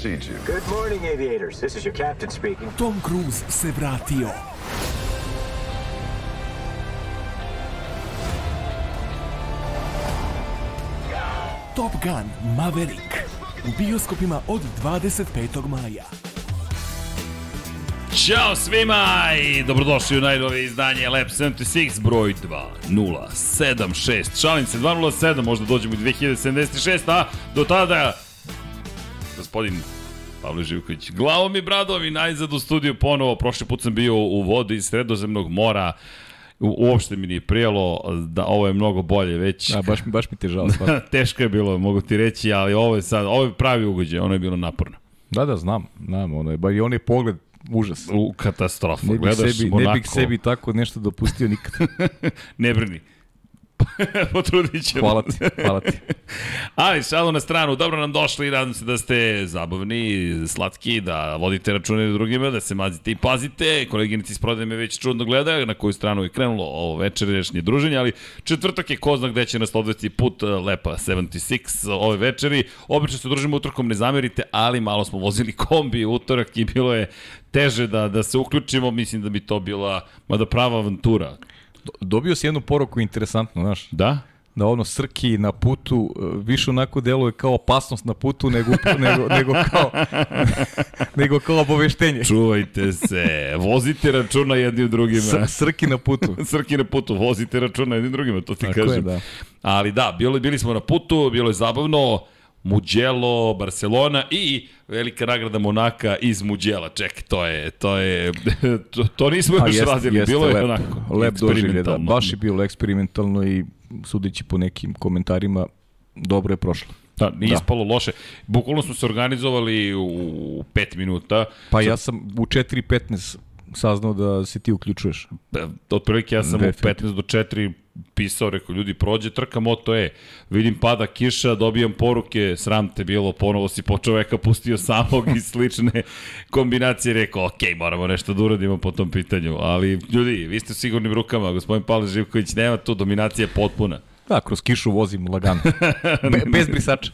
precedes you. Good morning, aviators. This is your captain speaking. Tom Cruise se vratio. Top Gun Maverick u bioskopima od 25. maja. Ćao svima i dobrodošli u najnovije izdanje Lab 76 broj 2076. Šalim se 207, možda dođemo i 2076, a do tada gospodin Pavle Živković. Glavom i bradom i najzad u studiju ponovo. Prošli put sam bio u vodi iz sredozemnog mora. U, uopšte mi nije prijelo da ovo je mnogo bolje već. A, baš, baš mi te žao. Teško je bilo, mogu ti reći, ali ovo je sad, ovo je pravi ugođaj, ono je bilo naporno. Da, da, znam, znam, ono je, ba i on je pogled užas. U katastrofa. Ne Gledaš sebi, Monako, ne bih sebi tako nešto dopustio nikad. ne brini. Potrudit ćemo. Hvala ti, hvala ti. Ali, šalu na stranu, dobro nam došli nadam se da ste zabavni, slatki, da vodite račune drugima, da se mazite i pazite. Koleginici iz prodaje me već čudno gledaju na koju stranu je krenulo ovo večerašnje druženje, ali četvrtak je ko zna gde će nas odvesti put eh, Lepa 76 ove večeri. Obično se družimo utorkom, ne zamerite, ali malo smo vozili kombi utorak i bilo je teže da, da se uključimo. Mislim da bi to bila, mada prava avantura. Do- Dobio si jednu poruku interesantnu, znaš, Da? da ono Srki na putu e, više onako deluje kao opasnost na putu nego, nego, nego, kao, nego kao obaveštenje. Čuvajte se, vozite računa jedni u drugima. S, Srki na putu. Srki na putu, vozite računa jednim drugima, to ti Tako je, kažem. da. Ali da, bili, bili smo na putu, bilo je zabavno, Mugello, Barcelona i velika nagrada Monaka iz Mugello. Ček, to je, to je, to, to nismo A još jeste, radili, jeste bilo je lep, onako. Lep doživlje, da. Baš je bilo eksperimentalno i sudeći po nekim komentarima, dobro je prošlo. Da, nije Da. ispalo loše. Bukvalno smo se organizovali u 5 minuta. Pa ja sam u 4.15 saznao da se ti uključuješ. E, Otprilike ja sam u Definitivno. 15 do 4 pisao, rekao, ljudi, prođe trka Moto E, vidim pada kiša, dobijam poruke, sram te bilo, ponovo si po čoveka pustio samog i slične kombinacije, rekao, ok, moramo nešto da uradimo po tom pitanju, ali ljudi, vi ste u sigurnim rukama, gospodin Pavle Živković, nema tu, dominacija je potpuna. Da, kroz kišu vozim lagano. Be, bez brisača.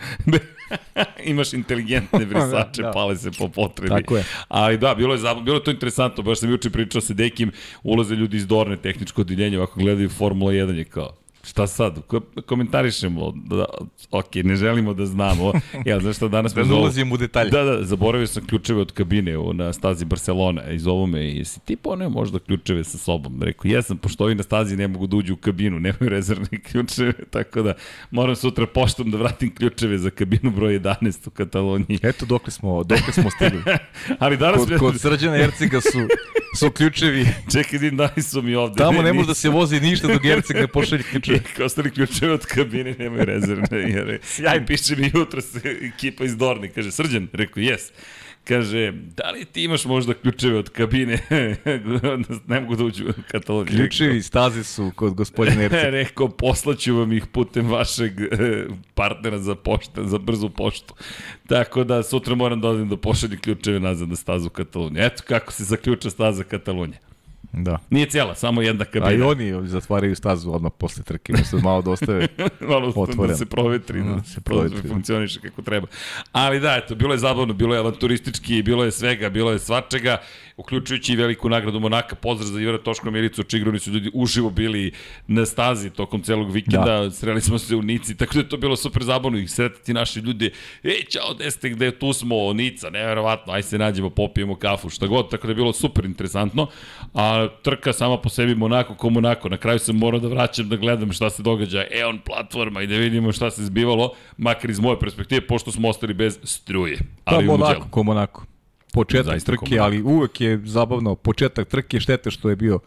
Imaš inteligentne brisače, Da. pale se po potrebi. Tako je. Ali da, bilo je, zabavno, bilo je to interesantno, baš sam juče pričao sa Dekim, ulaze ljudi iz Dorne, tehničko odeljenje, ovako gledaju Formula 1 je kao, šta sad, Ko, komentarišemo, da, ok, ne želimo da znamo, ja, znaš šta, danas Da ne ulazim u detalje. Da, da, zaboravio sam ključeve od kabine u, na stazi Barcelona i zovu me i jesi ti poneo možda ključeve sa sobom? Rekao, jesam, pošto ovi na stazi ne mogu da uđu u kabinu, nemaju rezervne ključeve, tako da moram sutra poštom da vratim ključeve za kabinu broj 11 u Kataloniji. Eto dokle smo, dokle smo stigli. Ali danas Kod, kod Srđana Erciga su, su ključevi. Čekaj, da li su mi ovde. Tamo ne može da se vozi ništa dok Ercig ne pošalje ključeve. I ostali ključevi od kabine nemaju rezervne. Jer, Sjajno. Piše mi jutro se ekipa iz Dorne. Kaže, Srđan, rekao, jes. Kaže, da li ti imaš možda ključeve od kabine? ne mogu da uđu u Kataloniju. Ključevi staze su kod gospodina Erciga. Rekao, poslaću vam ih putem vašeg e, partnera za, pošta, za brzu poštu. Tako da sutra moram da odem da pošaljem ključeve nazad na stazu Katalonije. Eto kako se zaključa staza Katalonije. Da. Nije cijela, samo jedna kabina. A i oni zatvaraju stazu odmah posle trke. Mislim, malo da ostave. malo da Otvoren. se provetri, da, Da, se provetri, provetri. funkcioniše kako treba. Ali da, eto, bilo je zabavno, bilo je avanturistički, bilo je svega, bilo je svačega, uključujući i veliku nagradu Monaka. Pozdrav za Ivara Toško Milicu, Čigroni su ljudi uživo bili na stazi tokom celog vikenda, da. sreli smo se u Nici, tako da je to bilo super zabavno i sretati naše ljude. Ej, čao, gde ste, gde tu smo, Nica, neverovatno, aj se nađemo, popijemo kafu, šta god, tako da je bilo super interesantno. A trka sama po sebi Monako ko Monako, na kraju sam morao da vraćam da gledam šta se događa, Eon platforma i da vidimo šta se zbivalo, makar iz moje perspektive, pošto smo ostali bez struje. Ali u Monako, ko Monako. Početak Zaista trke, Monako. ali uvek je zabavno. Početak trke, štete što je bio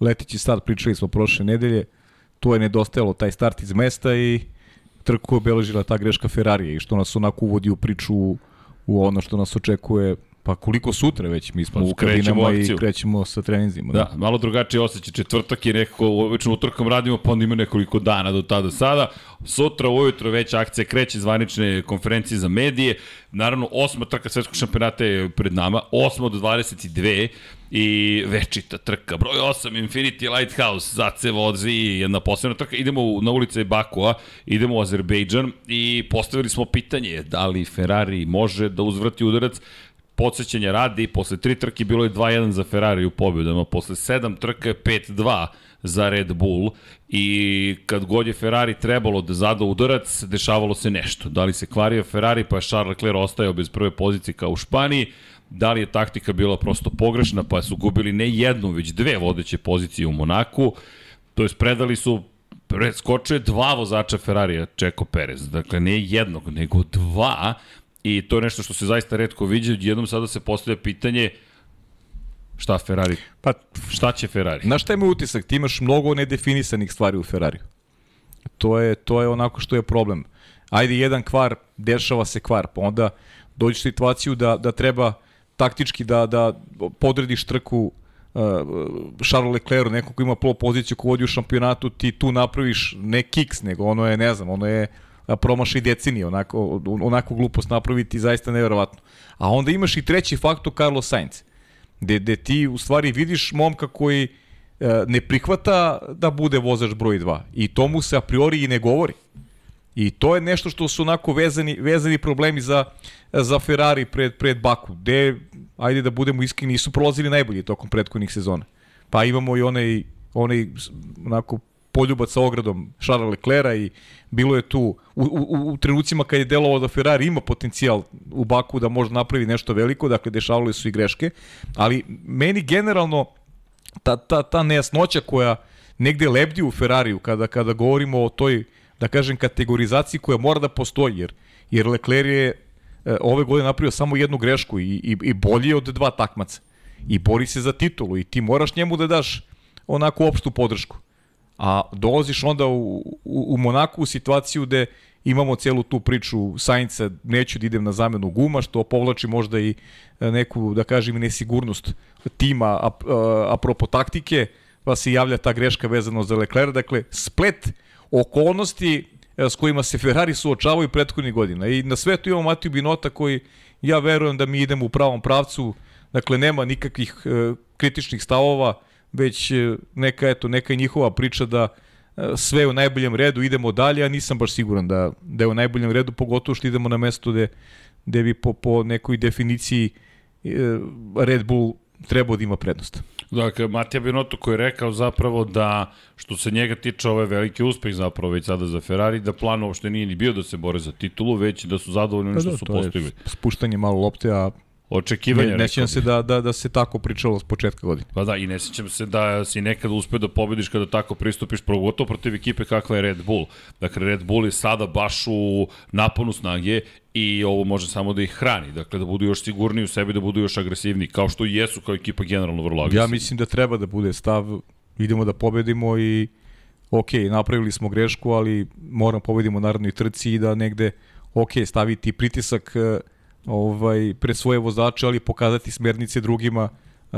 letići start, pričali smo prošle nedelje. To je nedostajalo taj start iz mesta i trku je obeležila ta greška Ferrarija i što nas onako uvodi u priču u ono što nas očekuje Pa koliko sutra već, mi smo Pa u krećemo kabinama i krećemo sa treninzima. Da, malo drugačije osjećaj. Četvrtak je nekako, obično utorkom radimo, pa onda ima nekoliko dana do tada sada. Sutra ujutro već akcija kreće zvanične konferencije za medije. Naravno, osma trka svetskog šampionata je pred nama, osma od 22 i večita trka. Broj 8, Infinity Lighthouse, Zace vozi, jedna posebna trka. Idemo u- na ulice Bakua, idemo u Azerbejdžan i postavili smo pitanje da li Ferrari može da uzvrati udarac podsjećanja radi, posle tri trke bilo je 2-1 za Ferrari u pobjedama, posle sedam trka je 5-2 za Red Bull i kad god je Ferrari trebalo da zada udarac, dešavalo se nešto. Da li se kvario Ferrari pa je Charles Leclerc ostajao bez prve pozicije kao u Španiji, da li je taktika bila prosto pogrešna pa su gubili ne jednu, već dve vodeće pozicije u Monaku, to jest predali su preskočio je dva vozača Ferrarija, Čeko Perez. Dakle, ne jednog, nego dva. I to je nešto što se zaista redko viđa. Jednom sada se postavlja pitanje šta Ferrari, Pa, šta će Ferrari? znaš šta je moj utisak? Ti imaš mnogo nedefinisanih stvari u Ferrariju. To je, to je onako što je problem. Ajde, jedan kvar, dešava se kvar, pa onda dođeš u situaciju da, da treba taktički da, da podrediš trku uh, Charles Leclerc, neko ko ima polo poziciju, ko vodi u šampionatu, ti tu napraviš ne kiks, nego ono je, ne znam, ono je a, promašaj decenije, onako, onako glupost napraviti zaista neverovatno. A onda imaš i treći faktor Carlos Sainz, gde, gde ti u stvari vidiš momka koji e, ne prihvata da bude vozač broj 2 i to mu se a priori i ne govori. I to je nešto što su onako vezani, vezani problemi za, za Ferrari pred, pred Baku, gde, ajde da budemo iskreni, nisu prolazili najbolje tokom prethodnih sezona. Pa imamo i onaj, onaj onako poljubac sa ogradom Charles Leclerca i bilo je tu u, u, u trenucima kad je delovao da Ferrari ima potencijal u Baku da može napravi nešto veliko, dakle dešavale su i greške, ali meni generalno ta, ta, ta nejasnoća koja negde lebdi u Ferrariju kada, kada govorimo o toj, da kažem, kategorizaciji koja mora da postoji, jer, jer Leclerc je e, ove godine napravio samo jednu grešku i, i, i bolji je od dva takmaca. I bori se za titulu i ti moraš njemu da daš onako opštu podršku. A dolaziš onda u, u, u Monaku u situaciju gde imamo celu tu priču Sainca, neću da idem na zamenu guma, što povlači možda i e, neku, da kažem, nesigurnost tima, a, a, apropo taktike, pa se javlja ta greška vezano za Leclerc. Dakle, splet okolnosti e, s kojima se Ferrari suočavaju prethodnih godina. I na sve to imamo Matiju Binota koji, ja verujem da mi idemo u pravom pravcu, dakle nema nikakvih e, kritičnih stavova, već e, neka, eto, neka je njihova priča da e, sve u najboljem redu, idemo dalje, a nisam baš siguran da, da je u najboljem redu, pogotovo što idemo na mesto gde, gde bi po, po nekoj definiciji e, Red Bull trebao da ima prednost. Dakle, Matija Binotto koji je rekao zapravo da, što se njega tiče, ovo je veliki uspeh zapravo već sada za Ferrari, da plan uopšte nije ni bio da se bore za titulu, već da su zadovoljni onim što su to je postigli. spuštanje malo lopte, a Očekivanja, ne, nećem bih. se da, da, da se tako pričalo s početka godine. Pa da, i ne sjećam se da si nekada uspeo da pobediš kada tako pristupiš, pogotovo protiv ekipe kakva je Red Bull. Dakle, Red Bull je sada baš u naponu snage i ovo može samo da ih hrani. Dakle, da budu još sigurniji u sebi, da budu još agresivniji, kao što i jesu kao ekipa generalno vrlo agresivni. Ja mislim da treba da bude stav, idemo da pobedimo i ok, napravili smo grešku, ali moram pobedimo u narodnoj trci i da negde, ok, staviti pritisak eh, ovaj, pred svoje vozače, ali pokazati smernice drugima eh,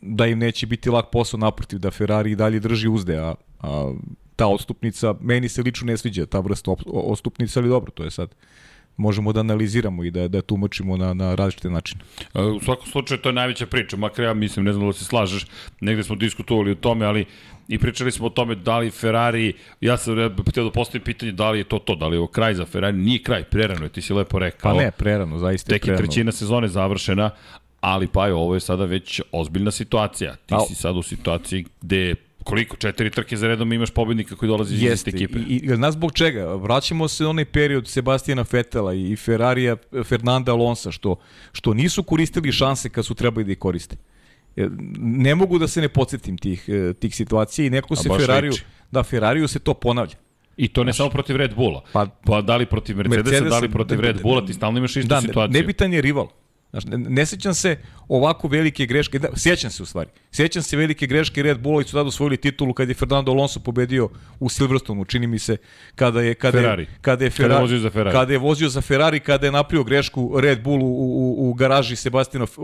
da im neće biti lak posao naprotiv, da Ferrari i dalje drži uzde, a, a ta odstupnica, meni se lično ne sviđa ta vrsta odstupnica, ali dobro, to je sad možemo da analiziramo i da, da tumačimo na, na različite načine. E, U svakom slučaju to je najveća priča, makar ja mislim, ne znam da se slažeš, negde smo diskutovali o tome, ali i pričali smo o tome da li Ferrari, ja sam htio da postavim pitanje da li je to to, da li je ovo kraj za Ferrari, nije kraj, prerano je, ti si lepo rekao. Pa ne, prerano, zaista je Tek je prerano. trećina sezone završena, ali pa je, ovo je sada već ozbiljna situacija. Ti Al- si sada u situaciji gde koliko, četiri trke za redom imaš pobednika koji dolazi iz iste ekipe. i, i znaš zbog čega? Vraćamo se na onaj period Sebastijana Fetela i Ferrarija Fernanda Alonsa, što, što nisu koristili šanse kad su trebali da ih koriste. Jer Ne mogu da se ne podsjetim tih, eh, tih situacija i neko se Ferrariju, liči. da Ferrariju se to ponavlja. I to ne samo protiv Red Bulla. Pa, Pa- da li protiv Mercedesa, Mercedes- da li protiv da- Red Bulla, ti stalno imaš istu Da, situaciju. nebitan je rival. Znaš, ne, ne sećam se ovako velike greške, da, sjećam se u stvari, sjećam se velike greške Red Bulla i su tada osvojili titulu kad je Fernando Alonso pobedio u Silverstonu, čini mi se, kada je, kada Ferrari. je, kada je, Kada je Ferrari, vozio za Ferrari. kada je vozio za Ferrari, kada je napravio grešku Red Bull u, u, u garaži Sebastino, u,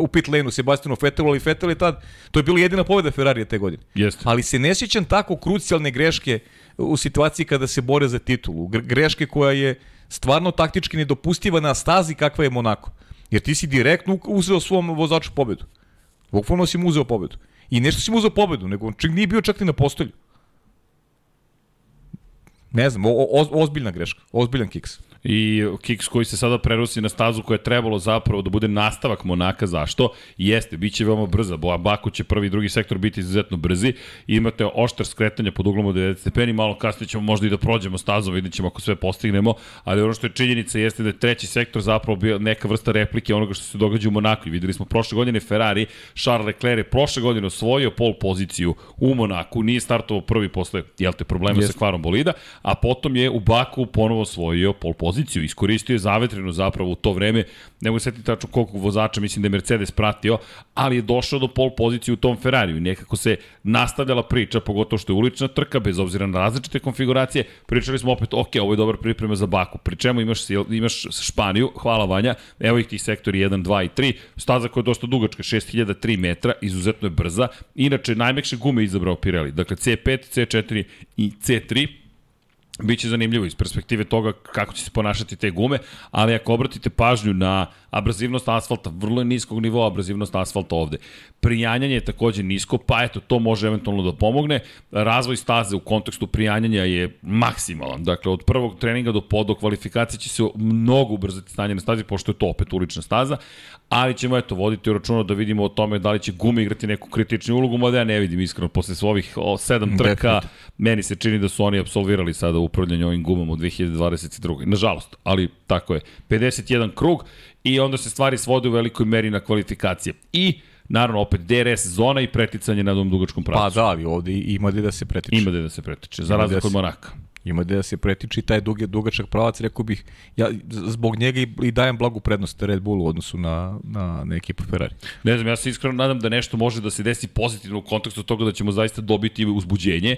u, pit lane-u Sebastinu Fettelu, ali Vettel je tad, to je bila jedina pobjeda Ferrarija te godine. Jeste. Ali se ne sjećam tako krucijalne greške u situaciji kada se bore za titulu. Gre- Greške koja je stvarno taktički nedopustiva na stazi kakva je Monako. Jer ti si direktno uzeo svom vozaču pobedu. Bukvalno si mu uzeo pobedu. I nešto si mu uzeo pobedu, nego on nije bio čak ni na postolju. Ne znam, o, o, ozbiljna greška, ozbiljan kiks. I kiks koji se sada prenosi na stazu koja je trebalo zapravo da bude nastavak Monaka, zašto? Jeste, bit će veoma brza, Bo- Baku će prvi i drugi sektor biti izuzetno brzi, imate oštar skretanja pod uglom od 90 stepeni, malo kasnije ćemo možda i da prođemo stazom, vidit ćemo ako sve postignemo, ali ono što je činjenica jeste da je treći sektor zapravo bio neka vrsta replike onoga što se događa u Monaku. I videli smo prošle godine Ferrari, Charles Leclerc je prošle godine osvojio pol poziciju u Monaku, nije startovao prvi posle, jel te, problema Jeste. sa kvarom bolida, a potom je u Baku ponovo osvojio pol poziciju, iskoristio je zavetrinu zapravo u to vreme, ne mogu se setiti tačno koliko vozača, mislim da je Mercedes pratio, ali je došao do pol pozicije u tom Ferrariju. Nekako se nastavljala priča, pogotovo što je ulična trka, bez obzira na različite konfiguracije, pričali smo opet, ok, ovo je dobra priprema za Baku, pri čemu imaš, imaš Španiju, hvala Vanja, evo ih ti sektori 1, 2 i 3, staza koja je dosta dugačka, 6003 metra, izuzetno je brza, inače najmekše gume izabrao Pirelli, dakle C5, C4 i C3, Biće zanimljivo iz perspektive toga kako će se ponašati te gume, ali ako obratite pažnju na abrazivnost asfalta, vrlo je niskog nivoa abrazivnost asfalta ovde. Prijanjanje je takođe nisko, pa eto, to može eventualno da pomogne. Razvoj staze u kontekstu prijanjanja je maksimalan. Dakle, od prvog treninga do pod do kvalifikacije će se mnogo ubrzati stanje na stazi, pošto je to opet ulična staza, ali ćemo eto voditi računa da vidimo o tome da li će gume igrati neku kritičnu ulogu, mada ja ne vidim iskreno posle svojih o, sedam trka, meni se čini da su oni apsolvirali sada upravljanje ovim gumama u 2022. Nažalost, ali tako je. 51 krug i onda se stvari svode u velikoj meri na kvalifikacije. I naravno opet DRS zona i preticanje na tom dugačkom Pa pravcu. da, ali ovde ima gde da se pretiče. Ima gde da se pretiče, za Ima razliku od Monaka. Ima gde da se pretiče i taj duge, dugačak pravac, rekao bih, ja zbog njega i, i dajem blagu prednost Red Bullu u odnosu na, na, na ekipu Ferrari. Ne znam, ja se iskreno nadam da nešto može da se desi pozitivno u kontekstu toga da ćemo zaista dobiti uzbuđenje.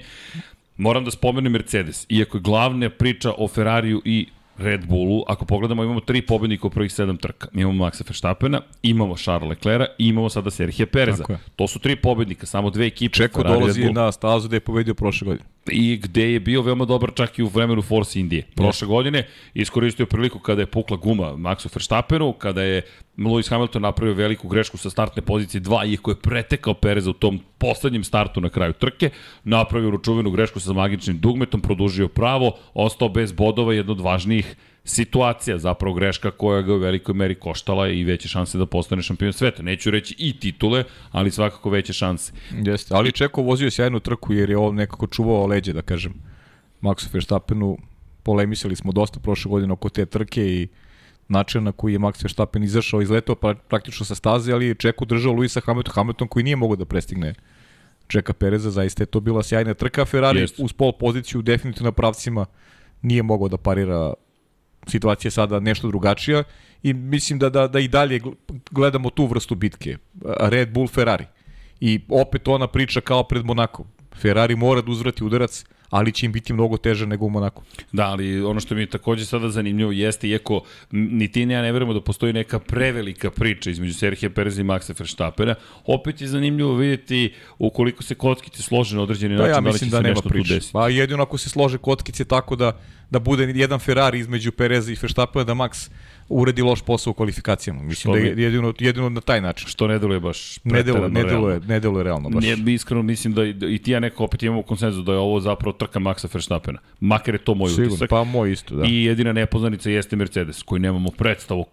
Moram da spomenem Mercedes. Iako je glavna priča o Ferrariju i Red Bullu, ako pogledamo, imamo tri pobednika u prvih sedam trka. Imamo Maxa Verstappena, imamo Charles Leclerca i imamo sada Serhija Pereza. To su tri pobednika, samo dve ekipe. Čeko Ferrari dolazi na stazu da je pobedio prošle godine. i gde je bio veoma dobar čak i u vremenu Force Indije. Prošle godine iskoristio priliku kada je pukla guma Maxu Verstappenu, kada je Lewis Hamilton napravio veliku grešku sa startne pozicije 2, iako je pretekao Pereza u tom poslednjem startu na kraju trke, napravio ručuvenu grešku sa magičnim dugmetom, produžio pravo, ostao bez bodova, jedno od važnijih situacija, zapravo greška koja ga u velikoj meri koštala i veće šanse da postane šampion sveta. Neću reći i titule, ali svakako veće šanse. Jeste, ali Čeko vozio sjajnu trku jer je on nekako čuvao leđe, da kažem, Maxu Verstappenu. Polemisali smo dosta prošle godine oko te trke i način na koji je Max Verstappen izašao, izletao pa, praktično sa staze, ali je Čeko držao Luisa Hamilton, Hamilton koji nije mogao da prestigne Čeka Pereza, zaista je to bila sjajna trka. Ferrari Jeste. uz pol poziciju definitivno na pravcima nije mogao da parira situacija sada nešto drugačija i mislim da, da, da i dalje gl- gledamo tu vrstu bitke. Red Bull, Ferrari. I opet ona priča kao pred Monakom. Ferrari mora da uzvrati udarac, ali će im biti mnogo teže nego u Monaku. Da, ali ono što mi je takođe sada zanimljivo jeste, iako ni ti ni ja ne verujemo da postoji neka prevelika priča između Serhija Pereza i Maxa Verstappena, opet je zanimljivo vidjeti ukoliko se kockice slože na određeni Da, način, ja da li će se da nema nešto tu priče. desiti. Pa jedino ako se slože kockice tako da, da bude jedan Ferrari između Pereza i Verstappena, da Max uredi loš posao u kvalifikacijama. Mislim Što da je jedino, jedino na taj način. Što ne deluje baš Ne deluje, preterano ne realno. deluje, ne deluje realno baš. Ne, iskreno mislim da i, da i ti ja neko opet imamo konsenzu da je ovo zapravo trka Maxa Verstappena. Makar je to moj Sigurno, utisak. pa moj isto, da. I jedina nepoznanica jeste Mercedes, koji nemamo predstavu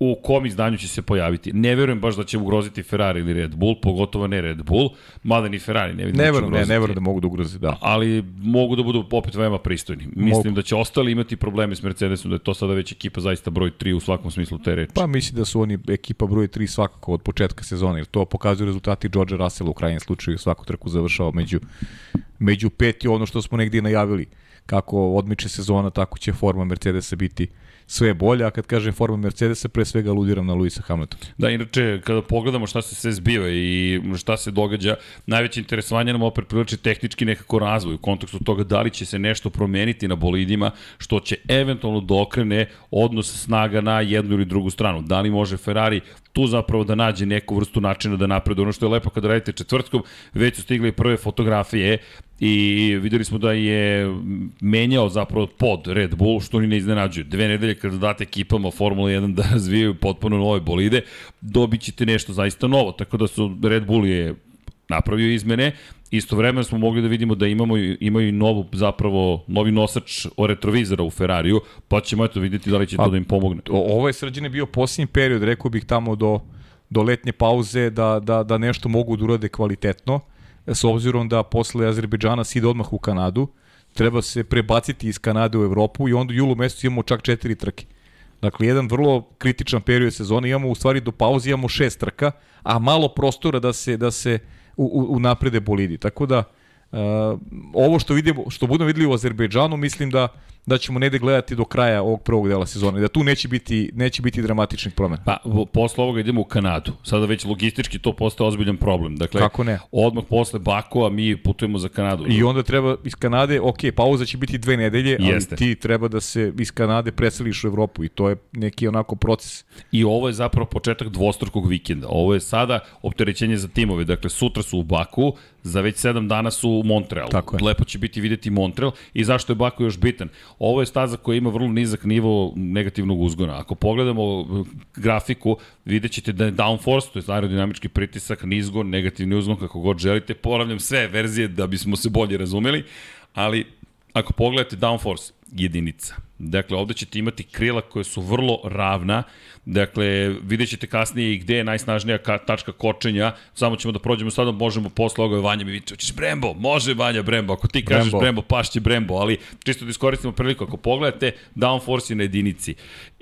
u kom izdanju će se pojaviti. Ne verujem baš da će ugroziti Ferrari ili Red Bull, pogotovo ne Red Bull, mada ni Ferrari ne vidim Ne da će verujem, ne, ne verujem da mogu da ugroze, da. ali mogu da budu opet veoma pristojni. Mislim Mogu. da će ostali imati probleme s Mercedesom, da je to sada već ekipa zaista broj 3 u svakom smislu te reči. Pa mislim da su oni ekipa broj 3 svakako od početka sezone, jer to pokazuju rezultati George Russella u krajnjem slučaju svaku trku završao među, među pet i ono što smo negdje najavili. kako odmiče sezona, tako će forma Mercedesa biti sve bolja, a kad kažem forma Mercedesa, pre svega aludiram na Luisa Hamiltona. Da, inače, kada pogledamo šta se sve zbiva i šta se događa, najveće interesovanje nam opet priliči tehnički nekako razvoj u kontekstu toga da li će se nešto promeniti na bolidima, što će eventualno dokrene odnos snaga na jednu ili drugu stranu. Da li može Ferrari tu zapravo da nađe neku vrstu načina da napreduje. Ono što je lepo kada radite četvrtkom, već su stigle prve fotografije i videli smo da je menjao zapravo pod Red Bull, što ni ne iznenađuje. Dve nedelje kada date ekipama Formula 1 da razvijaju potpuno nove bolide, dobit ćete nešto zaista novo. Tako da su Red Bull je napravio izmene, istovremeno smo mogli da vidimo da imamo imaju novu zapravo novi nosač o retrovizora u Ferrariju, pa ćemo eto videti da li će to da im pomogne. Ovo je srđene bio posljednji period, rekao bih tamo do do letnje pauze da, da, da nešto mogu da urade kvalitetno s obzirom da posle Azerbejdžana se ide odmah u Kanadu, treba se prebaciti iz Kanade u Evropu i onda u julu mesecu imamo čak četiri trke. Dakle, jedan vrlo kritičan period sezone, imamo u stvari do pauze imamo šest trka, a malo prostora da se, da se u, u, u naprede bolidi. Tako da, uh, ovo što vidimo, što budemo videli u Azerbejdžanu, mislim da da ćemo negde gledati do kraja ovog prvog dela sezone, da tu neće biti, neće biti dramatičnih promena. Pa, posle ovoga idemo u Kanadu. Sada već logistički to postaje ozbiljan problem. Dakle, Kako ne? odmah posle Bakova mi putujemo za Kanadu. I onda treba iz Kanade, ok, pauza će biti dve nedelje, ali Jeste. ti treba da se iz Kanade preseliš u Evropu i to je neki onako proces. I ovo je zapravo početak dvostrukog vikenda. Ovo je sada opterećenje za timove. Dakle, sutra su u Baku, za već 7 dana su u Montrealu. Tako je. Lepo će biti videti Montreal i zašto je Baku još bitan. Ovo je staza koja ima vrlo nizak nivo negativnog uzgona. Ako pogledamo uh, grafiku, vidjet ćete da je downforce, to je aerodinamički pritisak, nizgon, negativni uzgon, kako god želite. Ponavljam sve verzije da bismo se bolje razumeli, ali ako pogledate downforce, jedinica. Dakle, ovde ćete imati krila koje su vrlo ravna, dakle, vidjet ćete kasnije i gde je najsnažnija ka, tačka kočenja, samo ćemo da prođemo sada, možemo posle ovoga Vanja mi vidite, hoćeš Brembo, može Vanja Brembo, ako ti kažeš Brembo. Brembo, pašće Brembo, ali čisto da iskoristimo priliku, ako pogledate, downforce je na jedinici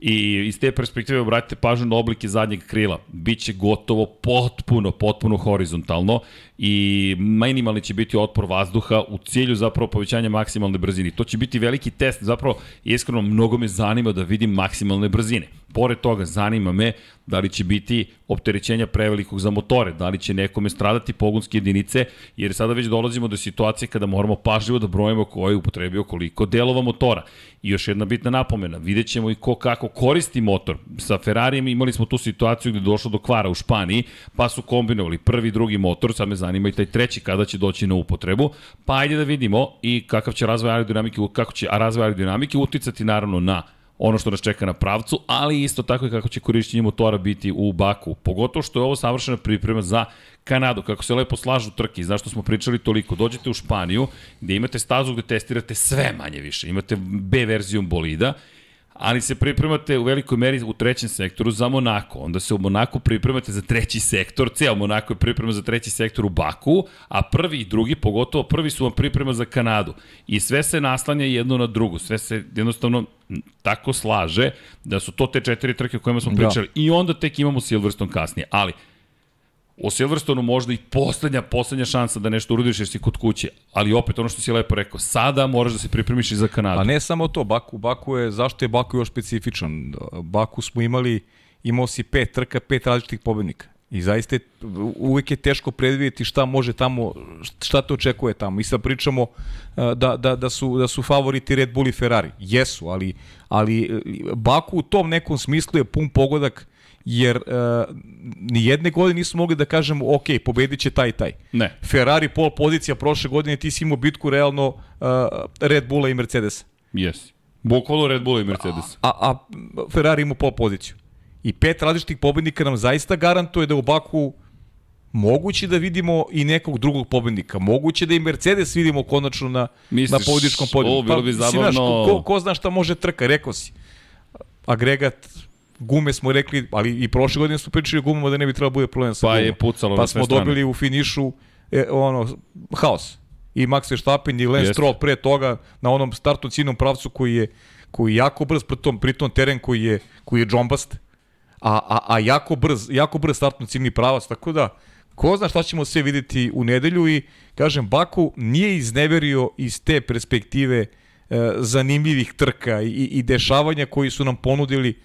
i iz te perspektive obratite pažnju na oblike zadnjeg krila, biće gotovo potpuno, potpuno horizontalno i minimalni će biti otpor vazduha u cilju zapravo povećanja maksimalne brzine. To će biti veliki test, zapravo iskreno mnogo me zanima da vidim maksimalne brzine. Pored toga zanima me da li će biti opterećenja prevelikog za motore, da li će nekome stradati pogonske jedinice, jer sada već dolazimo do situacije kada moramo pažljivo da brojimo ko je upotrebio koliko delova motora. I još jedna bitna napomena, vidjet ćemo i ko kako koristi motor. Sa Ferrarijem imali smo tu situaciju gde došlo do kvara u Španiji, pa su kombinovali prvi drugi motor, sad me zanima i taj treći kada će doći na upotrebu, pa ajde da vidimo i kakav će razvoj aerodinamike, kako će razvoj aerodinamike uticati naravno na ono što nas čeka na pravcu, ali isto tako i kako će korišćenje motora biti u Baku. Pogotovo što je ovo savršena priprema za Kanadu, kako se lepo slažu trke, zašto smo pričali toliko. Dođete u Španiju, gde imate stazu gde testirate sve manje više. Imate B verziju bolida, ali se pripremate u velikoj meri u trećem sektoru za Monako. Onda se u Monaku pripremate za treći sektor, ceo Monako je priprema za treći sektor u Baku, a prvi i drugi, pogotovo prvi su vam priprema za Kanadu. I sve se naslanja jedno na drugu, sve se jednostavno tako slaže da su to te četiri trke o kojima smo pričali. Da. I onda tek imamo Silverstone kasnije. Ali, O Silverstonu možda i poslednja, poslednja šansa da nešto urodiš jer si kod kuće. Ali opet, ono što si lepo rekao, sada moraš da se pripremiš i za Kanadu. A ne samo to, Baku, Baku je, zašto je Baku još specifičan? Baku smo imali, imao si pet trka, pet različitih pobednika. I zaista je, uvek je teško predvidjeti šta može tamo, šta te očekuje tamo. I sad pričamo da, da, da, su, da su favoriti Red Bull i Ferrari. Jesu, ali, ali Baku u tom nekom smislu je pun pogodak jer uh, ni jedne godine nisu mogli da kažemo ok, pobedit će taj taj. Ne. Ferrari pol pozicija prošle godine, ti si imao bitku realno uh, Red Bulla i Mercedes. Jesi. Bukvalno Red Bulla i Mercedes. A, a, a Ferrari ima pol poziciju. I pet različitih pobednika nam zaista garantuje da u Baku moguće da vidimo i nekog drugog pobednika. Moguće da i Mercedes vidimo konačno na, Misliš, na pobedičkom podiju. Ovo bilo bi pa, zabavno... Znaš, ko, ko, ko zna šta može trka, rekao si. Agregat gume smo rekli, ali i prošle godine smo pričali o gumama da ne bi trebalo da bude problem sa Pa gumama. je pucalo pa smo strane. dobili u finišu e, ono, haos. I Max Verstappen i Lance. Stroll pre toga na onom startnom ciljnom pravcu koji je koji je jako brz, pritom, pritom teren koji je, koji je džombast, a, a, a jako brz, jako brz startno ciljni pravac, tako da ko zna šta ćemo sve videti u nedelju i kažem Baku nije izneverio iz te perspektive e, zanimljivih trka i, i dešavanja koji su nam ponudili.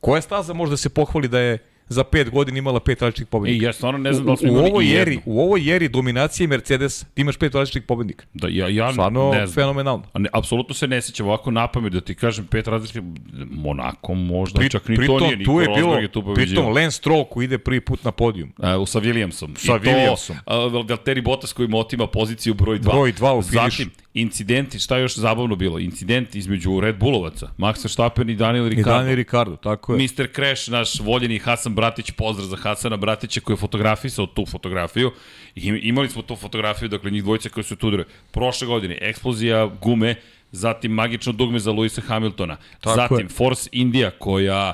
Koja staza može da se pohvali da je za pet godina imala pet različitih I pobednika? ja stvarno ne znam da li u, smo u, imali ovoj jeri, jednu. u ovoj jeri dominacije Mercedes ti imaš pet različitih pobednika. Da, ja, ja Stvarno ne znam. fenomenalno. A ne, apsolutno se ne sjećam ovako na pamet da ti kažem pet različitih Monako možda čak ni to nije tu je bilo, je tu pobeđio. pritom Lance Stroll koji ide prvi put na podijum. Uh, sa Williamsom. Sa I to, Williamsom. Uh, Valtteri Bottas koji mu otima poziciju broj 2. Broj dva u finišu. Zatim, incidenti, šta je još zabavno bilo? Incidenti između Red Bullovaca, Max Verstappen i Daniel I Ricciardo. Daniel Ricardo, tako je. Mr. Crash, naš voljeni Hasan Bratić, pozdrav za Hasana Bratića koji je fotografisao tu fotografiju. I imali smo tu fotografiju, dakle njih dvojica koji su tu udre. Prošle godine, eksplozija gume, zatim magično dugme za Luisa Hamiltona, Tako zatim je. Force India koja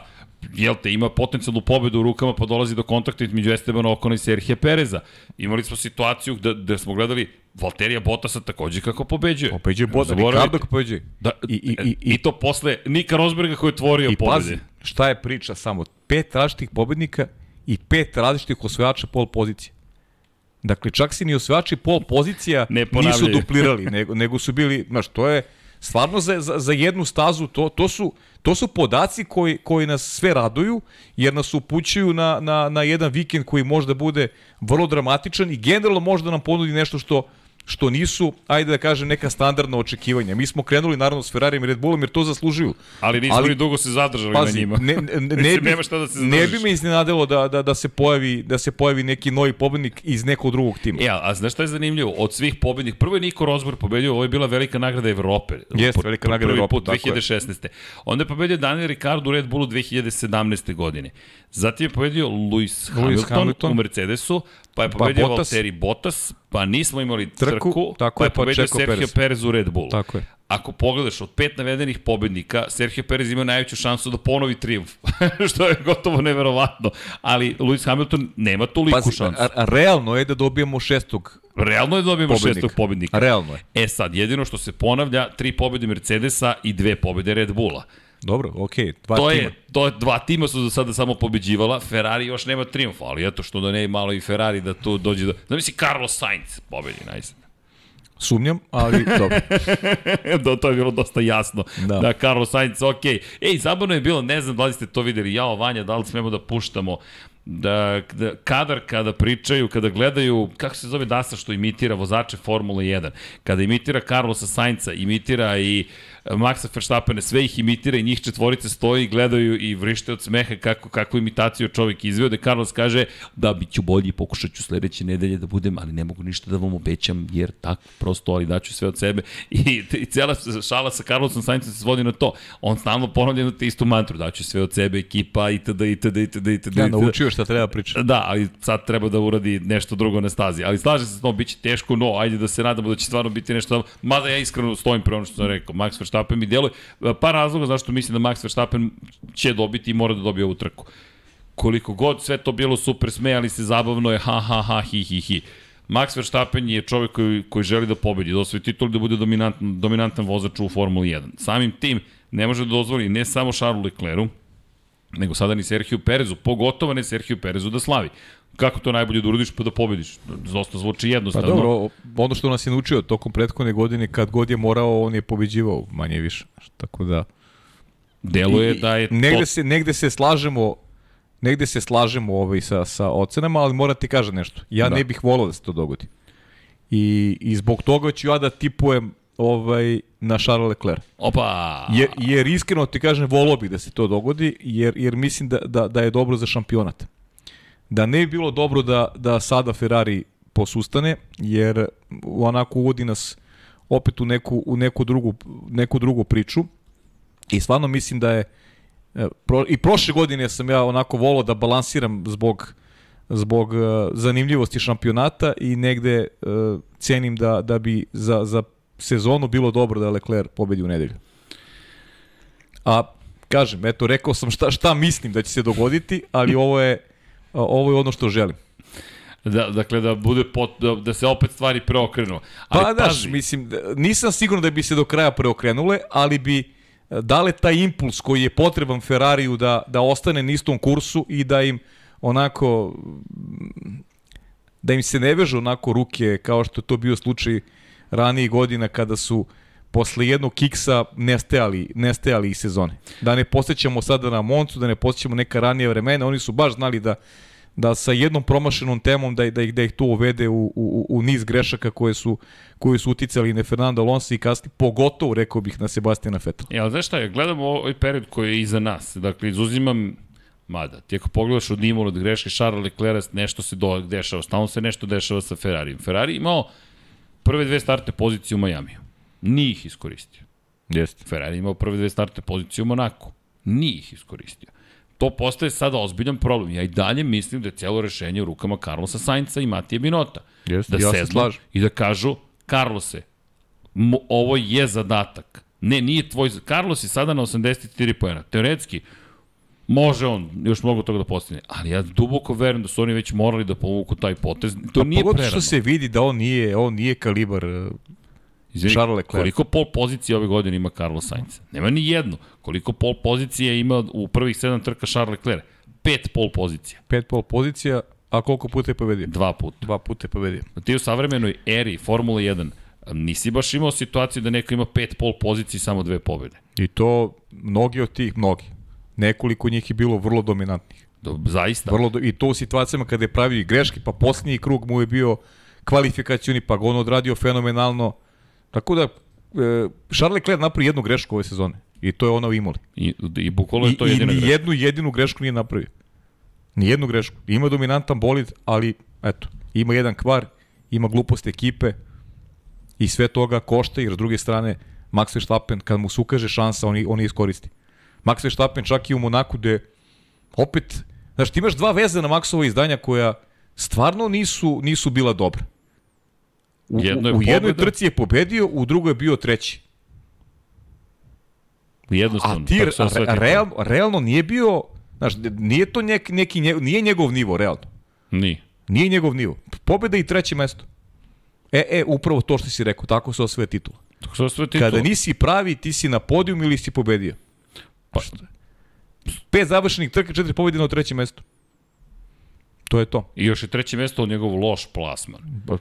jel te, ima potencijalnu pobedu u rukama pa dolazi do kontakta između Estebana Okona i Serhije Pereza. Imali smo situaciju da, da smo gledali Valterija Bottasa takođe kako pobeđuje. Pobeđuje Zaboravite. Ricardo pobeđuje. Da, I, i, i, i, i, to posle Nika Rosberga koji je otvorio i pobede. pazi, šta je priča samo? Pet različitih pobednika i pet različitih osvajača pol pozicije. Dakle, čak si ni osvajači pol pozicija Ne nisu duplirali, nego, nego su bili, znaš, to je stvarno za, za, za jednu stazu, to, to, su, to su podaci koji, koji nas sve raduju, jer nas upućuju na, na, na jedan vikend koji možda bude vrlo dramatičan i generalno možda nam ponudi nešto što što nisu, ajde da kažem, neka standardna očekivanja. Mi smo krenuli naravno s Ferrarijem i Red Bullom jer to zaslužuju. Ali nismo Ali- ni dugo se zadržali Pazi, na njima. ne, ne, ne, Mislim, bi, šta da se ne bi me iznenadilo da, da, da, se pojavi, da se pojavi neki novi pobednik iz nekog drugog tima. E, a, znaš šta je zanimljivo? Od svih pobednih, prvo je Niko Rosberg pobedio, ovo je bila velika nagrada Evrope. Jeste, Po- velika nagrada prvi Evrope, put, tako je. 2016. Onda je pobedio Daniel Ricciardo u Red Bullu 2017. godine. Zatim je pobedio Lewis Hamilton, Hamilton. u Mercedesu, pa je Pa pobedio Bottas. Valtteri Bottas, pa nismo imali trku, tako pa je pobedio Sergio Perez. Perez u Red Bullu. Tako je. Ako pogledaš od pet navedenih pobednika, Sergio Perez ima najveću šansu da ponovi triumf, što je gotovo neverovatno. Ali Lewis Hamilton nema toliku Pazi, šansu. a, a realno je da dobijemo šestog Realno je da dobijemo pobednika. šestog pobednika. Realno je. E sad, jedino što se ponavlja, tri pobede Mercedesa i dve pobede Red Bulla. Dobro, okej, dva To tima. je, to je, dva tima su do sada samo pobeđivala, Ferrari još nema triumfa, ali eto što da ne malo i Ferrari da tu dođe do... Zamisli Carlos Sainz pobedi najsad. Sumnjam, ali dobro. da, to je bilo dosta jasno. Da, Da. Carlos Sainz, ok. Ej, zabavno je bilo, ne znam da li ste to videli, jao Vanja, da li smemo da puštamo da, da kadar kada pričaju, kada gledaju, kako se zove Dasa što imitira vozače Formule 1, kada imitira Carlosa Sainca, imitira i Maxa Verstappena, sve ih imitira i njih četvorice stoji, gledaju i vrište od smeha kako, kakvu imitaciju čovjek izveo, da Carlos kaže da bit ću bolji, pokušat ću sledeće nedelje da budem, ali ne mogu ništa da vam obećam, jer tako prosto, ali daću sve od sebe. I, i cela šala sa Carlosom Saincem se svodi na to. On stalno ponavlja na te istu mantru, daću sve od sebe, ekipa, itd., itd., itd., itd. Ja itd. naučio šta treba pričati. Da, ali sad treba da uradi nešto drugo na stazi. Ali slažem se s tom, bit će teško, no, ajde da se nadamo da će stvarno biti nešto. Mada ja iskreno stojim pre ono što sam rekao. Max Verstappen mi djeluje. Par razloga zašto mislim da Max Verstappen će dobiti i mora da dobije ovu trku. Koliko god sve to bilo super, smejali se, zabavno je, ha, ha, ha, hi, hi, hi. Max Verstappen je čovjek koji, koji želi da pobedi, da osvoji titul da bude dominantan, dominantan vozač u Formuli 1. Samim tim ne može da dozvoli ne samo Charlesu Leclercu, nego sada ni Sergio Perezu, pogotovo ne Sergio Perezu da slavi. Kako to najbolje da uradiš pa da pobediš? Dosta zvuči Pa jednostavno. dobro, ono što nas je naučio tokom prethodne godine, kad god je morao, on je pobeđivao, manje više. Tako da... Deluje I- da je negde to... se negde se slažemo negde se slažemo ovaj sa sa ocenama, ali moram ti kažem nešto. Ja Da. ne bih volao da se to dogodi. I i zbog toga ću ja da tipujem ovaj na Charles Leclerc. Opa! Jer, jer iskreno ti kažem, volao bih da se to dogodi, jer, jer mislim da, da, da je dobro za šampionat. Da ne bi bilo dobro da, da sada Ferrari posustane, jer onako uvodi nas opet u neku, u neku, drugu, neku drugu priču. I stvarno mislim da je e, pro, i prošle godine sam ja onako volao da balansiram zbog zbog e, zanimljivosti šampionata i negde e, cenim da, da bi za, za sezonu bilo dobro da Leclerc pobedi u nedelju. A kažem, eto, rekao sam šta, šta mislim da će se dogoditi, ali ovo je, ovo je ono što želim. Da, dakle, da bude pot, da, da se opet stvari preokrenu. Ali Pa daš, mislim, nisam siguran da bi se do kraja preokrenule, ali bi e, dale taj impuls koji je potreban Ferrariju da, da ostane na istom kursu i da im onako da im se ne vežu onako ruke kao što to bio slučaj ranijih godina kada su posle jednog kiksa nestajali, nestajali iz sezone. Da ne posjećamo sada na Moncu, da ne posjećamo neka ranije vremena, oni su baš znali da da sa jednom promašenom temom da, da, ih, da ih to uvede u, u, u niz grešaka koje su, koje su uticali na Fernando Alonso i kasnije, pogotovo, rekao bih, na Sebastiana Vettel. Ja, znaš šta, ja gledam ovaj period koji je iza nas. Dakle, izuzimam Mada, ti ako pogledaš od Imola od greške Charles Leclerc, nešto se do, dešava, stalno se nešto dešava sa Ferrarijem. Ferrari imao prve dve startne pozicije u Majamiju. Nije ih iskoristio. Jeste. Ferrari imao prve dve startne pozicije u Monaku. Nije ih iskoristio. To postaje sada ozbiljan problem. Ja i dalje mislim da je cijelo rešenje u rukama Carlosa Sainca i Matije Binota. Jeste, da ja se slažem. i da kažu, Carlose, ovo je zadatak. Ne, nije tvoj... Carlos je sada na 84 pojena. Teoretski, može on još mnogo toga da postigne, ali ja duboko verujem da su oni već morali da povuku taj potez. To Pa nije prerano. što se vidi da on nije, on nije kalibar eh, Izvini, Charles Leclerc. Koliko pol pozicije ove godine ima Carlos Sainz? Nema ni jednu. Koliko pol pozicije ima u prvih sedam trka Charles Leclerc? Pet pol pozicija. pet pol pozicija, a koliko puta je pobedio? Dva puta. Dva puta je pobedio. Ti u savremenoj eri Formula 1 nisi baš imao situaciju da neko ima pet pol pozicije i samo dve pobjede. I to mnogi od tih, mnogi. Nekoliko njih je bilo vrlo dominantnih. Do, zaista. Vrlo do, I to u situacijama kada je pravio i greške, pa posljednji krug mu je bio kvalifikacioni, pa ga on odradio fenomenalno. Tako da, e, Charles Leclerc napravi jednu grešku ove sezone. I to je ona u Imoli. I, i bukvalno I, je to i jedina greška. jednu jedinu grešku nije napravio. Ni jednu grešku. Ima dominantan bolid, ali eto, ima jedan kvar, ima glupost ekipe i sve toga košta, jer s druge strane Max Verstappen, kad mu se ukaže šansa, on, je- on je iskoristi. Max Verstappen čak i u Monaku gde opet, znaš, ti imaš dva vezana Maxova izdanja koja stvarno nisu, nisu bila dobra. U, Jedno je u, jednoj pobeda. trci je pobedio, u drugoj je bio treći. Jednostavno. A ti re, real, realno nije bio, znaš, nije to nek, neki, nije njegov nivo, realno. Nije. Nije njegov nivo. Pobeda i treće mesto. E, e, upravo to što si rekao, tako se osvoje titula. Tako se osvetio Kada to. nisi pravi, ti si na podijum ili si pobedio. Pa, Pet završenih trka, četiri pobjede na trećem mestu. To je to. I još je treće mesto od njegov loš plasman. Pa,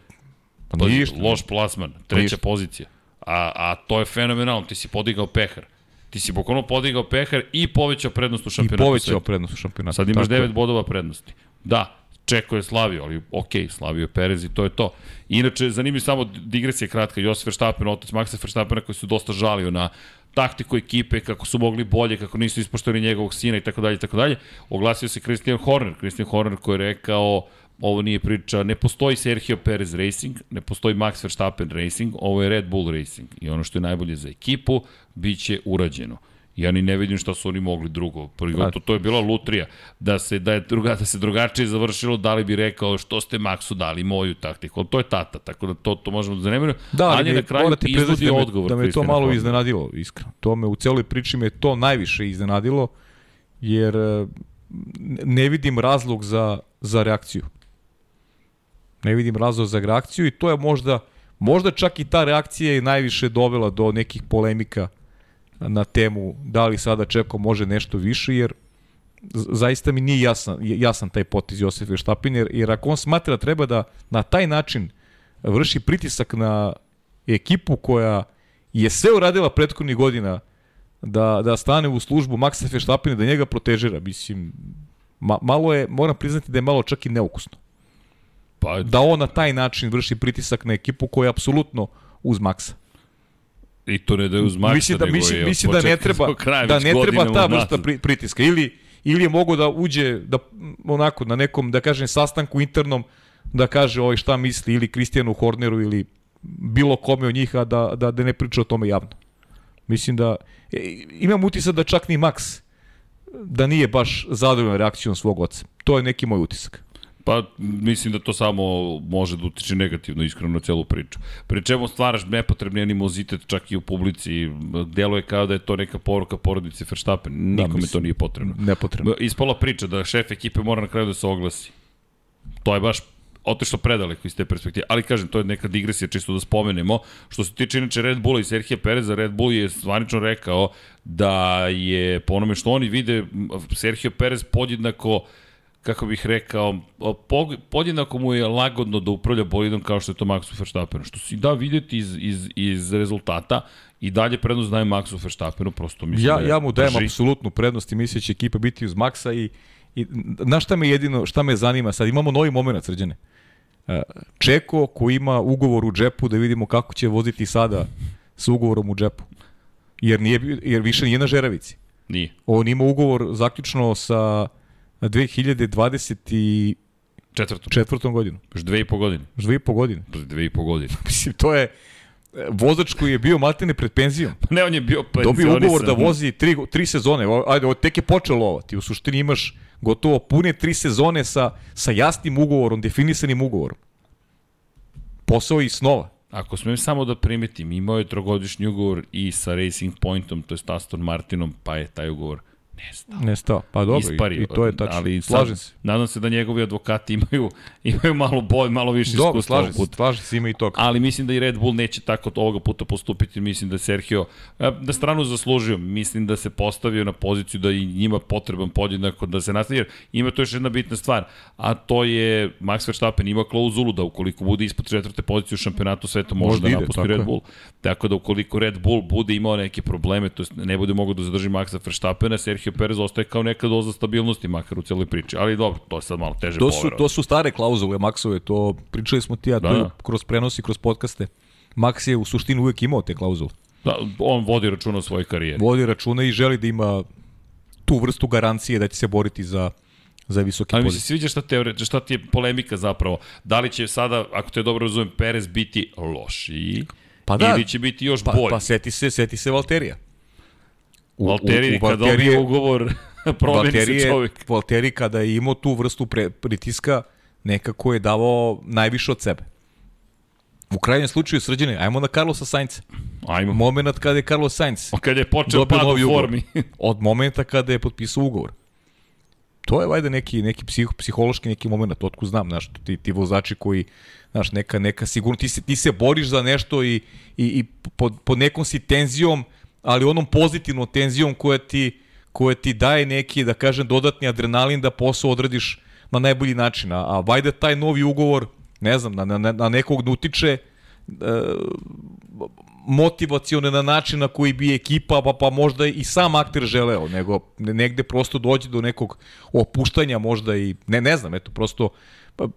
pa Pazi, ništa. Loš plasman, treća Ništa. pozicija. A, a to je fenomenalno, ti si podigao pehar. Ti si bukvalno podigao pehar i povećao prednost u I šampionatu. povećao sveta. prednost u šampionatu. Sad imaš Tako je. 9 bodova prednosti. Da, Čeko je slavio, ali ok, slavio je Perez i to je to. Inače, zanimljiv samo digresija kratka, Josef Verstappen, otac Maxa Verstappena koji su dosta žalio na taktiku ekipe, kako su mogli bolje, kako nisu ispoštovali njegovog sina i tako dalje i tako dalje. Oglasio se Christian Horner, Christian Horner koji je rekao ovo nije priča, ne postoji Sergio Perez Racing, ne postoji Max Verstappen Racing, ovo je Red Bull Racing. I ono što je najbolje za ekipu, bit će urađeno. Ja ni ne vidim šta su oni mogli drugo. Prvi to, to je bila lutrija. Da se, da je druga, da se drugačije završilo, da li bi rekao što ste Maxu dali moju taktiku. Ali to je tata, tako da to, to možemo da zanemeno. Da, ali je na kraju priznati iznudio da me, odgovor. Da me to malo Hornera. iznenadilo, iskreno. To me u celoj priči me to najviše iznenadilo, jer e, ne vidim razlog za, za reakciju. Ne vidim razlog za reakciju i to je možda, možda čak i ta reakcija je najviše dovela do nekih polemika na temu da li sada Čeko može nešto više, jer zaista mi nije jasan, jasan taj potez Josef Verstappen, jer, jer ako on smatra da treba da na taj način vrši pritisak na ekipu koja je sve uradila prethodnih godina da, da stane u službu Maxa Verstappena, da njega protežira, mislim, ma, malo je, moram priznati da je malo čak i neukusno. Pa, Da on na taj način vrši pritisak na ekipu koja je apsolutno uz Maxa. I to ne da je uz Maxa, mislim da, nego mislim, je mislim da ne treba, da ne treba ta vrsta pri, pritiska. Ili, ili je mogo da uđe da, onako na nekom, da kažem, sastanku internom da kaže ovaj šta misli ili Kristijanu Horneru ili bilo kome od njih, a da, da, da ne priča o tome javno. Mislim da, e, imam utisak da čak ni Max da nije baš zadovoljan reakcijom svog oca. To je neki moj utisak. Pa mislim da to samo može da utiče negativno iskreno na celu priču. Pri čemu stvaraš nepotrebni animozitet čak i u publici. Delo je kao da je to neka poruka porodice Verstappen. Nikome mislim, to nije potrebno. Nepotrebno. Ispala priča da šef ekipe mora na kraju da se oglasi. To je baš otišlo predaleko iz te perspektive. Ali kažem, to je neka digresija čisto da spomenemo. Što se tiče inače Red Bulla i Serhije Pereza, Red Bull je zvanično rekao da je po onome što oni vide Sergio Perez podjednako kako bih rekao, podjednako mu je lagodno da upravlja bolidom kao što je to Maxu Verstappenu, što si da vidjeti iz, iz, iz rezultata i dalje prednost daje Maxu Verstappenu, prosto mislim Ja, da ja mu dajem drži. apsolutnu prednost i mislim da će ekipa biti uz Maksa i, i na šta me jedino, šta me zanima sad, imamo novi moment srđane. E, Čeko koji ima ugovor u džepu da vidimo kako će voziti sada sa ugovorom u džepu. Jer, nije, jer više nije na žeravici. Nije. On ima ugovor zaključno sa 2024. Četvrto. godinu. Još dve i po godine. Još dve i po godine. Dve i po godine. Mislim, to je vozač koji je bio matene pred penzijom. Pa ne, on je bio Dobio penzionisan. ugovor da vozi tri, tri sezone. Ajde, tek je počelo ovo. Ti u suštini imaš gotovo pune tri sezone sa, sa jasnim ugovorom, definisanim ugovorom. Posao i snova. Ako smem samo da primetim, imao je trogodišnji ugovor i sa Racing Pointom, to je Aston Martinom, pa je taj ugovor nestao. Ne stao. Pa dobro, Ispario. i, i to je tačno. Ali slažem se. Nadam se da njegovi advokati imaju, imaju malo boj, malo više Dobro, iskustva slažem ovog se, slažem se, ima i toga. Ali mislim da i Red Bull neće tako ovoga puta postupiti. Mislim da je Sergio e, na stranu zaslužio. Mislim da se postavio na poziciju da i njima potreban podjednako da se nastavi. Jer ima to još jedna bitna stvar. A to je Max Verstappen ima klauzulu da ukoliko bude ispod četvrte pozicije u šampionatu sveta može Možda da napusti Red je. Bull. Tako da ukoliko Red Bull bude imao neke probleme, to ne bude mogao da zadrži Maxa Verstappena, Sergio Perez ostaje kao neka doza stabilnosti makar u celoj priči. Ali dobro, to je sad malo teže To su, to su stare klauzule Maksove, to pričali smo ti ja Da, da, da. to kroz prenosi, kroz podcaste. Maks je u suštini uvek imao te klauzule. Da, on vodi računa o svojoj karijeri. Vodi računa i želi da ima tu vrstu garancije da će se boriti za, za visoke Ali mi se pozicije. sviđa šta, teore, šta ti je polemika zapravo. Da li će sada, ako te dobro razumem, Perez biti lošiji Pa da. ili će biti još Pa, bolji? pa seti se, seti se Valterija. U, Valtteri, kad Valterije- dobije ugovor, promeni se Valterije- čovjek. Valtteri kada je imao tu vrstu pre, pritiska, nekako je davao najviše od sebe. U krajnjem slučaju srđene, ajmo na Carlosa Sainca. Ajmo. Moment kada je Carlos Sainz Pa kad je počeo pad u formi. Od momenta kada je potpisao ugovor. To je vajda neki, neki psih, psihološki neki moment, otkud znam, znaš, ti, ti vozači koji, znaš, neka, neka sigurno, ti se, ti se boriš za nešto i, i, i pod, pod nekom si tenzijom, ali onom pozitivnom tenzijom koja ti, koja ti daje neki, da kažem, dodatni adrenalin da posao odradiš na najbolji način. A, a vajda taj novi ugovor, ne znam, na, na, na nekog ne utiče, motivacione na način na koji bi ekipa, pa, pa možda i sam akter želeo, nego ne- negde prosto dođe do nekog opuštanja možda i, ne, ne znam, eto, prosto pa,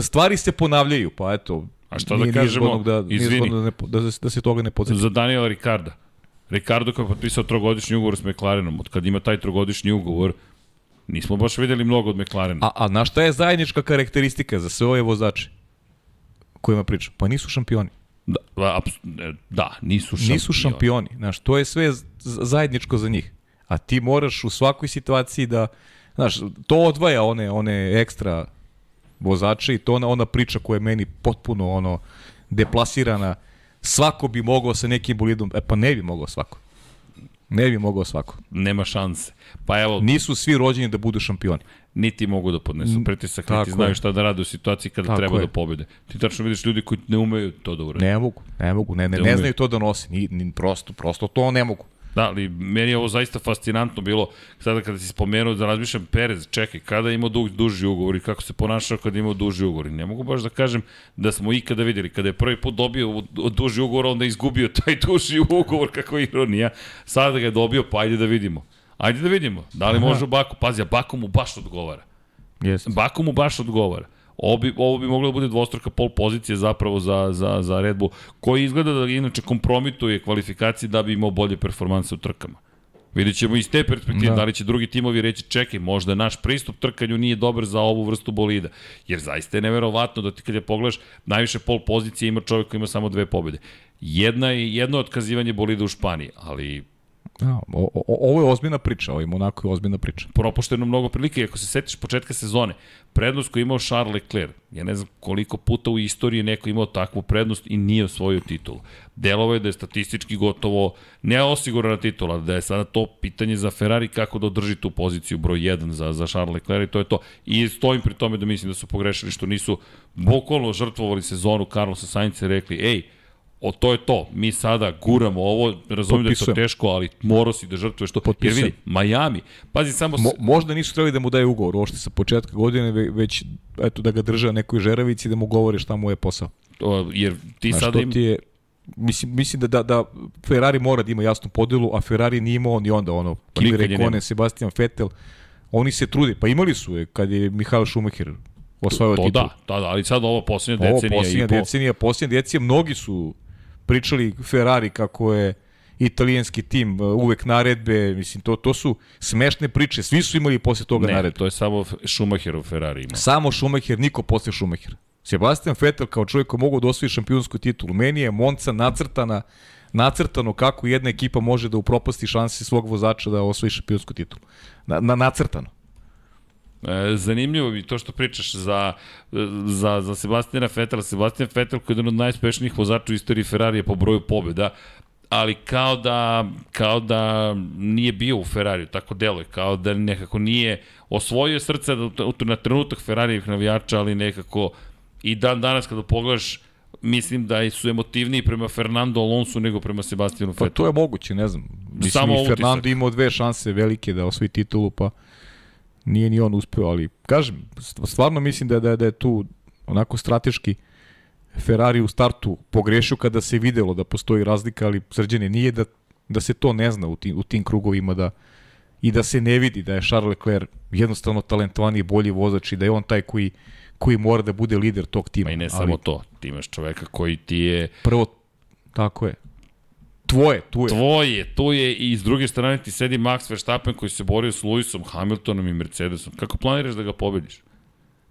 stvari se ponavljaju, pa eto, A šta da kažemo, da, izvini. da, ne, da, se- da se toga ne podsjeti. Za Daniela Ricarda. Ricardo koji je potpisao trogodišnji ugovor s McLarenom, od kad ima taj trogodišnji ugovor, nismo baš videli mnogo od McLarena. A, a na šta je zajednička karakteristika za sve ove vozače kojima pričam? Pa nisu šampioni. Da, ne, da nisu šampioni. Nisu šampioni. Znaš, to je sve zajedničko za njih. A ti moraš u svakoj situaciji da, znaš, to odvaja one, one ekstra vozače i to ona, ona priča koja je meni potpuno ono deplasirana. Svako bi mogao sa nekim bolidom, e pa ne bi mogao svako. Ne bi mogao svako. Nema šanse. Pa evo, Nisu svi rođeni da budu šampioni. niti mogu da podnesu pritisak, tako niti znaju je. šta da rade u situaciji kada Tako treba je. da pobede. Ti tačno vidiš ljudi koji ne umeju to da urade. Ne mogu, ne mogu, ne, ne, Ne ne znaju to da nose, ni, ni prosto, prosto to ne mogu. Da, ali meni je ovo zaista fascinantno bilo, sada kada si spomenuo da razmišljam Perez, čekaj, kada je imao du, duži ugovor i kako se ponašao kada je imao duži ugovor. I ne mogu baš da kažem da smo ikada videli, kada je prvi put dobio duži ugovor, onda je izgubio taj duži ugovor, kako je ironija. Sada ga je dobio, pa ajde da vidimo. Ajde da vidimo, da li može u Baku, pazi, a Baku mu baš odgovara. Jeste. Baku mu baš odgovara. Ovo bi, ovo bi moglo da bude dvostruka pol pozicije zapravo za, za, za Red Bull, koji izgleda da inače kompromituje kvalifikacije da bi imao bolje performanse u trkama. Vidjet ćemo iz te perspektive da. Da. da li će drugi timovi reći čekaj, možda naš pristup trkanju nije dobar za ovu vrstu bolida. Jer zaista je neverovatno da ti kad je pogledaš, najviše pol pozicije ima čovjek koji ima samo dve pobjede. Jedna je jedno otkazivanje bolida u Španiji, ali Ja, o, o, ovo je ozbiljna priča, ovo je Monako je ozbiljna priča. propušteno mnogo prilike. Ako se setiš početka sezone, prednost koju imao Charles Leclerc, ja ne znam koliko puta u istoriji neko imao takvu prednost i nije osvojio titulu. Delovo je da je statistički gotovo neosigurana titula, da je sada to pitanje za Ferrari kako da održi tu poziciju broj 1 za, za Charles Leclerc i to je to. I stojim pri tome da mislim da su pogrešili što nisu bukvalno žrtvovali sezonu Carlosa Sainca i rekli, ej, o to je to. Mi sada guramo ovo, razumijem da je to teško, ali morao si da žrtvuješ to. Jer Potpisujem. vidi, Miami, pazi samo... Mo, možda nisu trebali da mu daju ugovor uopšte sa početka godine, ve- već eto, da ga drže na nekoj žeravici i da mu govore šta mu je posao. o, jer ti Znaš, sada to im... ti je, mislim, mislim da, da, da Ferrari mora da ima jasnu podelu, a Ferrari nije imao ni onda ono, Pa Kimi. Raikkonen, Sebastian Vettel, oni se trude, pa imali su je kad je Mihael Schumacher osvojio To titul. da, da, da, ali sad ovo posljednja Ovo decenija posljednja i po... decenija, posljednja decenija, mnogi su pričali Ferrari kako je italijanski tim uh, uvek naredbe, mislim, to, to su smešne priče, svi su imali posle toga Ne, naredbe. to je samo Schumacherov Ferrari ima. Samo Schumacher, niko posle Schumacher. Sebastian Vettel kao čovjek koji mogu da osvoji šampionsku titulu. Meni je Monca nacrtana nacrtano kako jedna ekipa može da upropasti šanse svog vozača da osvoji šampionsku titulu. Na, na nacrtano. E, zanimljivo mi to što pričaš za, za, za Sebastijana Fetela. Sebastian Fetel koji je jedan od najspešnijih vozača u istoriji Ferrarija po broju pobjeda, ali kao da, kao da nije bio u Ferrariju, tako deluje, kao da nekako nije osvojio srce na trenutak Ferrarijevih navijača, ali nekako i dan danas kada pogledaš mislim da su emotivniji prema Fernando Alonso nego prema Sebastijanu Pa Fetelu. to je moguće, ne znam. Mislim, Samo i utisak. Fernando imao dve šanse velike da osvoji titulu, pa nije ni on uspeo, ali kažem, stvarno mislim da, je- da, je- da je tu onako strateški Ferrari u startu pogrešio kada se videlo da postoji razlika, ali srđene nije da, da se to ne zna u tim, u tim krugovima da i da se ne vidi da je Charles Leclerc jednostavno talentovaniji bolji vozač i da je on taj koji, koji mora da bude lider tog tima. Ma i ne Ali samo to, ti imaš čoveka koji ti je Prvo, tako je. Tvoje, tu je. Tvoje, to je i s druge strane ti sedi Max Verstappen koji se borio s Lewisom, Hamiltonom i Mercedesom. Kako planiraš da ga pobediš?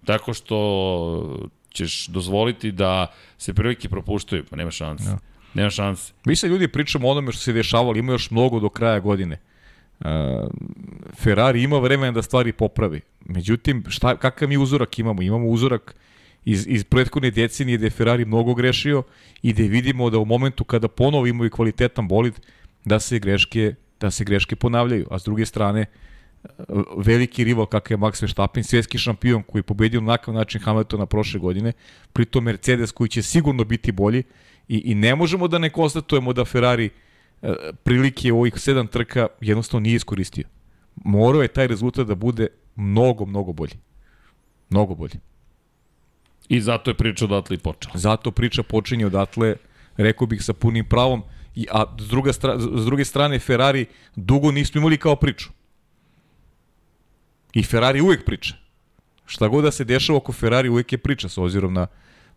Tako što ćeš dozvoliti da se prilike propuštaju, pa nema šanse. Ja. Nema šanse. Mi se ljudi pričamo o onome što se dešavalo, ima još mnogo do kraja godine. Uh, Ferrari ima vremena da stvari popravi. Međutim, šta, kakav mi uzorak imamo? Imamo uzorak iz, iz prethodne decenije gde Ferrari mnogo grešio i gde vidimo da u momentu kada ponovo imaju kvalitetan bolid, da se greške da se greške ponavljaju. A s druge strane, uh, veliki rival kakav je Max Verstappen, svjetski šampion koji je pobedio na nakav način Hamiltona prošle godine, pritom Mercedes koji će sigurno biti bolji i, i ne možemo da ne konstatujemo da Ferrari e, prilike ovih sedam trka jednostavno nije iskoristio. Morao je taj rezultat da bude mnogo, mnogo bolji. Mnogo bolji. I zato je priča odatle i počela. Zato priča počinje odatle, rekao bih sa punim pravom, i, a s, druga stra, s druge strane Ferrari dugo nismo imali kao priču. I Ferrari uvek priča. Šta god da se dešava oko Ferrari uvek je priča s obzirom na,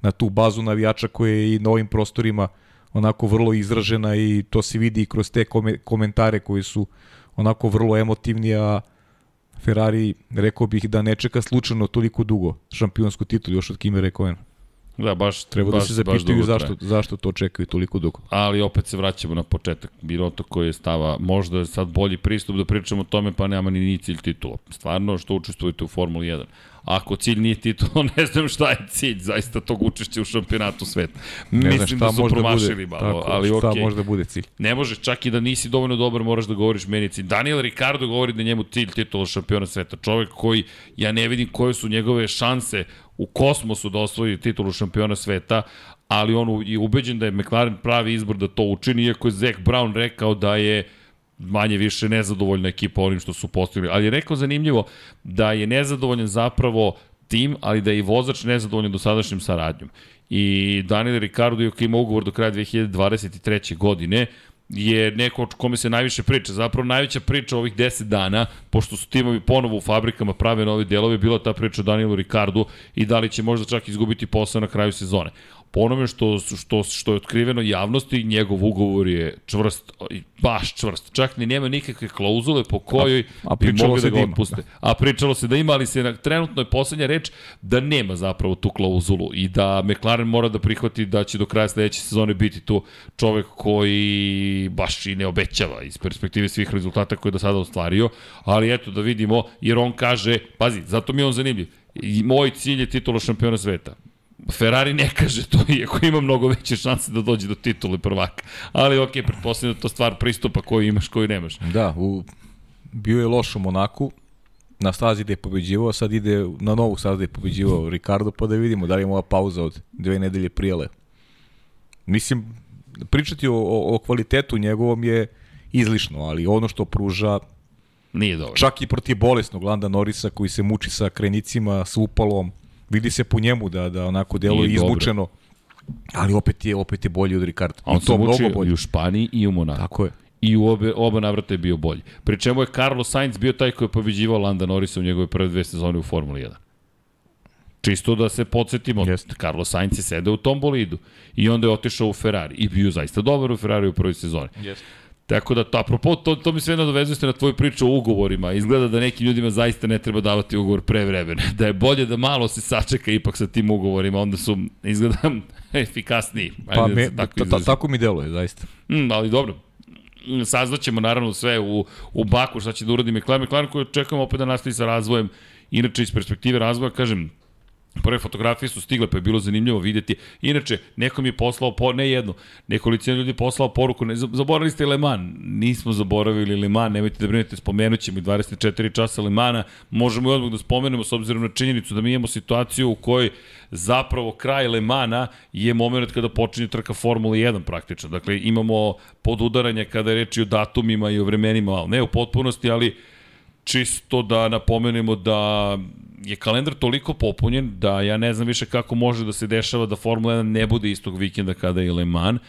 na tu bazu navijača koja je i na ovim prostorima onako vrlo izražena i to se vidi i kroz te kome, komentare koji su onako vrlo emotivni, a Ferrari rekao bih da ne čeka slučajno toliko dugo šampionsku titulu još od Kimi Rekoena. Da, baš, Treba baš, da se zapitaju zašto, zašto to čekaju toliko dugo. ali opet se vraćamo na početak. Biroto koji je stava, možda je sad bolji pristup da pričamo o tome, pa nema ni, ni cilj titula. Stvarno, što učestvujete u Formuli 1. Ako cilj nije titula, ne znam šta je cilj zaista tog učešća u šampionatu sveta. Ne Mislim šta da su može promašili bude, malo, tako, ali šta okej. može da bude cilj. Ne možeš čak i da nisi dovoljno dobar, moraš da govoriš meni cilj. Daniel Ricardo govori da je njemu cilj titula šampiona sveta. Čovek koji, ja ne vidim koje su njegove šanse u kosmosu da osvoji titulu šampiona sveta, ali on je ubeđen da je McLaren pravi izbor da to učini, iako je Zach Brown rekao da je manje više nezadovoljna ekipa onim što su postigli. Ali je rekao zanimljivo da je nezadovoljan zapravo tim, ali da je i vozač nezadovoljan dosadašnjim saradnjom. I Daniel Ricardo, iako ima ugovor do kraja 2023. godine, je neko o kome se najviše priča. Zapravo najveća priča ovih 10 dana, pošto su timovi ponovo u fabrikama prave nove delove, bila ta priča o Danielu Ricardu i da li će možda čak izgubiti posao na kraju sezone. Po onome što, što, što je otkriveno javnosti, njegov ugovor je čvrst, baš čvrst. Čak ni nema nikakve klauzule po kojoj A- a bi mogli da ga otpuste. A pričalo se da ima, ali se na, trenutno je poslednja reč da nema zapravo tu klauzulu i da McLaren mora da prihvati da će do kraja sledeće sezone biti tu čovek koji baš i ne obećava iz perspektive svih rezultata koje je do sada ostvario, ali eto da vidimo, jer on kaže, pazi, zato mi je on zanimljiv, I moj cilj je titula šampiona sveta. Ferrari ne kaže to, iako ima mnogo veće šanse da dođe do titule prvaka. Ali ok, pretpostavljam da to stvar pristupa koju imaš, koju nemaš. Da, u, bio je loš u Monaku, na stazi gde je pobeđivao, sad ide na novu stazu gde je pobeđivao Ricardo, pa da vidimo da li je ova pauza od dve nedelje prijele. Mislim, pričati o, o, o kvalitetu njegovom je izlišno, ali ono što pruža Nije dobro. čak i protiv bolesnog Landa Norisa koji se muči sa krenicima, sa upalom, vidi se po njemu da da onako deluje izmučeno. Ali opet je opet je bolji od Ricarda. A on to mnogo bolji. i u Španiji i u Monaku. Tako je. I u obe, oba navrata je bio bolji. Pri čemu je Carlos Sainz bio taj koji je pobeđivao Landa Norrisa u njegove prve dve sezone u Formuli 1. Čisto da se podsjetimo, Jeste. Carlos Sainz je sedeo u tom bolidu i onda je otišao u Ferrari i bio zaista dobar u Ferrari u prvoj sezoni. Jeste. Tako da, to, apropo, to, to mi sve nadovezuje se na tvoju priču o ugovorima. Izgleda da nekim ljudima zaista ne treba davati ugovor pre vremena. Da je bolje da malo se sačeka ipak sa tim ugovorima, onda su, izgleda, efikasniji. Pa Ajde da me, tako ta, ta, tako mi deluje, zaista. Mm, ali dobro. Saznaćemo naravno sve u, u Baku šta će da uradi McLaren. McLaren koji očekujemo opet da nastavi sa razvojem. Inače, iz perspektive razvoja, kažem, Prve fotografije su stigle, pa je bilo zanimljivo videti. Inače, neko mi je poslao, po, ne jedno, nekolicina ljudi je poslao poruku, ne, zaboravili ste Le Mans. Nismo zaboravili Le Mans, nemojte da brinete, spomenut ćemo i 24 časa Le Mana. Možemo i odmah da spomenemo s obzirom na činjenicu da mi imamo situaciju u kojoj zapravo kraj Le Mana je moment kada počinje trka Formula 1 praktično. Dakle, imamo podudaranje kada je reči o datumima i o vremenima, ali ne u potpunosti, ali čisto da napomenemo da je kalendar toliko popunjen da ja ne znam više kako može da se dešava da Formula 1 ne bude istog vikenda kada je Le Mans,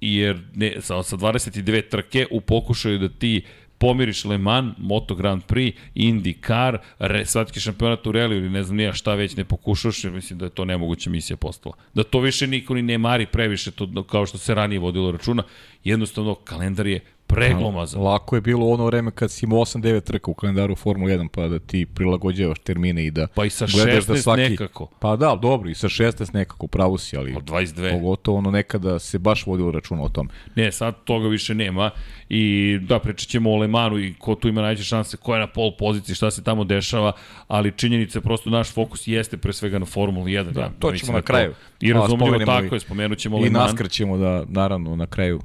jer ne, sa, sa 29 trke u pokušaju da ti pomiriš Le Mans, Moto Grand Prix, IndyCar, re, svetski šampionat u reliju ili ne znam nija šta već ne pokušaš, jer mislim da je to nemoguća misija postala. Da to više niko ni ne mari previše, to, kao što se ranije vodilo računa, jednostavno kalendar je preglomazan. Lako je bilo ono vreme kad si imao 8-9 trka u kalendaru Formula 1, pa da ti prilagođavaš termine i da Pa i sa gledaš 16 nekako. Pa da, dobro, i sa 16 nekako, pravo si, ali Od 22. pogotovo ono nekada se baš vodilo računa o tom. Ne, sad toga više nema i da, pričat ćemo o Lemanu i ko tu ima najveće šanse, ko je na pol poziciji, šta se tamo dešava, ali činjenica je prosto naš fokus jeste pre svega na Formuli 1. Da, to mislim ćemo da na kraju. I razumljivo tako i- je, spomenut ćemo I Leman. naskar ćemo da, naravno, na kraju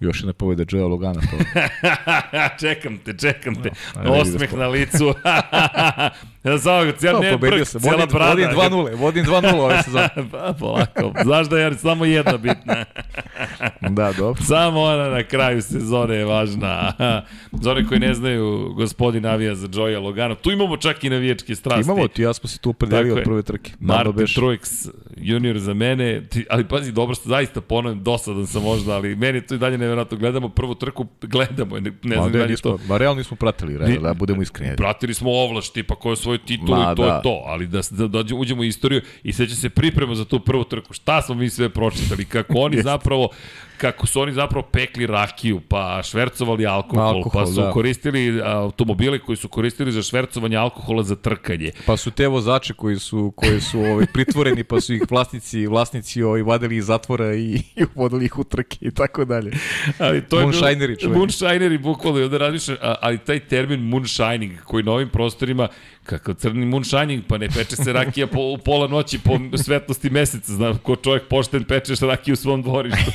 još jedna pobjeda Joea Logana. To. čekam te, čekam te. da Osmeh na licu. ja samo, cijel ne brk, cijela Vodim, brada. vodim 2-0, vodim 2-0 ove sezone. pa, polako. Znaš da je samo jedna bitna. Da, dobro. Samo ona na kraju sezone je važna. Za one koji ne znaju, gospodin navija za Joya Logano. Tu imamo čak i navijačke strasti. Imamo ti, ja smo se tu opredelili od prve trke. Nama Martin beš- Truex junior za mene, ti, ali pazi, dobro ste, zaista ponovim, dosadan sam možda, ali meni je to i dalje nevjerojatno. Gledamo prvu trku, gledamo, ne, ne znam da li nismo, to. ma realno nismo pratili, realno, da budemo iskreni. Pratili smo ovlaš, tipa ko je svoj titul Ma, i to da. je to, ali da, da, da uđemo u istoriju i seća se priprema za tu prvu trku. Šta smo mi sve pročitali, kako oni zapravo kako su oni zapravo pekli rakiju, pa švercovali alkohol, Alkohol, pa su da. koristili automobile koji su koristili za švercovanje alkohola za trkanje. Pa su te vozače koji su koji su ovaj pritvoreni, pa su ih vlasnici vlasnici ovaj vadili iz zatvora i, i uvodili ih u trke i tako dalje. Ali to je Moonshineri, čuveni. Moonshineri, bukvalno, i onda razmišljam, ali taj termin moonshining, koji na ovim prostorima, kako crni moonshining, pa ne peče se rakija po, u pola noći po svetlosti meseca, znam, ko čovjek pošten pečeš rakiju u svom dvorištu.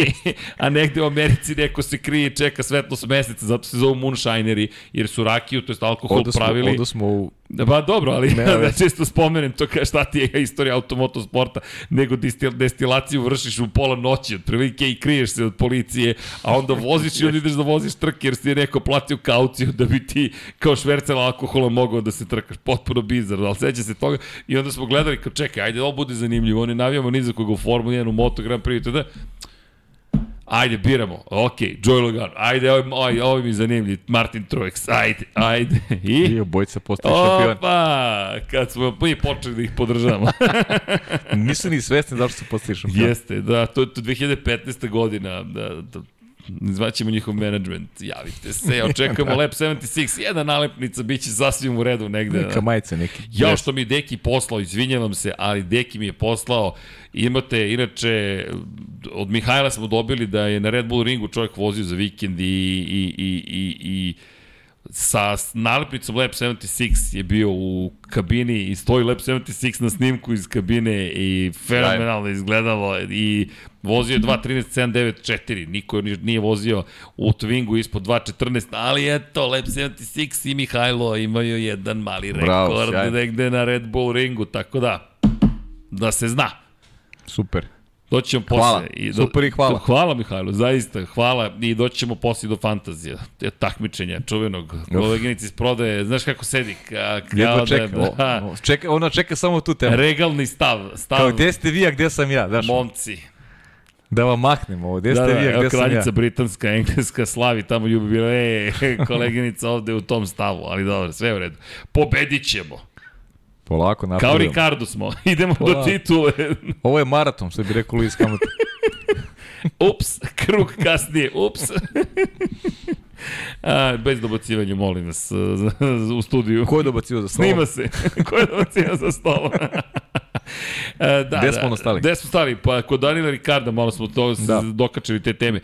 a negde u Americi neko se krije i čeka svetlost meseca, zato se zovu moonshineri, jer su rakiju, to je alkohol Onda smo, pravili. onda smo u, Pa dobro, ali Ne, da veze. često spomenem to kao šta ti je istorija automotosporta, nego distil, destilaciju vršiš u pola noći, otprilike i kriješ se od policije, a onda voziš i onda ideš da voziš trke jer si je neko platio kauciju da bi ti kao švercel alkohola mogao da se trkaš. Potpuno bizarno, ali seća se toga i onda smo gledali kao čekaj, ajde, ovo bude zanimljivo, oni navijamo ni za koga u Formuli 1, u Moto Grand Prix, itd. Ajde, biramo. Ok, Joy Logan. Ajde, ovaj, ovaj, ovaj mi je zanimljiv. Martin Truex. Ajde, ajde. I... i obojica postali šampion. Opa, kad smo mi počeli da ih podržavamo. Nisu ni svesni zašto su postali šampion. Jeste, da, to je to 2015. godina, da, da zvaćemo njihov management, javite se, očekujemo Lab 76, jedna nalepnica, bit će sasvim u redu negde. Neka majica neki. Ja što mi Deki poslao, izvinjavam se, ali Deki mi je poslao, imate, inače, od Mihajla smo dobili da je na Red Bull ringu čovjek vozio za vikend i, i, i, i, i sa nalepnicom Lab 76 je bio u kabini i stoji Lab 76 na snimku iz kabine i fenomenalno izgledalo i vozio je 2.13.794 niko ni- nije vozio u Twingu ispod 2.14 ali eto Lab 76 i Mihajlo imaju jedan mali Bravo, rekord sjajno. negde na Red Bull ringu tako da da se zna Super. Doći ćemo posle. Hvala. I Super i hvala. Hvala Mihajlo, zaista, hvala. I doći ćemo posle do fantazija, te takmičenja čuvenog. Koleginici iz prodaje, znaš kako sedi? Ka, Jedva kao čeka. da, da, čeka, ona čeka samo tu temu. regalni stav, stav Kao, gde ste vi, a gde sam ja? Znaš, momci. da vam mahnem ovo. Gde Da, ste da, vi, a evo gde sam ja? kraljica britanska, engleska, slavi tamo ljubi bila, e, koleginica ovde u tom stavu, ali dobro, sve u redu. Pobedit ćemo. Polako, Kao napredujemo. Ricardo smo, idemo do Polako. titule. Ovo je maraton, što bi rekao Luis Hamilton. Ups, krug kasnije, ups. A, bez dobacivanja, molim vas, u studiju. Ko je dobacio za stolom? Snima se. Ko je dobacio za stolom? E, da, Gde smo ono stali? Gde smo stali? Pa kod Daniela Ricarda malo smo to da. Da. dokačili te teme. E,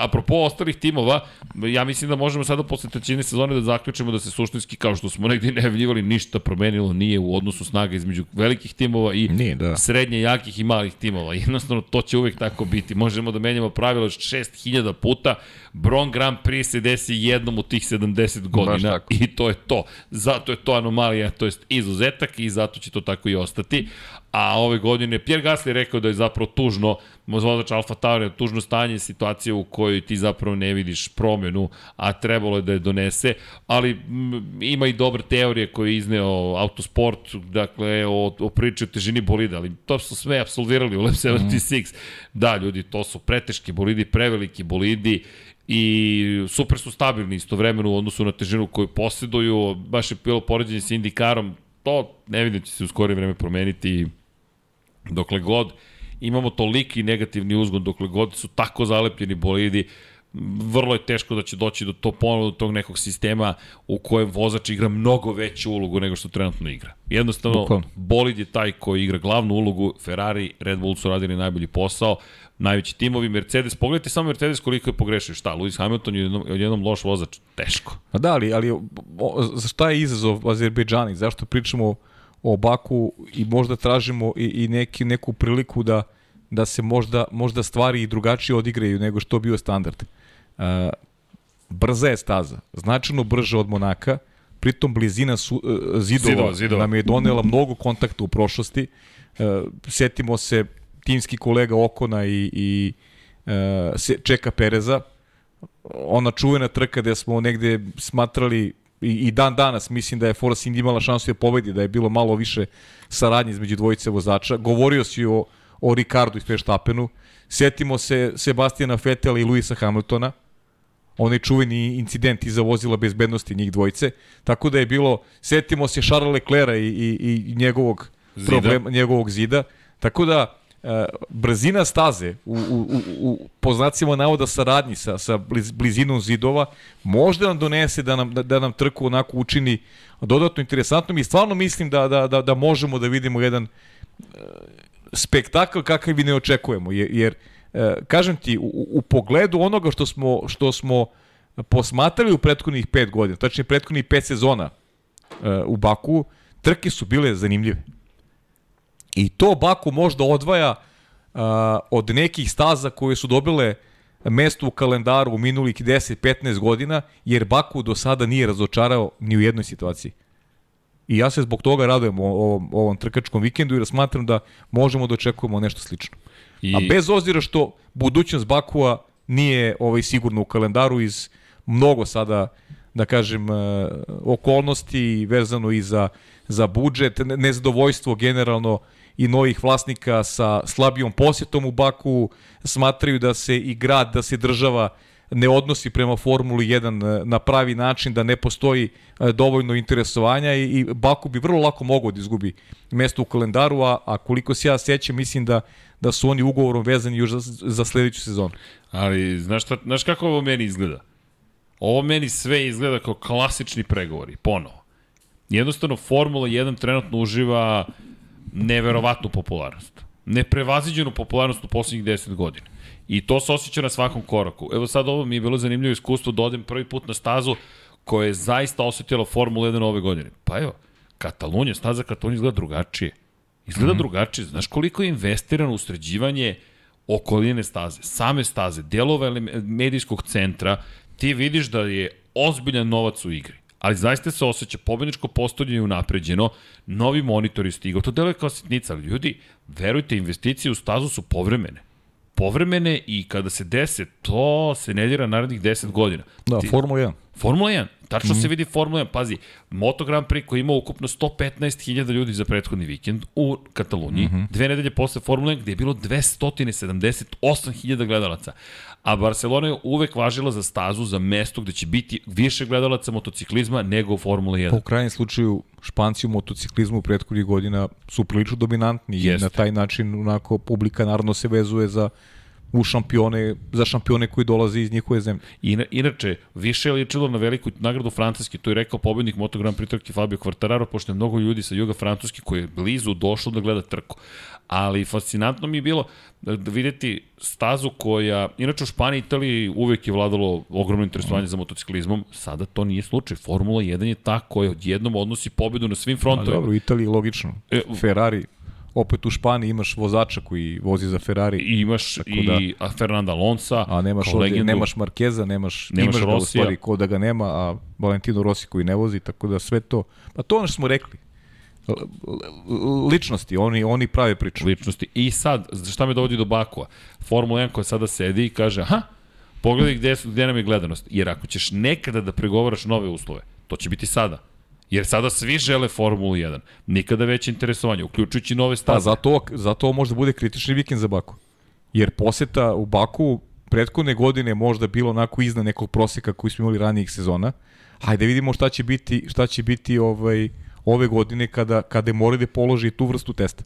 apropo ostalih timova, ja mislim da možemo sada posle trećine sezone da zaključimo da se suštinski, kao što smo negdje najavljivali, ništa promenilo nije u odnosu snaga između velikih timova i Nije, da. srednje, jakih i malih timova. Jednostavno, to će uvek tako biti. Možemo da menjamo pravilo 6000 puta. Bron Grand Prix se desi jednom u tih 70 godina i to je to. Zato je to anomalija, to jest izuzetak i zato će to tako i ostati. A ove godine Pierre Gasly rekao da je zapravo tužno, vozač Alfa Tauri, tužno stanje situacije u kojoj ti zapravo ne vidiš promenu, a trebalo je da je donese, ali m, ima i dobre teorije koje je izneo Autosport, dakle o, o priči o težini bolida, ali to su sve absolvirali u Lab 76. Da, ljudi, to su preteški bolidi, preveliki bolidi, i super su stabilni istovremeno u odnosu na težinu koju posjeduju, baš je bilo poređenje sa Indikarom, to ne vidim da će se u skorije vreme promeniti dokle god imamo toliki negativni uzgon, dokle god su tako zalepljeni bolidi, vrlo je teško da će doći do to ponovno do tog nekog sistema u kojem vozač igra mnogo veću ulogu nego što trenutno igra. Jednostavno, Bukvalno. bolid je taj koji igra glavnu ulogu, Ferrari, Red Bull su radili najbolji posao, najveći timovi, Mercedes, pogledajte samo Mercedes koliko je pogrešio, šta, Lewis Hamilton je odjednom, odjednom loš vozač, teško. A da, ali, ali o, o, šta je izazov Azerbejdžani? Zašto pričamo o Baku i možda tražimo i, i neki, neku priliku da, da se možda, možda stvari i drugačije odigraju nego što bio standard. Uh, brza je staza, značajno brža od Monaka, pritom blizina su, uh, zidova, Zidova, zidova. nam je donela mnogo kontakta u prošlosti. Uh, setimo se timski kolega Okona i, i uh, se, Čeka Pereza, ona čuvena trka gde smo negde smatrali i, i dan danas mislim da je Force India imala šansu da pobedi, da je bilo malo više saradnje između dvojice vozača. Govorio si o, o Ricardu i Verstappenu. Setimo se Sebastijana Vetela i Luisa Hamiltona. Onaj čuveni incident iza vozila bezbednosti njih dvojice. Tako da je bilo, setimo se Charles Leclerca i, i, i njegovog Zida. problema, njegovog zida. Tako da, brzina staze u, u, u, po znacima navoda saradnji sa, sa bliz, blizinom zidova možda nam donese da nam, da, da nam trku onako učini dodatno interesantnom i stvarno mislim da, da, da, da možemo da vidimo jedan e, spektakl kakav i ne očekujemo jer, jer e, kažem ti u, u pogledu onoga što smo što smo posmatrali u prethodnih pet godina tačnije prethodnih pet sezona e, u Baku trke su bile zanimljive I to Baku možda odvaja uh, od nekih staza koje su dobile mesto u kalendaru u minulih 10-15 godina, jer Baku do sada nije razočarao ni u jednoj situaciji. I ja se zbog toga radujem o- ovom, ovom trkačkom vikendu jer smatram da možemo da očekujemo nešto slično. I... A bez obzira što budućnost Bakua nije ovaj sigurno u kalendaru iz mnogo sada da kažem e, okolnosti vezano i za za budžet, ne- nezadovoljstvo generalno i novih vlasnika sa slabijom posjetom u Baku smatraju da se i grad, da se država ne odnosi prema Formuli 1 na pravi način, da ne postoji e, dovoljno interesovanja i, Baku bi vrlo lako mogao da izgubi mesto u kalendaru, a, a koliko se ja sećam, mislim da, da su oni ugovorom vezani još za, za sledeću sezonu. Ali, znaš, šta, znaš kako ovo meni izgleda? Ovo meni sve izgleda kao klasični pregovori, ponovo. Jednostavno, Formula 1 trenutno uživa neverovatnu popularnost. Neprevaziđenu popularnost u poslednjih 10 godina. I to se osjeća na svakom koraku. Evo sad ovo mi je bilo zanimljivo iskustvo da odem prvi put na stazu koja je zaista osetila Formula 1 ove godine. Pa evo, Katalunja, staza Katalunja izgleda drugačije. Izgleda mm -hmm. drugačije. Znaš koliko je investirano u sređivanje okoline staze, same staze, delova medijskog centra, ti vidiš da je ozbiljan novac u igri. Ali zaista se osjeća pobedničko postavljanje je unapređeno, novi monitor je stigao, to deluje kao sitnica, ali ljudi, verujte, investicije u stazu su povremene povremene i kada se dese, to se ne dira narednih 10 godina. Da, Ti- Formula 1. Formula 1. Tačno Mhm. se vidi Formula 1. Pazi, Moto Grand Prix koji ima ukupno 115.000 ljudi za prethodni vikend u Kataloniji. Mhm. Dve nedelje posle Formula 1 gde je bilo 278.000 gledalaca. A Barcelona je uvek važila za stazu, za mesto gde će biti više gledalaca motociklizma nego u Formula 1. Pa u krajnjem slučaju Španci u motociklizmu u prethodnih godina su prilično dominantni Jeste. i na taj način onako publika naravno se vezuje za u šampione, za šampione koji dolaze iz njihove zemlje. Ina, inače, više je ličilo na veliku nagradu Francuske, to je rekao pobednik Moto Grand Prix trke Fabio Quartararo, pošto je mnogo ljudi sa juga Francuske koji je blizu došlo da gleda trku. Ali fascinantno mi je bilo da, da videti stazu koja, inače u Španiji i Italiji uvek je vladalo ogromno interesovanje za motociklizmom, sada to nije slučaj. Formula 1 je ta koja odjednom odnosi pobedu na svim A frontovima. dobro, u Italiji logično. E, Ferrari, opet u Španiji imaš vozača koji vozi za Ferrari, I imaš i da- a Fernanda Alonsa, a nemaš ovdje, legendu. nemaš Markeza, nemaš, Nemaš imaš Rosija. stvari ko da ga nema, a Valentino Rossi koji ne vozi, tako da sve to, pa to ono što smo rekli, ličnosti, oni, oni prave priču. ličnosti. I sad, šta me dovodi do Bakua? Formula 1 koja sada sedi i kaže, aha, pogledaj gde, su, gde nam je gledanost. Jer ako ćeš nekada da pregovaraš nove uslove, to će biti sada. Jer sada svi žele Formulu 1. Nikada veće interesovanje, uključujući nove Pa staze. zato, zato ovo možda bude kritični vikend za Baku. Jer poseta u Baku prethodne godine možda bilo onako iznad nekog proseka koji smo imali ranijih sezona. Hajde vidimo šta će biti, šta će biti ovaj, ove godine kada, kada mora da položi tu vrstu testa.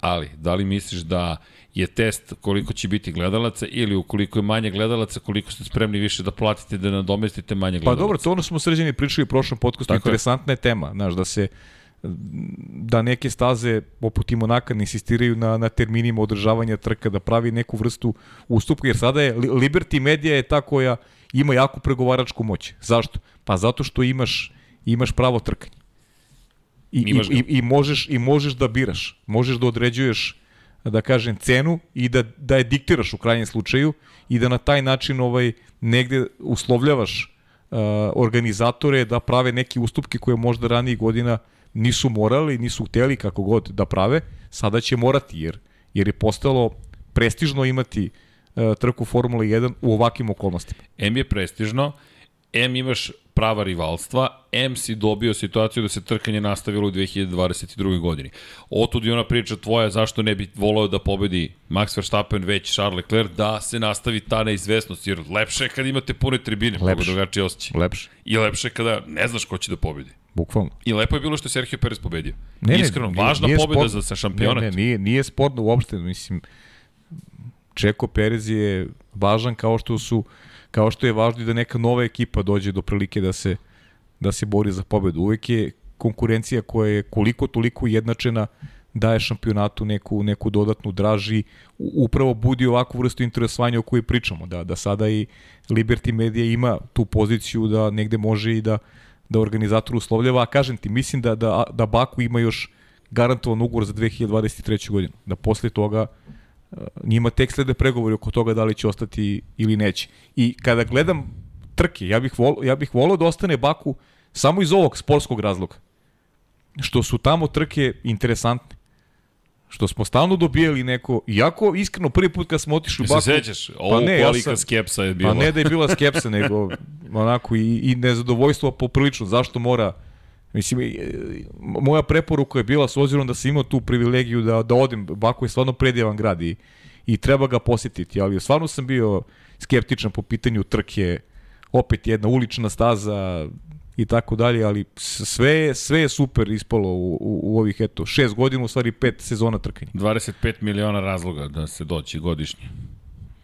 Ali, da li misliš da je test koliko će biti gledalaca ili ukoliko je manje gledalaca, koliko ste spremni više da platite da nadomestite manje Pa gledalaca? dobro, to ono smo sređeni pričali u prošlom podcastu, Tako interesantna je tema, znaš, da se da neke staze poput Imonaka ne insistiraju na, na terminima održavanja trka, da pravi neku vrstu ustupka, jer sada je Li- Liberty Media je ta koja ima jaku pregovaračku moć. Zašto? Pa zato što imaš imaš pravo trkanje. I, i, i, i, možeš, I možeš da biraš, možeš da određuješ da kažem cenu i da, da je diktiraš u krajnjem slučaju i da na taj način ovaj negde uslovljavaš uh, organizatore da prave neke ustupke koje možda ranijih godina nisu morali, nisu hteli kako god da prave, sada će morati jer, jer je postalo prestižno imati uh, trku Formula 1 u ovakvim okolnostima. M je prestižno, M imaš prava rivalstva, M si dobio situaciju da se trkanje nastavilo u 2022. godini. Otud i ona priča tvoja zašto ne bi volao da pobedi Max Verstappen već Charles Leclerc, da se nastavi ta neizvesnost, jer lepše je kad imate pune tribine, mnogo Lepše. drugačije osjećaj. Lepše, I lepše je kada ne znaš ko će da pobedi. bukvalno. I lepo je bilo što je Sergio Perez pobedio. Iskreno, važna pobeda sporno. za, šampionat. Ne, ne, nije, nije sporno uopšte, mislim, Čeko Perez je važan kao što su kao što je važno i da neka nova ekipa dođe do prilike da se da se bori za pobedu. Uvek je konkurencija koja je koliko toliko jednačena daje šampionatu neku, neku dodatnu draži, upravo budi ovakvu vrstu interesovanja o kojoj pričamo, da, da sada i Liberty Media ima tu poziciju da negde može i da, da organizator uslovljava, a kažem ti, mislim da, da, da Baku ima još garantovan ugovor za 2023. godinu, da posle toga njima tek slede pregovori oko toga da li će ostati ili neće. I kada gledam trke, ja bih, vol, ja bih volio da ostane Baku samo iz ovog sportskog razloga. Što su tamo trke interesantne. Što smo stalno dobijali neko, iako iskreno prvi put kad smo otišli u Se Baku... sećaš? Ovo ne, ja kolika sam- skepsa je bila. Pa ne da je bila skepsa, nego onako i, i nezadovoljstvo poprilično. Zašto mora Mislim, e, moja preporuka je bila s obzirom da sam imao tu privilegiju da, da odem, Baku je stvarno predjevan grad i, i treba ga posjetiti, ali stvarno sam bio skeptičan po pitanju trke, opet jedna ulična staza i tako dalje, ali sve, sve je super ispalo u, u, u ovih, eto, šest godina, u stvari pet sezona trkanja. 25 miliona razloga da se doći godišnje.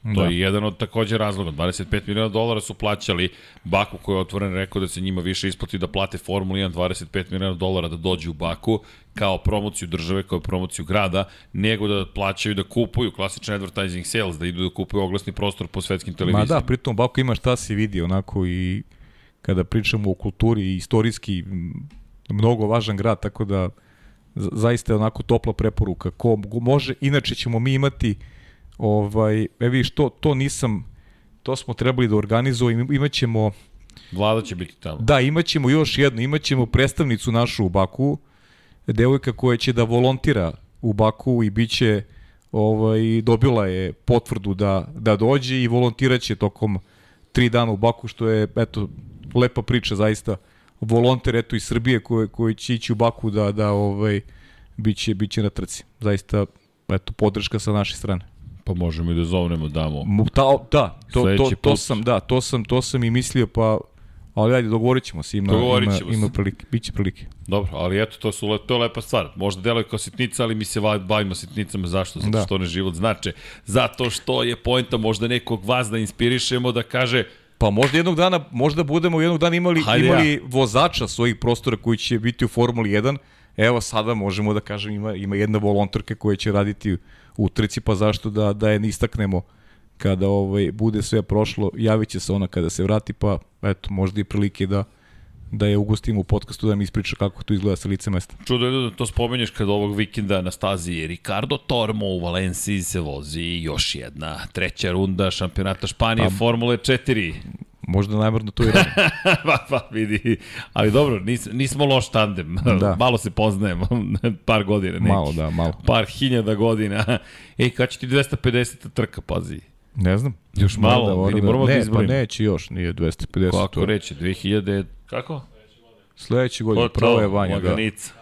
To Da. je jedan od takođe razloga. 25 miliona dolara su plaćali Baku koji je otvoren rekao da se njima više isplati da plate Formula 1 25 miliona dolara da dođu u Baku kao promociju države, kao promociju grada, nego da plaćaju da kupuju klasičan advertising sales, da idu da kupuju oglasni prostor po svetskim Ma televizijama. da, pritom Baku ima šta se vidi onako i kada pričamo o kulturi i istorijski mnogo važan grad, tako da za- zaista je onako topla preporuka. Ko može, inače ćemo mi imati ovaj, e vidiš, to, to nisam, to smo trebali da organizujemo, imaćemo Vlada će biti tamo. Da, imaćemo još jednu, imaćemo predstavnicu našu u Baku, devojka koja će da volontira u Baku i biće ovaj, dobila je potvrdu da, da dođe i volontiraće tokom tri dana u Baku, što je, eto, lepa priča zaista. Volonter, eto, iz Srbije koji, koji će ići u Baku da, da ovaj, biće, biće na trci. Zaista, eto, podrška sa naše strane. Pa možemo i da zovnemo, damo. Ta, da, to, to, to put. sam, da, to sam, to sam i mislio, pa ali ajde, dogovorit ćemo se, ima, Dogovorit ima, ćemo se. ima prilike, bit će prilike. Dobro, ali eto, to, su, to je lepa stvar. Možda deluje kao sitnica, ali mi se bavimo sitnicama. Zašto? Zato Da. što one život znače. Zato što je pojenta možda nekog vas da inspirišemo da kaže Pa možda jednog dana, možda budemo jednog dana imali, Hajde imali vozača svojih prostora koji će biti u Formuli 1. Evo sada možemo da kažem ima, ima jedna volonterka koja će raditi u trci, pa zašto da, da je ne istaknemo kada ovaj, bude sve prošlo, javit će se ona kada se vrati, pa eto, možda i prilike da, da je ugostimo u podcastu da mi ispriča kako to izgleda sa lice mesta. Čudo je da to spomenješ kad ovog vikenda na stazi Ricardo Tormo u Valenciji se vozi još jedna treća runda šampionata Španije Formule 4. Možda namjerno to i radi. pa, pa vidi, ali dobro, nis, nismo loš tandem, Da. malo se poznajemo, par godina nekih. Malo, da, malo. Par hiljada godina. Ej, kad će ti 250 trka, pazi? Ne znam. Još malo, moram vidi, moramo da ne, izbrojimo. Pa neće još, nije 250. Kako to- reći, 2000, kako? Sledeće godine, pravo je Vanja, da. Laganica.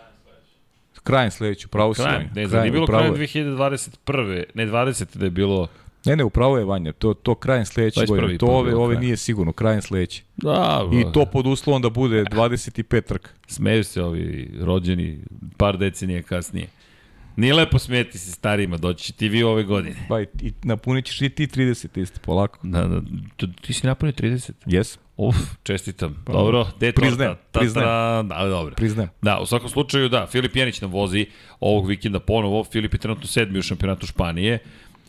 Krajem sledeću, pravo si Vanja. ne znam, nije bilo krajem je. 2021. Ne, 20. da je bilo... Ne, ne, upravo je Vanja, to, to krajem sledeće 21. godine. To pa ove, ove nije sigurno, krajem sledeće. Da, I to pod uslovom da bude 25 trka. Smeju se ovi rođeni par decenija kasnije. Nije lepo smijeti se starijima, doći će ti vi ove godine. Pa i, i napunit ćeš i ti 30 isto, polako. Da, da, to, ti si napunio 30. Jes, Uf, čestitam. Dobro, de priznajem, priznajem. Da, dobro. priznajem. Da, u svakom slučaju, da, Filip Janić nam vozi ovog vikenda ponovo. Filip je trenutno sedmi u šampionatu Španije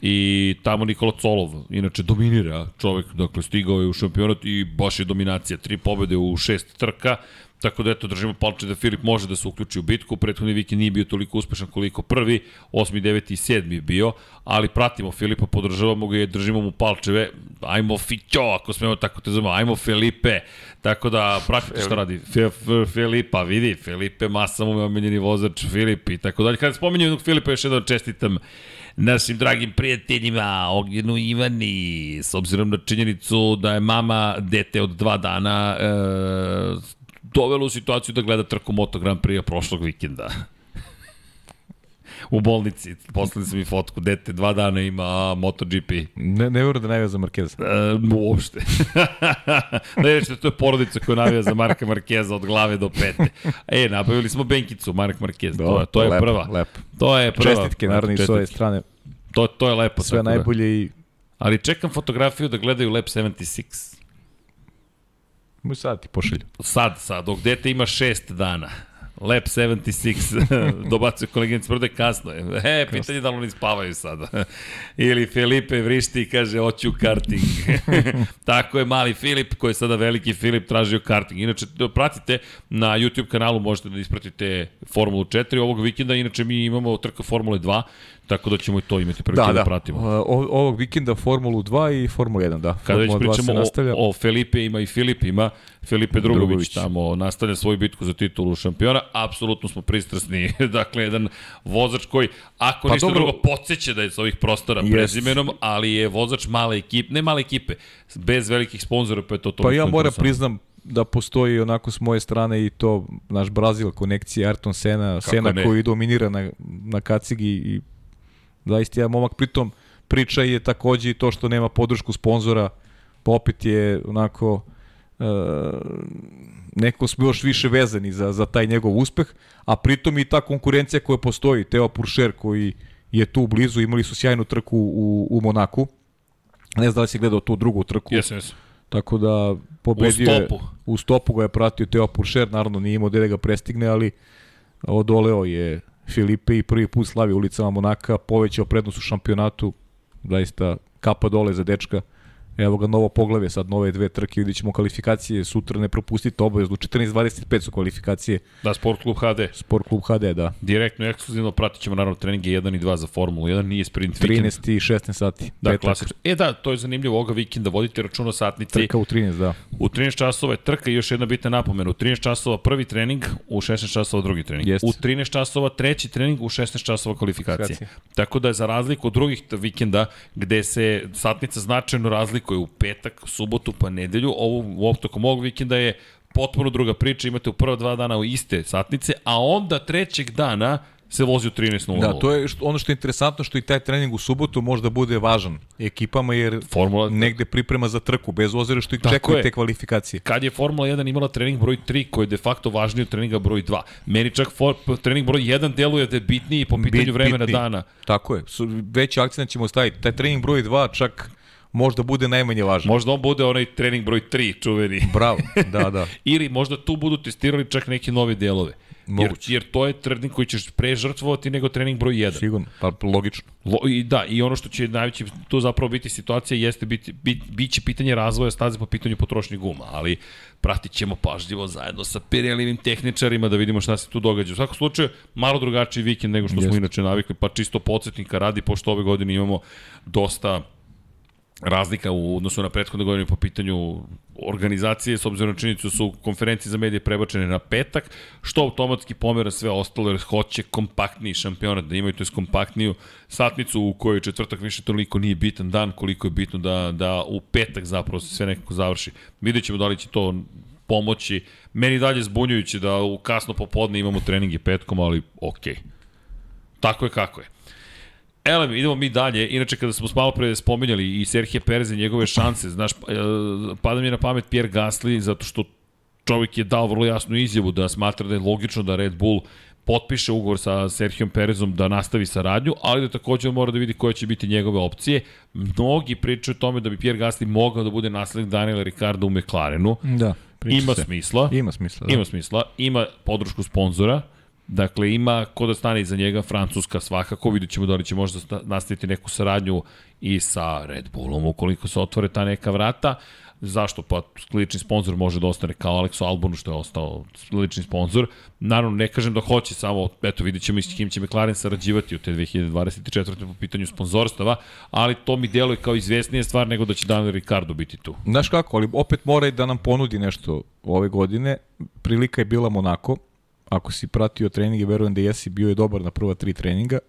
i tamo Nikola Colov, inače dominira čovek, dakle stigao je u šampionat i baš je dominacija, tri pobede u šest trka, tako da eto držimo palče da Filip može da se uključi u bitku, prethodni vikend nije bio toliko uspešan koliko prvi, 8. 9. i 7. je bio, ali pratimo Filipa, podržavamo ga i držimo mu palčeve, ajmo Fićo, ako smemo tako te zovemo, ajmo Felipe, tako da pratite šta radi Filipa, vidi, Filipe Masa mu je omiljeni vozač, Filip i tako dalje. Kada spominjem jednog Filipa, još jednom čestitam našim dragim prijateljima, Ognjenu Ivani, s obzirom na činjenicu da je mama dete od dva dana e, dovela u situaciju da gleda trku Moto Grand Prix prošlog vikenda. U bolnici, poslali su mi fotku, dete dva dana ima a, MotoGP. Ne, ne vjerujem da najve za Markeza. E, uopšte. ne, što to je porodica koja navija za Marka Markeza od glave do pete. E, nabavili smo Benkicu, Mark Marquez. To, je- to je lepo, prva. Lepo. To je prva. Čestitke, naravno, i s ove strane. To, to je lepo. Sve da. najbolje i... Ali čekam fotografiju da gledaju Lab 76. Mu sad ti pošalju. Sad, sad, dok dete ima šest dana. Lab 76, dobacuje koleginic, prvo je kasno je. E, pitanje je da li oni spavaju sada. Ili Felipe vrišti i kaže, hoću karting. Tako je mali Filip, koji je sada veliki Filip, tražio karting. Inače, pratite na YouTube kanalu, možete da ispratite Formulu 4 ovog vikenda, inače mi imamo trka Formule 2, tako da ćemo i to imati prilike da, Da, da. pratimo. O, ovog vikenda Formulu 2 i Formula 1, da. Kada već Formula 2 se pričamo nastavlja. o, o Felipe ima i Filip ima, Felipe Drugović, Drugović. tamo nastavlja svoju bitku za titulu šampiona, apsolutno smo pristrasni, dakle jedan vozač koji, ako Pa ništa dobro. drugo, podsjeća da je s ovih prostora Jest. prezimenom, ali je vozač male ekipe, ne male ekipe, bez velikih sponzora, pa je to to. Pa ja moram priznam da postoji onako s moje strane i to naš Brazil konekcija Ayrton Sena, Sena ne? koji dominira na, na kacigi i zaista je momak pritom priča je takođe i to što nema podršku sponzora pa opet je onako e, neko smo još više vezani za, za taj njegov uspeh, a pritom i ta konkurencija koja postoji, Teo Puršer koji je tu blizu, imali su sjajnu trku u, u Monaku, ne znam da li si gledao tu drugu trku, Jesam, jesam. Tako da pobedio U je- stopu. u stopu ga je pratio Teo Puršer, naravno nije imao gde da ga prestigne, ali odoleo je Filipe i prvi put slavi ulicama Monaka, povećao prednost u šampionatu, zaista kapa dole za dečka Evo ga novo poglavlje, sad nove dve trke, vidit ćemo kvalifikacije, sutra ne propustite obavezno, 14.25 su kvalifikacije, Da, Sport klub HD. Sport klub HD, da, Direktno i ekskluzivno pratit ćemo naravno treninge 1 i 2 za Formulu 1, nije sprint vikend. 13 i 16 sati, Da, klasično. E da, to je zanimljivo ovoga vikenda, vodite računa satnici. trka u 13, da. U 13 časova je trka i još jedna bitna napomena. U 13 časova prvi trening, u 16 časova drugi trening. Jeste. U 13 časova treći trening, u 16 časova kvalifikacije. Tako da je za razliku od drugih vikenda gde se satnica značajno razlikuje u petak, subotu pa nedelju, ovo u tokom ovog vikenda je potpuno druga priča, imate u prva dva dana u iste satnice, a onda trećeg dana se vozi u 13.00. Da, to je što, ono što je interesantno što i taj trening u subotu možda bude važan ekipama jer Formula- negde priprema za trku, bez obzira što ih čekaju te kvalifikacije. kad je Formula 1 imala trening broj 3 koji je de facto važniji od treninga broj 2. Meni čak for, trening broj 1 deluje da je bitniji po pitanju Bit- vremena bitni. dana. Tako je, veći akcent ćemo staviti. Taj trening broj 2 čak možda bude najmanje važan. Možda on bude onaj trening broj 3 čuveni. Bravo, da, da. Ili možda tu budu testirali čak neke nove delove. Jer, Moguće. jer to je trening koji ćeš pre žrtvovati nego trening broj 1. Sigurno, pa logično. Lo, i da, i ono što će najveći tu zapravo biti situacija jeste biti, bit, biće pitanje razvoja staze po pitanju potrošnje guma, ali pratit ćemo pažljivo zajedno sa Pirelivim tehničarima da vidimo šta se tu događa. U svakom slučaju, malo drugačiji vikend nego što smo Jeste. inače navikli, pa čisto podsjetnika radi, pošto ove godine imamo dosta razlika u odnosu na prethodne godine po pitanju organizacije, s obzirom na činjenicu da su konferencije za medije prebačene na petak, što automatski pomera sve ostalo jer hoće kompaktniji šampionat da imaju, to je kompaktniju satnicu u kojoj četvrtak više toliko nije bitan dan koliko je bitno da, da u petak zapravo se sve nekako završi. Vidjet ćemo da li će to pomoći. Meni dalje zbunjujuće da u kasno popodne imamo treninge petkom, ali okej. Tako je kako je. Elem, idemo mi dalje. Inače, kada smo malo pre spominjali i Serhije Perez i njegove šanse, znaš, e, pada mi na pamet Pierre Gasly, zato što čovjek je dao vrlo jasnu izjavu da smatra da je logično da Red Bull potpiše ugovor sa Serhijom Perezom da nastavi saradnju, ali da takođe on mora da vidi koje će biti njegove opcije. Mnogi pričaju o tome da bi Pierre Gasly mogao da bude naslednik Daniela Ricarda u McLarenu. Da, Ima smisla. Ima smisla, da. Ima smisla. Ima podršku sponzora. Dakle, ima ko da stane iza njega, Francuska svakako, vidjet ćemo da li će možda sta- nastaviti neku saradnju i sa Red Bullom, ukoliko se otvore ta neka vrata. Zašto? Pa lični sponsor može da ostane kao Alexu Albonu, što je ostao lični sponsor. Naravno, ne kažem da hoće, samo, eto, vidjet ćemo s kim će McLaren sarađivati u te 2024. po pitanju sponzorstava, ali to mi deluje kao izvesnija stvar nego da će Daniel Ricardo biti tu. Znaš kako, ali opet mora i da nam ponudi nešto ove godine. Prilika je bila Monako. Ako si pratio treninge, verujem da jesi, bio je dobar na prva tri treninga.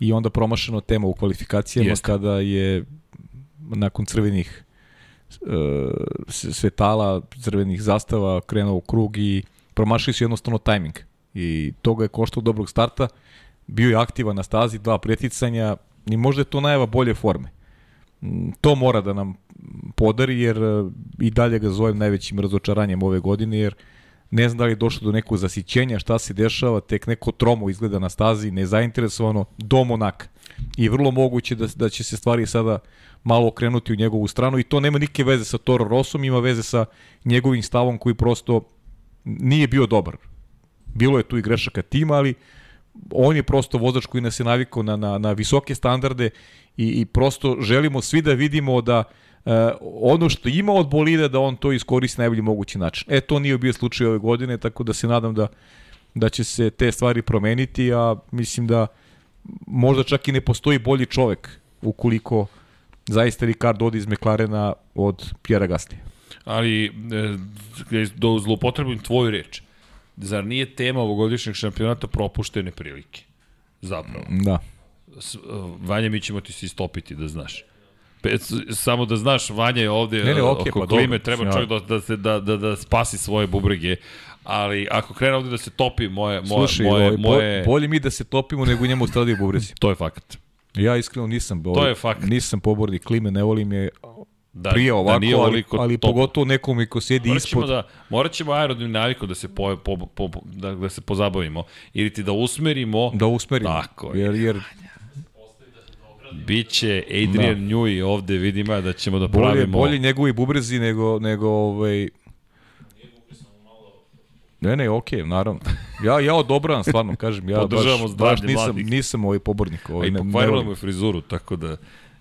I onda promašeno tema u kvalifikacijama Jeste. kada je nakon crvenih e, svetala, crvenih zastava krenuo u krug i promašili su jednostavno tajming. I toga je koštao dobrog starta. Bio je aktivan na stazi, dva preticanja i možda je to najava bolje forme. Mm, To mora da nam podari jer e, i dalje ga zovem najvećim razočaranjem ove godine jer ne znam da li je došlo do nekog zasićenja, šta se dešava, tek neko tromo izgleda na stazi, nezainteresovano, do Monaka. I vrlo moguće da, da će se stvari sada malo okrenuti u njegovu stranu i to nema nikakve veze sa Toro Rosom, ima veze sa njegovim stavom koji prosto nije bio dobar. Bilo je tu i grešaka tima, ali on je prosto vozač koji nas je navikao na, na, na visoke standarde i, i prosto želimo svi da vidimo da e, ono što ima od bolida da on to iskoristi na najbolji mogući način. E, to nije bio slučaj ove godine, tako da se nadam da, da će se te stvari promeniti, a mislim da možda čak i ne postoji bolji čovek ukoliko zaista Ricardo odi iz McLarena od Pjera Gasly. Ali, e, da zlopotrebim tvoju reč, zar nije tema ovogodišnjeg šampionata propuštene prilike? Zapravo. Da. S, Vanja, mi ćemo ti se istopiti, da znaš. Samo da znaš, Vanja je ovde Ne, ne, okej, oko pa klime, dobro, treba čovjek da, da, se, da, da, da spasi svoje bubrege, ali ako krene ovde da se topi moje, moje, Slušaj, moje, ovaj, moje, bolje mi da se topimo nego njemu stradaju bubrezi. to je fakat. Ja iskreno nisam To je fakt. nisam pobornik klime, ne volim je Da, prije ovako, nije ali, ali toplo. pogotovo nekom ko sjedi Morat ispod. da, morat ćemo aerodinamikom da se, po, po, po, da, da se pozabavimo. Ili ti da usmerimo, Da usmerimo. Tako je. Jer, jer biće Adrian da. Njuj ovde, vidimo ja da ćemo da bolje, pravimo... bolje njegovi bubrezi nego, nego ovaj... Ne, ne, okej, naravno. Ja, ja odobravam, stvarno, kažem. Ja Podržavamo baš, baš nisam, mladih. nisam ovaj pobornik. A Ovaj, i ne, ne pokvarila mu je frizuru, tako da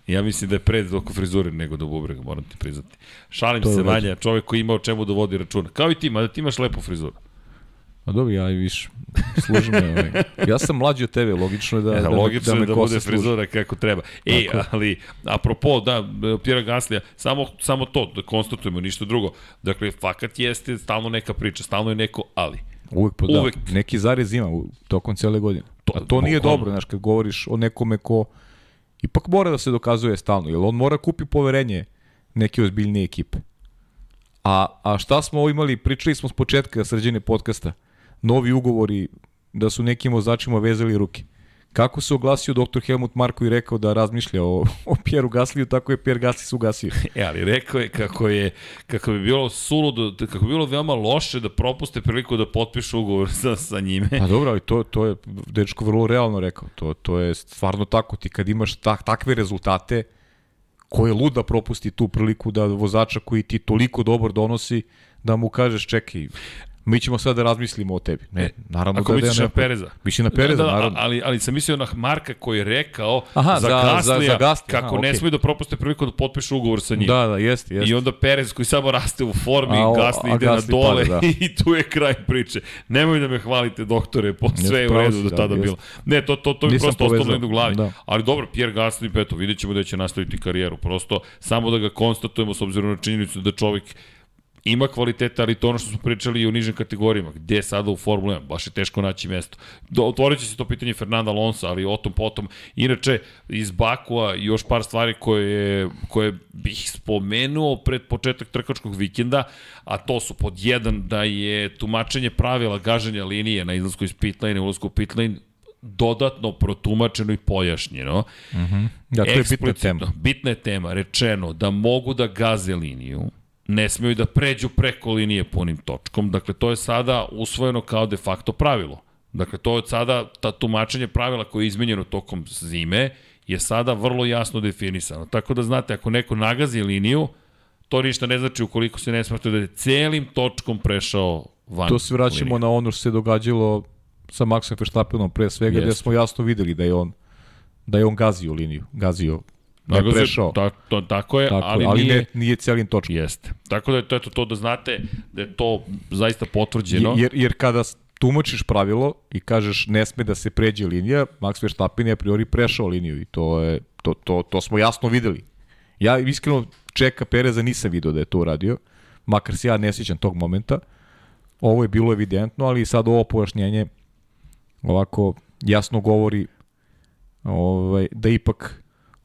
Ja mislim da je pred oko frizure nego do bubrega, moram ti priznati. Šalim To se. Vanja, čovek koji ima o čemu da vodi računa. Kao i ti, mada ti imaš lepu frizuru. A dobro, ja i više služim me. Ovaj. Ja sam mlađi od tebe, logično je da, da, me- Logično da me da kose bude služi. frizura kako treba. E, Tako. ali, apropo, da, Pjera Gaslija, samo, samo to, da konstatujemo, ništa drugo. Dakle, fakat jeste stalno neka priča, stalno je neko ali. Uvek, pa da, Uvek. neki zarez ima u, tokom cele godine. To- A to nije dobro, znaš, kad govoriš o nekome ko ipak mora da se dokazuje stalno, jer on mora kupi poverenje neke ozbiljnije ekipe. A, a šta smo ovo imali, pričali smo s početka srđene podcasta, novi ugovori da su nekim vozačima vezali ruke. Kako se oglasio dr. Helmut Marko i rekao da razmišlja o, o Pieru Gasliju, tako je Pierre Gasli se ugasio. E, ali rekao je kako je kako bi bilo suludo, kako bi bilo veoma loše da propuste priliku da potpišu ugovor sa, sa njime. Pa dobro, ali to, to je dečko vrlo realno rekao. To, to je stvarno tako. Ti kad imaš tak, takve rezultate, ko je lud da propusti tu priliku da vozača koji ti toliko dobro donosi, da mu kažeš čekaj, mi ćemo sad da razmislimo o tebi. Ne, naravno Ako da, da misliš ja na Pereza. Misli na Pereza, da, da, naravno. Ali, ali sam mislio na Marka koji je rekao Aha, za, za- za- Gaslija, za Gaslija, kako aha, ne okej. smiju da propuste priliku da potpišu ugovor sa njim. Da, da, jeste, jeste. I onda Perez koji samo raste u formi, A, o- Gasli a ide Gasly na dole pada, da. i tu je kraj priče. Nemoj da me hvalite, doktore, po sve je u redu do da, tada jeste. bilo. Ne, to, to, to mi prosto ostalo u glavi. da. Ali dobro, Pierre Gasly, pa eto, vidjet ćemo da će nastaviti karijeru. Prosto, samo da ga konstatujemo s obzirom na činjenicu da čovjek ima kvaliteta, ali to ono što smo pričali i u nižim kategorijama. Gde je sada u Formula 1? Baš je teško naći mesto. Do, otvorit će se to pitanje Fernanda Alonso, ali o tom potom. Inače, iz Bakua još par stvari koje, koje bih spomenuo pred početak trkačkog vikenda, a to su pod jedan da je tumačenje pravila gaženja linije na izlasku iz pitlane, ulazku u pitlane, dodatno protumačeno i pojašnjeno. Da, to je bitna tema. Bitna je tema, rečeno da mogu da gaze liniju, ne smeju da pređu preko linije punim točkom. Dakle, to je sada usvojeno kao de facto pravilo. Dakle, to je sada, ta tumačenje pravila koje je izmenjeno tokom zime, je sada vrlo jasno definisano. Tako da znate, ako neko nagazi liniju, to ništa ne znači ukoliko se ne smatra da je celim točkom prešao van To se vraćamo linije. na ono što se događalo sa Maxom Verstappenom pre svega, gde Jeste. smo jasno videli da je on da je on gazio liniju, gazio, da je Nagazi- prešao. Ta, to, tako je, Tako, ali, ali, nije, ne, nije celim točkom. Jeste. Tako da je to, eto, to da znate da je to zaista potvrđeno. Jer, jer kada tumačiš pravilo i kažeš ne sme da se pređe linija, Max Verstappen je a priori prešao liniju i to, je, to, to, to smo jasno videli. Ja iskreno čeka Pereza nisam video da je to uradio, makar se ja ne sjećam tog momenta. Ovo je bilo evidentno, ali sad ovo pojašnjenje ovako jasno govori ovaj, da ipak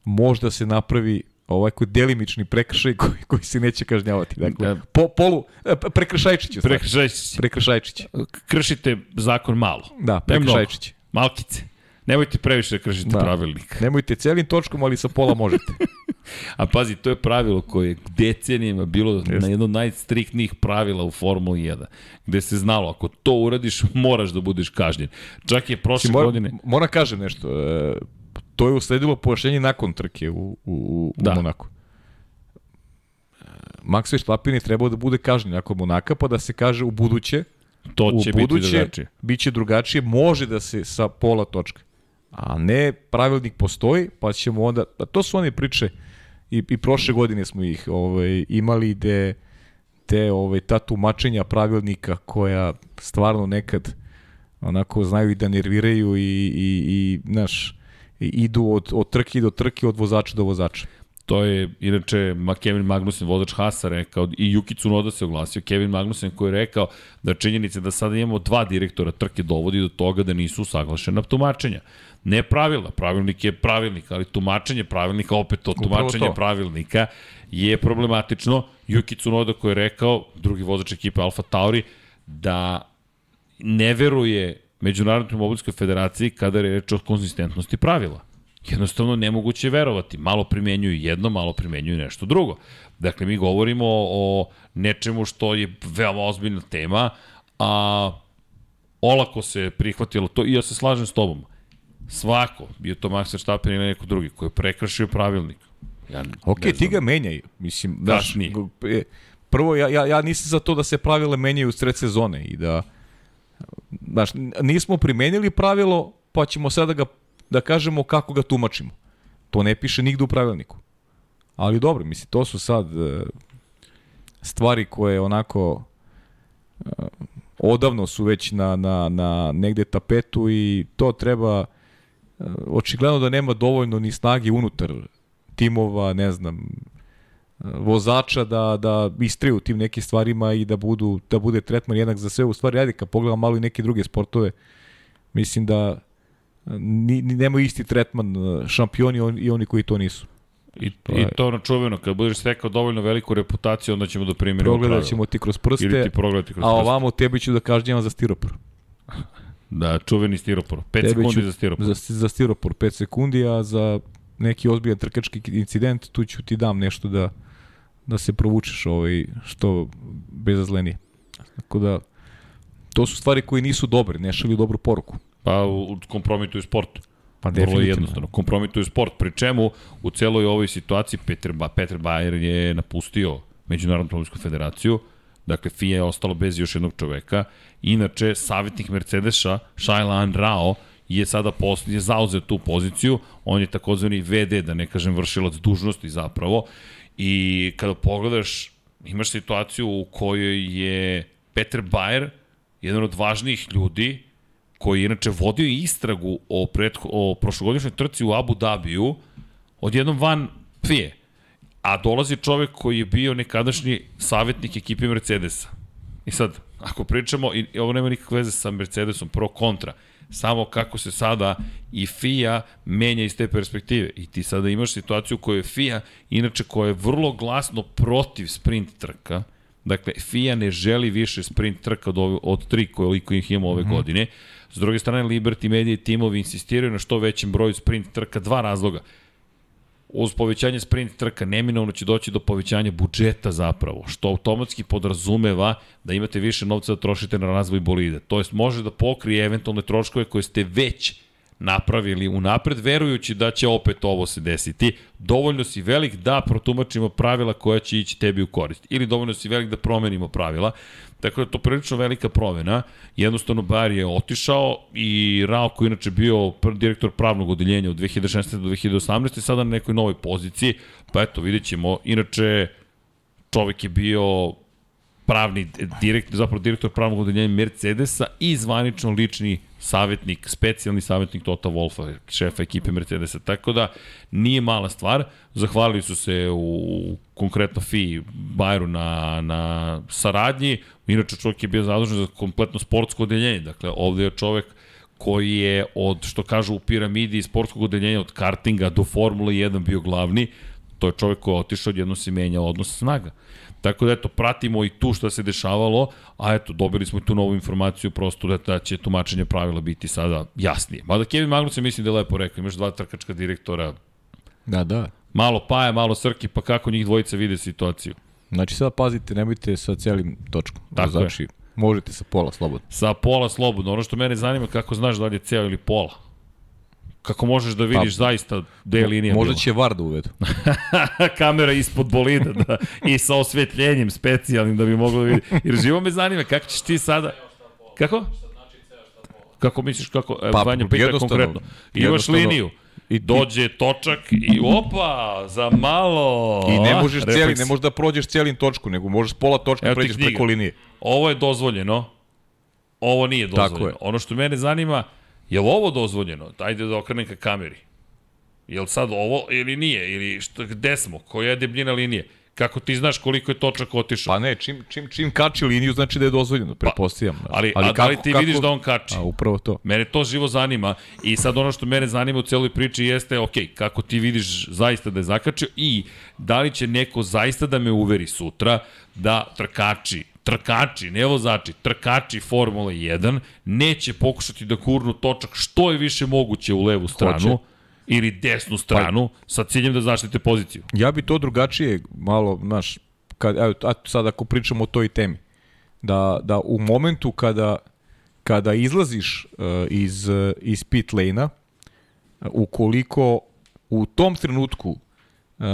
možda se napravi ovaj koji delimični prekršaj koji, koji se neće kažnjavati. Dakle, Da. po, polu, e, prekršajčić. Prekršajčić. Prekršajčić. Kršite zakon malo. Da, prekršajčić. Malkice. Nemojte previše da kršite Da. pravilnik. Nemojte celim točkom, ali sa pola možete. A pazi, to je pravilo koje je decenijima bilo na jedno od najstriktnijih pravila u Formuli 1, gde se znalo, ako to uradiš, moraš da budeš kažnjen. Čak je prošle Mora, godine... moram kažem nešto. E, to je usledilo pojašnjenje nakon trke u, u, u, Da. u Monaku. Max Verstappen je trebao da bude kažnjen nakon Monaka, pa da se kaže u buduće, To u će biti buduće drugačije. biće drugačije, može da se sa pola točka. A ne, pravilnik postoji, pa ćemo onda, a to su one priče, i, i prošle godine smo ih ovaj, imali gde te, ovaj, ta tumačenja pravilnika koja stvarno nekad onako znaju i da nerviraju i, i, i znaš, i idu od, od trke do trke, od vozača do vozača. To je, inače, Kevin Magnussen, vozač Hasa, rekao, i Yuki Tsunoda se oglasio, Kevin Magnussen koji je rekao da činjenica da sada imamo dva direktora trke dovodi do toga da nisu saglašena tumačenja. Ne pravila, pravilnik je pravilnik, ali tumačenje pravilnika, opet to tumačenje to. pravilnika je problematično. Yuki Tsunoda koji je rekao, drugi vozač ekipe Alfa Tauri, da ne veruje Međunarodnoj automobilskoj federaciji kada je reč o konzistentnosti pravila. Jednostavno nemoguće je verovati. Malo primenjuju jedno, malo primenjuju nešto drugo. Dakle, mi govorimo o nečemu što je veoma ozbiljna tema, a olako se prihvatilo to i ja se slažem s tobom. Svako, bio to Max Verstappen ili neko drugi, koji je prekršio pravilnik. Ja Ok, ti ga menjaj. Mislim, znaš, Kasnije. e, prvo, ja, ja, ja nisam za to da se pravila menjaju u sred sezone i da, znaš, nismo primenili pravilo, pa ćemo sada ga, da kažemo kako ga tumačimo. To ne piše nigde u pravilniku. Ali dobro, mislim, to su sad e, stvari koje onako e, odavno su već na, na, na negde tapetu i to treba e, očigledno da nema dovoljno ni snage unutar timova, ne znam, vozača da, da istriju tim nekim stvarima i da budu da bude tretman jednak za sve. U stvari, ajde, kad pogledam malo i neke druge sportove, mislim da ni, ni nemaju isti tretman e, šampioni on- i oni koji to nisu. I, To I je- to na čuveno, kad budeš stekao dovoljno veliku reputaciju, onda ćemo da primirimo Progledat ćemo ti kroz prste, Ili ti progledati kroz a prste. ovamo tebi ću da kažnjavam za stiropor. Da, čuveni stiropor. 5 Tebi sekundi ću za stiropor. Za, za stiropor 5 sekundi, a za neki ozbiljan trkački incident tu ću ti dam nešto da da se provučeš ovaj, što bezazlenije. Tako da, to su stvari koje nisu dobre, ne šalju dobru poruku. Pa kompromituju sport. Pa Vrlo definitivno. jednostavno. Kompromituju sport. Pri čemu u celoj ovoj situaciji Peter, ba, Peter Bayer je napustio Međunarodnu automobilsku federaciju. Dakle, FIA je ostalo bez još jednog čoveka. Inače, savjetnik Mercedesa, Shailan Rao, je sada post, je zauzeo tu poziciju. On je takozvani VD, da ne kažem vršilac dužnosti zapravo. I kada pogledaš, imaš situaciju u kojoj je Peter Bayer jedan od važnijih ljudi koji je inače vodio istragu o, pretho, o prošlogodišnjoj trci u Abu Dhabiju, odjednom van FIE. A dolazi čovek koji je bio nekadašnji savjetnik ekipe Mercedesa. I sad, ako pričamo, i ovo nema nikakve veze sa Mercedesom, pro kontra, samo kako se sada i FIA menja iz te perspektive. I ti sada imaš situaciju u kojoj je FIA, inače koja je vrlo glasno protiv sprint trka, Dakle, FIA ne želi više sprint trka od, ove, od tri koliko ih ima ove mm -hmm. godine. S druge strane, Liberty Media i timovi insistiraju na što većem broju sprint trka. Dva razloga. Uz povećanje sprint trka neminovno će doći do povećanja budžeta zapravo, što automatski podrazumeva da imate više novca da trošite na razvoj bolida. To jest može da pokrije eventualne troškove koje ste već napravili unapred, verujući da će opet ovo se desiti. Dovoljno si velik da protumačimo pravila koja će ići tebi u korist. Ili dovoljno si velik da promenimo pravila. Tako da je to prilično velika promena. Jednostavno Bar je otišao i Rao koji inače bio direktor pravnog odeljenja od 2016. do 2018. sada na nekoj novoj poziciji. Pa eto, vidjet ćemo. Inače, čovek je bio pravni direktor, zapravo direktor pravnog odeljenja Mercedesa i zvanično lični savjetnik, specijalni savjetnik Tota Wolfa, šefa ekipe Mercedesa. Tako da nije mala stvar. Zahvalili su se u konkretno FI Bajeru na, na saradnji. Inače čovjek je bio zadužen za kompletno sportsko odeljenje. Dakle, ovde je čovek koji je od, što kažu u piramidi sportskog odeljenja od kartinga do Formule 1 bio glavni. To je čovek koji je otišao, odjedno se menja odnos snaga. Tako da eto, pratimo i tu šta se dešavalo, a eto, dobili smo i tu novu informaciju prosto da, da će tumačenje pravila biti sada jasnije. Mada Kevin Magnussen mislim da je lepo rekao, imaš dva trkačka direktora, Da, da. malo Paja, malo Srki, pa kako njih dvojica vide situaciju. Znači sad pazite, nemojte sa celim točkom. Tako znači, možete sa pola slobodno. Sa pola slobodno, ono što mene zanima kako znaš da li je ceo ili pola. Kako možeš da vidiš pa, zaista gde je linija Možda bila? će VAR da uvedu. kamera ispod bolida da, i sa osvetljenjem specijalnim da bi moglo da vidi. Jer živo me zanima kako ćeš ti sada... Kako? Kako misliš kako? Pa, Vanja pita konkretno. Imaš liniju. I dođe točak i opa, za malo. I ne možeš refleks. cijeli, ne možeš da prođeš cijelim točku, nego možeš pola točka Evo pređeš preko linije. Ovo je dozvoljeno. Ovo nije dozvoljeno. je. Ono što mene zanima, je li ovo dozvoljeno? Ajde da okrenem ka kameri. Je li sad ovo ili nije? Ili šta, gde smo? Koja je debljina linije? Kako ti znaš koliko je točak otišao? Pa ne, čim, čim, čim kači liniju znači da je dozvoljeno, pretpostavljam. znaš. Pa, ali, ali, a da li ti vidiš da on kači? A upravo to. Mene to živo zanima i sad ono što mene zanima u celoj priči jeste, ok, kako ti vidiš zaista da je zakačio i da li će neko zaista da me uveri sutra da trkači, trkači, ne vozači, trkači Formule 1 neće pokušati da kurnu točak što je više moguće u levu stranu Hoće. ili desnu stranu sa ciljem da zaštite poziciju. Ja bi to drugačije malo, znaš, kad, evo, a sad ako pričamo o toj temi, da, da u momentu kada, kada izlaziš uh, iz, uh, iz pit lane-a, ukoliko u tom trenutku uh,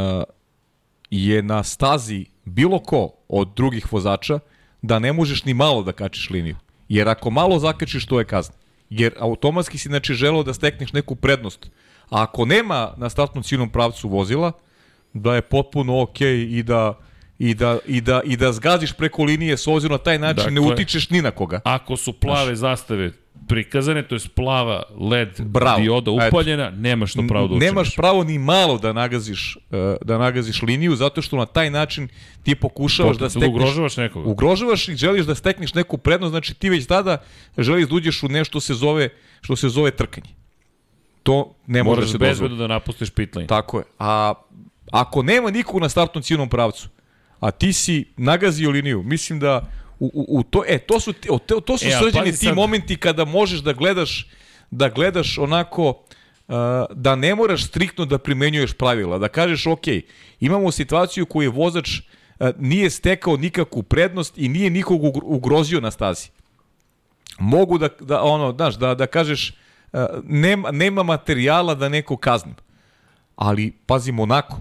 je na stazi bilo ko od drugih vozača, da ne možeš ni malo da kačiš liniju. Jer ako malo zakačiš, to je kazna. Jer automatski si znači želeo da stekneš neku prednost A ako nema na startnom ciljnom pravcu vozila, da je potpuno okej i da i da, i, da, i da zgaziš preko linije s obzirom na taj način dakle, ne utičeš ni na koga. Ako su plave zastave prikazane, to je plava LED Bravo. dioda Eto. upaljena, nemaš to pravo da učiniš. Nemaš pravo ni malo da nagaziš, e, da nagaziš liniju, zato što na taj način ti pokušavaš da Potencijalno stekneš... ugrožavaš nekoga. Ugrožavaš i želiš da stekneš neku prednost, znači ti već tada želiš da uđeš u nešto se zove, što se zove trkanje. To ne može da Moraš se dozvoli. bezbedno da napustiš pit lane. Tako je. A ako nema nikog na startnom ciljnom pravcu, a ti si nagazio liniju, mislim da u, u, u to, e, to su, to, to su E, srđeni pazi ti sad. momenti kada možeš da gledaš, da gledaš onako, uh, da ne moraš striktno da primenjuješ pravila, da kažeš, ok, imamo situaciju koju je vozač uh, nije stekao nikakvu prednost i nije nikog ugr- ugrozio na stazi. Mogu da, da ono, znaš, da, da kažeš, uh, nema, nema materijala da neko kaznim. Ali, pazi, Monako.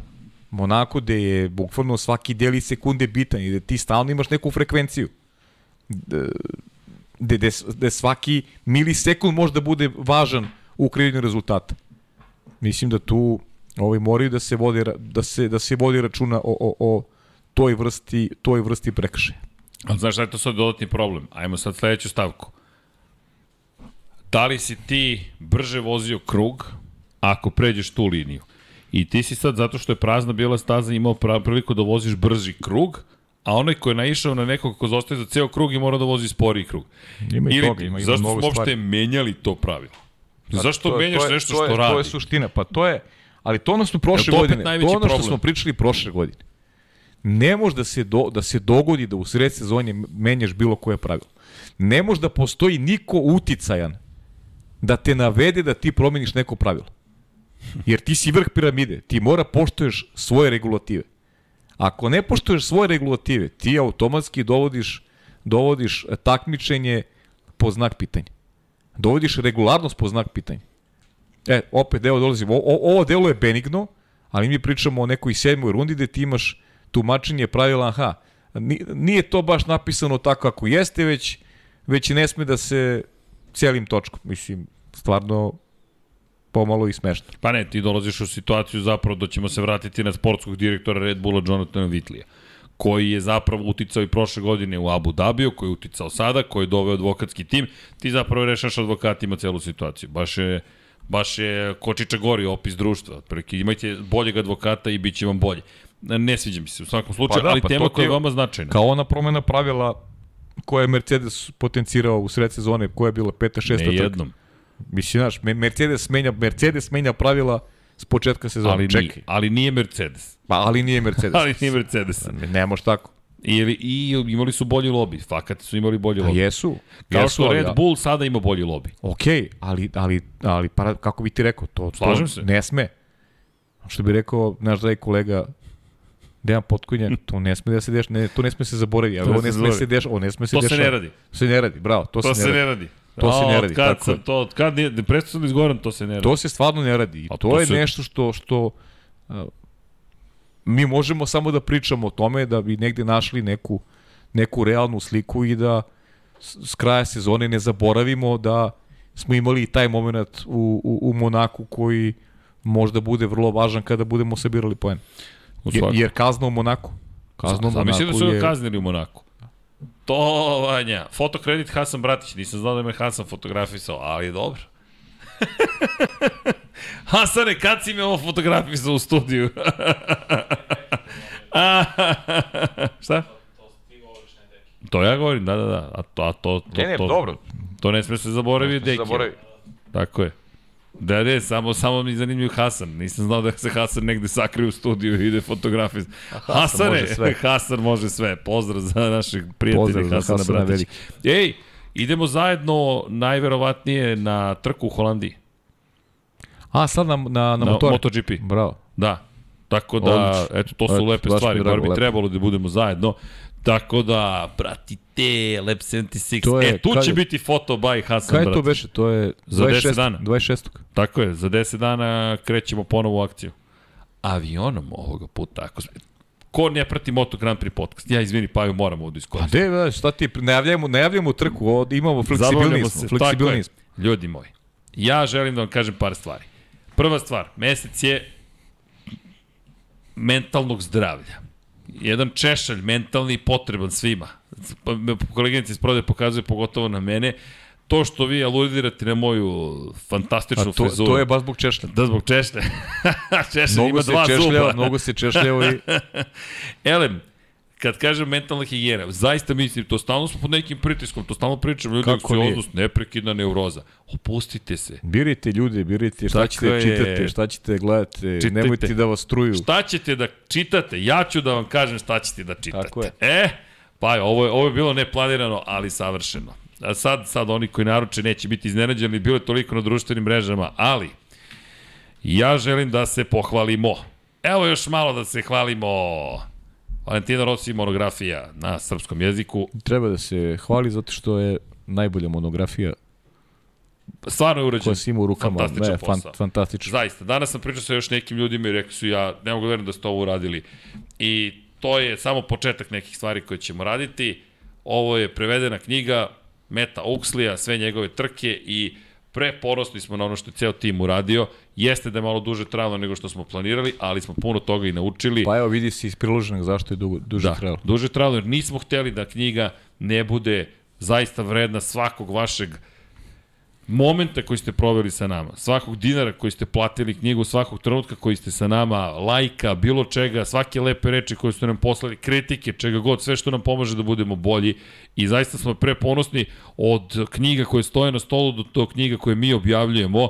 Monako gde je bukvalno svaki deli sekunde bitan i gde ti stalno imaš neku frekvenciju. Gde, gde, gde svaki milisekund može da bude važan u kreiranju rezultata. Mislim da tu ovaj, moraju da se vodi, da se, da se vodi računa o, o, o toj vrsti, toj vrsti prekršaja. Ali znaš šta je to sad dodatni problem? Ajmo sad sledeću stavku. Da li si ti brže vozio krug ako pređeš tu liniju? I ti si sad, zato što je prazna bijela staza, imao priliku da voziš brži krug, a onaj ko je naišao na nekog ko zostaje za ceo krug i mora da vozi sporiji krug. Ima i Ili, toga, ima- ima zašto smo uopšte menjali to pravilo? Zašto To menjaš to je- nešto to je, što radi? To je suština, pa to je, ali to ono smo prošle to godine, to ono što problem? smo pričali prošle godine. Ne može da se, do, da se dogodi da u sred sezonje menjaš bilo koje pravilo. Ne može da postoji niko uticajan da te navede da ti promeniš neko pravilo. Jer ti si vrh piramide, ti mora poštoješ svoje regulative. Ako ne poštoješ svoje regulative, ti automatski dovodiš, dovodiš takmičenje po znak pitanja. Dovodiš regularnost po znak pitanja. E, opet evo dolazimo. O, o, ovo delo je benigno, ali mi pričamo o nekoj sedmoj rundi gde ti imaš tumačenje pravila, aha, ni- nije to baš napisano tako kako jeste, već, već ne sme da se celim točkom. Mislim, stvarno pomalo i smešno. Pa ne, ti dolaziš u situaciju zapravo da ćemo se vratiti na sportskog direktora Red Bulla Jonathana Vitlija koji je zapravo uticao i prošle godine u Abu Dhabiju, koji je uticao sada, koji je doveo advokatski tim, ti zapravo rešaš advokatima celu situaciju. Baš je, baš je kočiča gori opis društva. Otprilike, imajte boljeg advokata i bit će vam bolje. Ne sviđa mi se u svakom slučaju, Pa da, ali pa tema koja je veoma značajna. Kao ona promena pravila koja je Mercedes potencirao u sred sezone, koja je bila peta, šesta Ne trka. jednom, Mislim, znaš, Me- Mercedes menja, Mercedes menja pravila s početka sezone. ali, Čekaj. nije, ali nije Mercedes. Pa, ali nije Mercedes. Ali nije Mercedes. Ne, ne može tako. I, I imali su bolji lobi, fakat su imali bolji A lobi. jesu. Kao jesu, što Red ja- Bull sada ima bolji lobi. Ok, ali, ali, ali para, kako bi ti rekao, to, Slažem to se. ne sme. Što bi rekao naš dragi kolega Dejan Potkonjak, to ne sme da se deš, ne, to ne sme se zaboravi, ali To ovo se ne sme se deš, ovo ne sme se To se ne radi. Se ne radi, bravo, to, To se, se ne ne radi. radi. To se ne A, radi, kad tako sam to, od kad nije, prestao sam da izgovaram, to se ne radi. To se stvarno ne radi. I A to, to je se- nešto što, što uh, mi možemo samo da pričamo o tome da bi negde našli neku, neku realnu sliku i da s, s kraja sezone ne zaboravimo da smo imali i taj moment u, u, u Monaku koji možda bude vrlo važan kada budemo sabirali poen. Jer, jer kazna u Monaku. Kazna u Znam, mislim da Monaku su je... kaznili u Monaku. To, Vanja. Fotokredit Hasan Bratić. Nisam znao da me Hasan fotografisao, ali dobro. Hasane, kad si me ovo fotografisao u studiju? Šta? To ja govorim, da, da, da. A to, a to, to, Ne, ne, to, dobro. To ne sme se zaboraviti, deki. Zaboravi. Tako je. Da, ne, samo, samo mi zanimljiv Hasan. Nisam znao da se Hasan negde sakrije u studiju i ide fotografis. Hasane, može sve. Hasan može sve. Pozdrav za našeg prijatelja Pozdrav Hasana Hasana Bratića. Ej, idemo zajedno najverovatnije na trku u Holandiji. A, sad na, na, na, Na motor. MotoGP. Bravo. Da. Tako da, Odlično. eto, to su Eto, lepe baš stvari. Bar bi trebalo da budemo zajedno. Tako da, pratite Lab 76. To je- e, tu će je- biti foto by Hasan Kaj je to beše? To je Za 10 26. dana. 26. Tako je, za 10 dana krećemo ponovo u akciju. Avionom ovoga puta, ako sme... Ko ne prati Moto Grand Prix podcast? Ja, izvini, Paju, moram ovdje A iskoristiti. de, da, šta ti, najavljamo, najavljamo trku, ovdje imamo fleksibilni Zabavljamo smo, se, tako je. Ljudi moji, ja želim da vam kažem par stvari. Prva stvar, mesec je mentalnog zdravlja. Jedan češalj mentalni potreban svima. Pa Koleginica iz prodaje pokazuje pogotovo na mene. To što vi aludirate na moju fantastičnu to, frizuru. to je baš zbog češlja. Da, zbog češlja. češlja ima Mnogo se dva češljava, zuba. mnogo se češljava i Elem, kad kažem mentalna higijena, zaista mislim, to stalno smo pod nekim pritiskom, to stalno pričamo, ljudi, Kako nije? anksioznost, neprekidna neuroza. Opustite se. birajte ljude, birajte šta Tako ćete je. čitate, šta ćete gledate, Čitajte. nemojte da vas truju. Šta ćete da čitate? Ja ću da vam kažem šta ćete da čitate. Tako je. E, pa je, ovo je, ovo je bilo neplanirano, ali savršeno. A sad, sad oni koji naruče neće biti iznenađeni, bilo je toliko na društvenim mrežama, ali ja želim da se pohvalimo. Evo još malo da se hvalimo. Valentina Rossi monografija na srpskom jeziku. Treba da se hvali zato što je najbolja monografija Stvarno je urađen. koja si ima u rukama. Fantastičan Ne, fan, posao. fantastično. Zaista, danas sam pričao sa još nekim ljudima i rekli su ja ne mogu da verujem da ste ovo uradili. I to je samo početak nekih stvari koje ćemo raditi. Ovo je prevedena knjiga Meta Uxlija, sve njegove trke i preponosni smo na ono što je ceo tim uradio. Jeste da je malo duže trajalo nego što smo planirali, ali smo puno toga i naučili. Pa evo vidi se iz priloženog zašto je dugo, duže da, trajalo. duže trajalo, jer nismo hteli da knjiga ne bude zaista vredna svakog vašeg momenta koji ste proveli sa nama, svakog dinara koji ste platili knjigu, svakog trenutka koji ste sa nama, lajka, bilo čega, svake lepe reči koje ste nam poslali, kritike, čega god, sve što nam pomaže da budemo bolji i zaista smo preponosni od knjiga koje stoje na stolu do to knjiga koje mi objavljujemo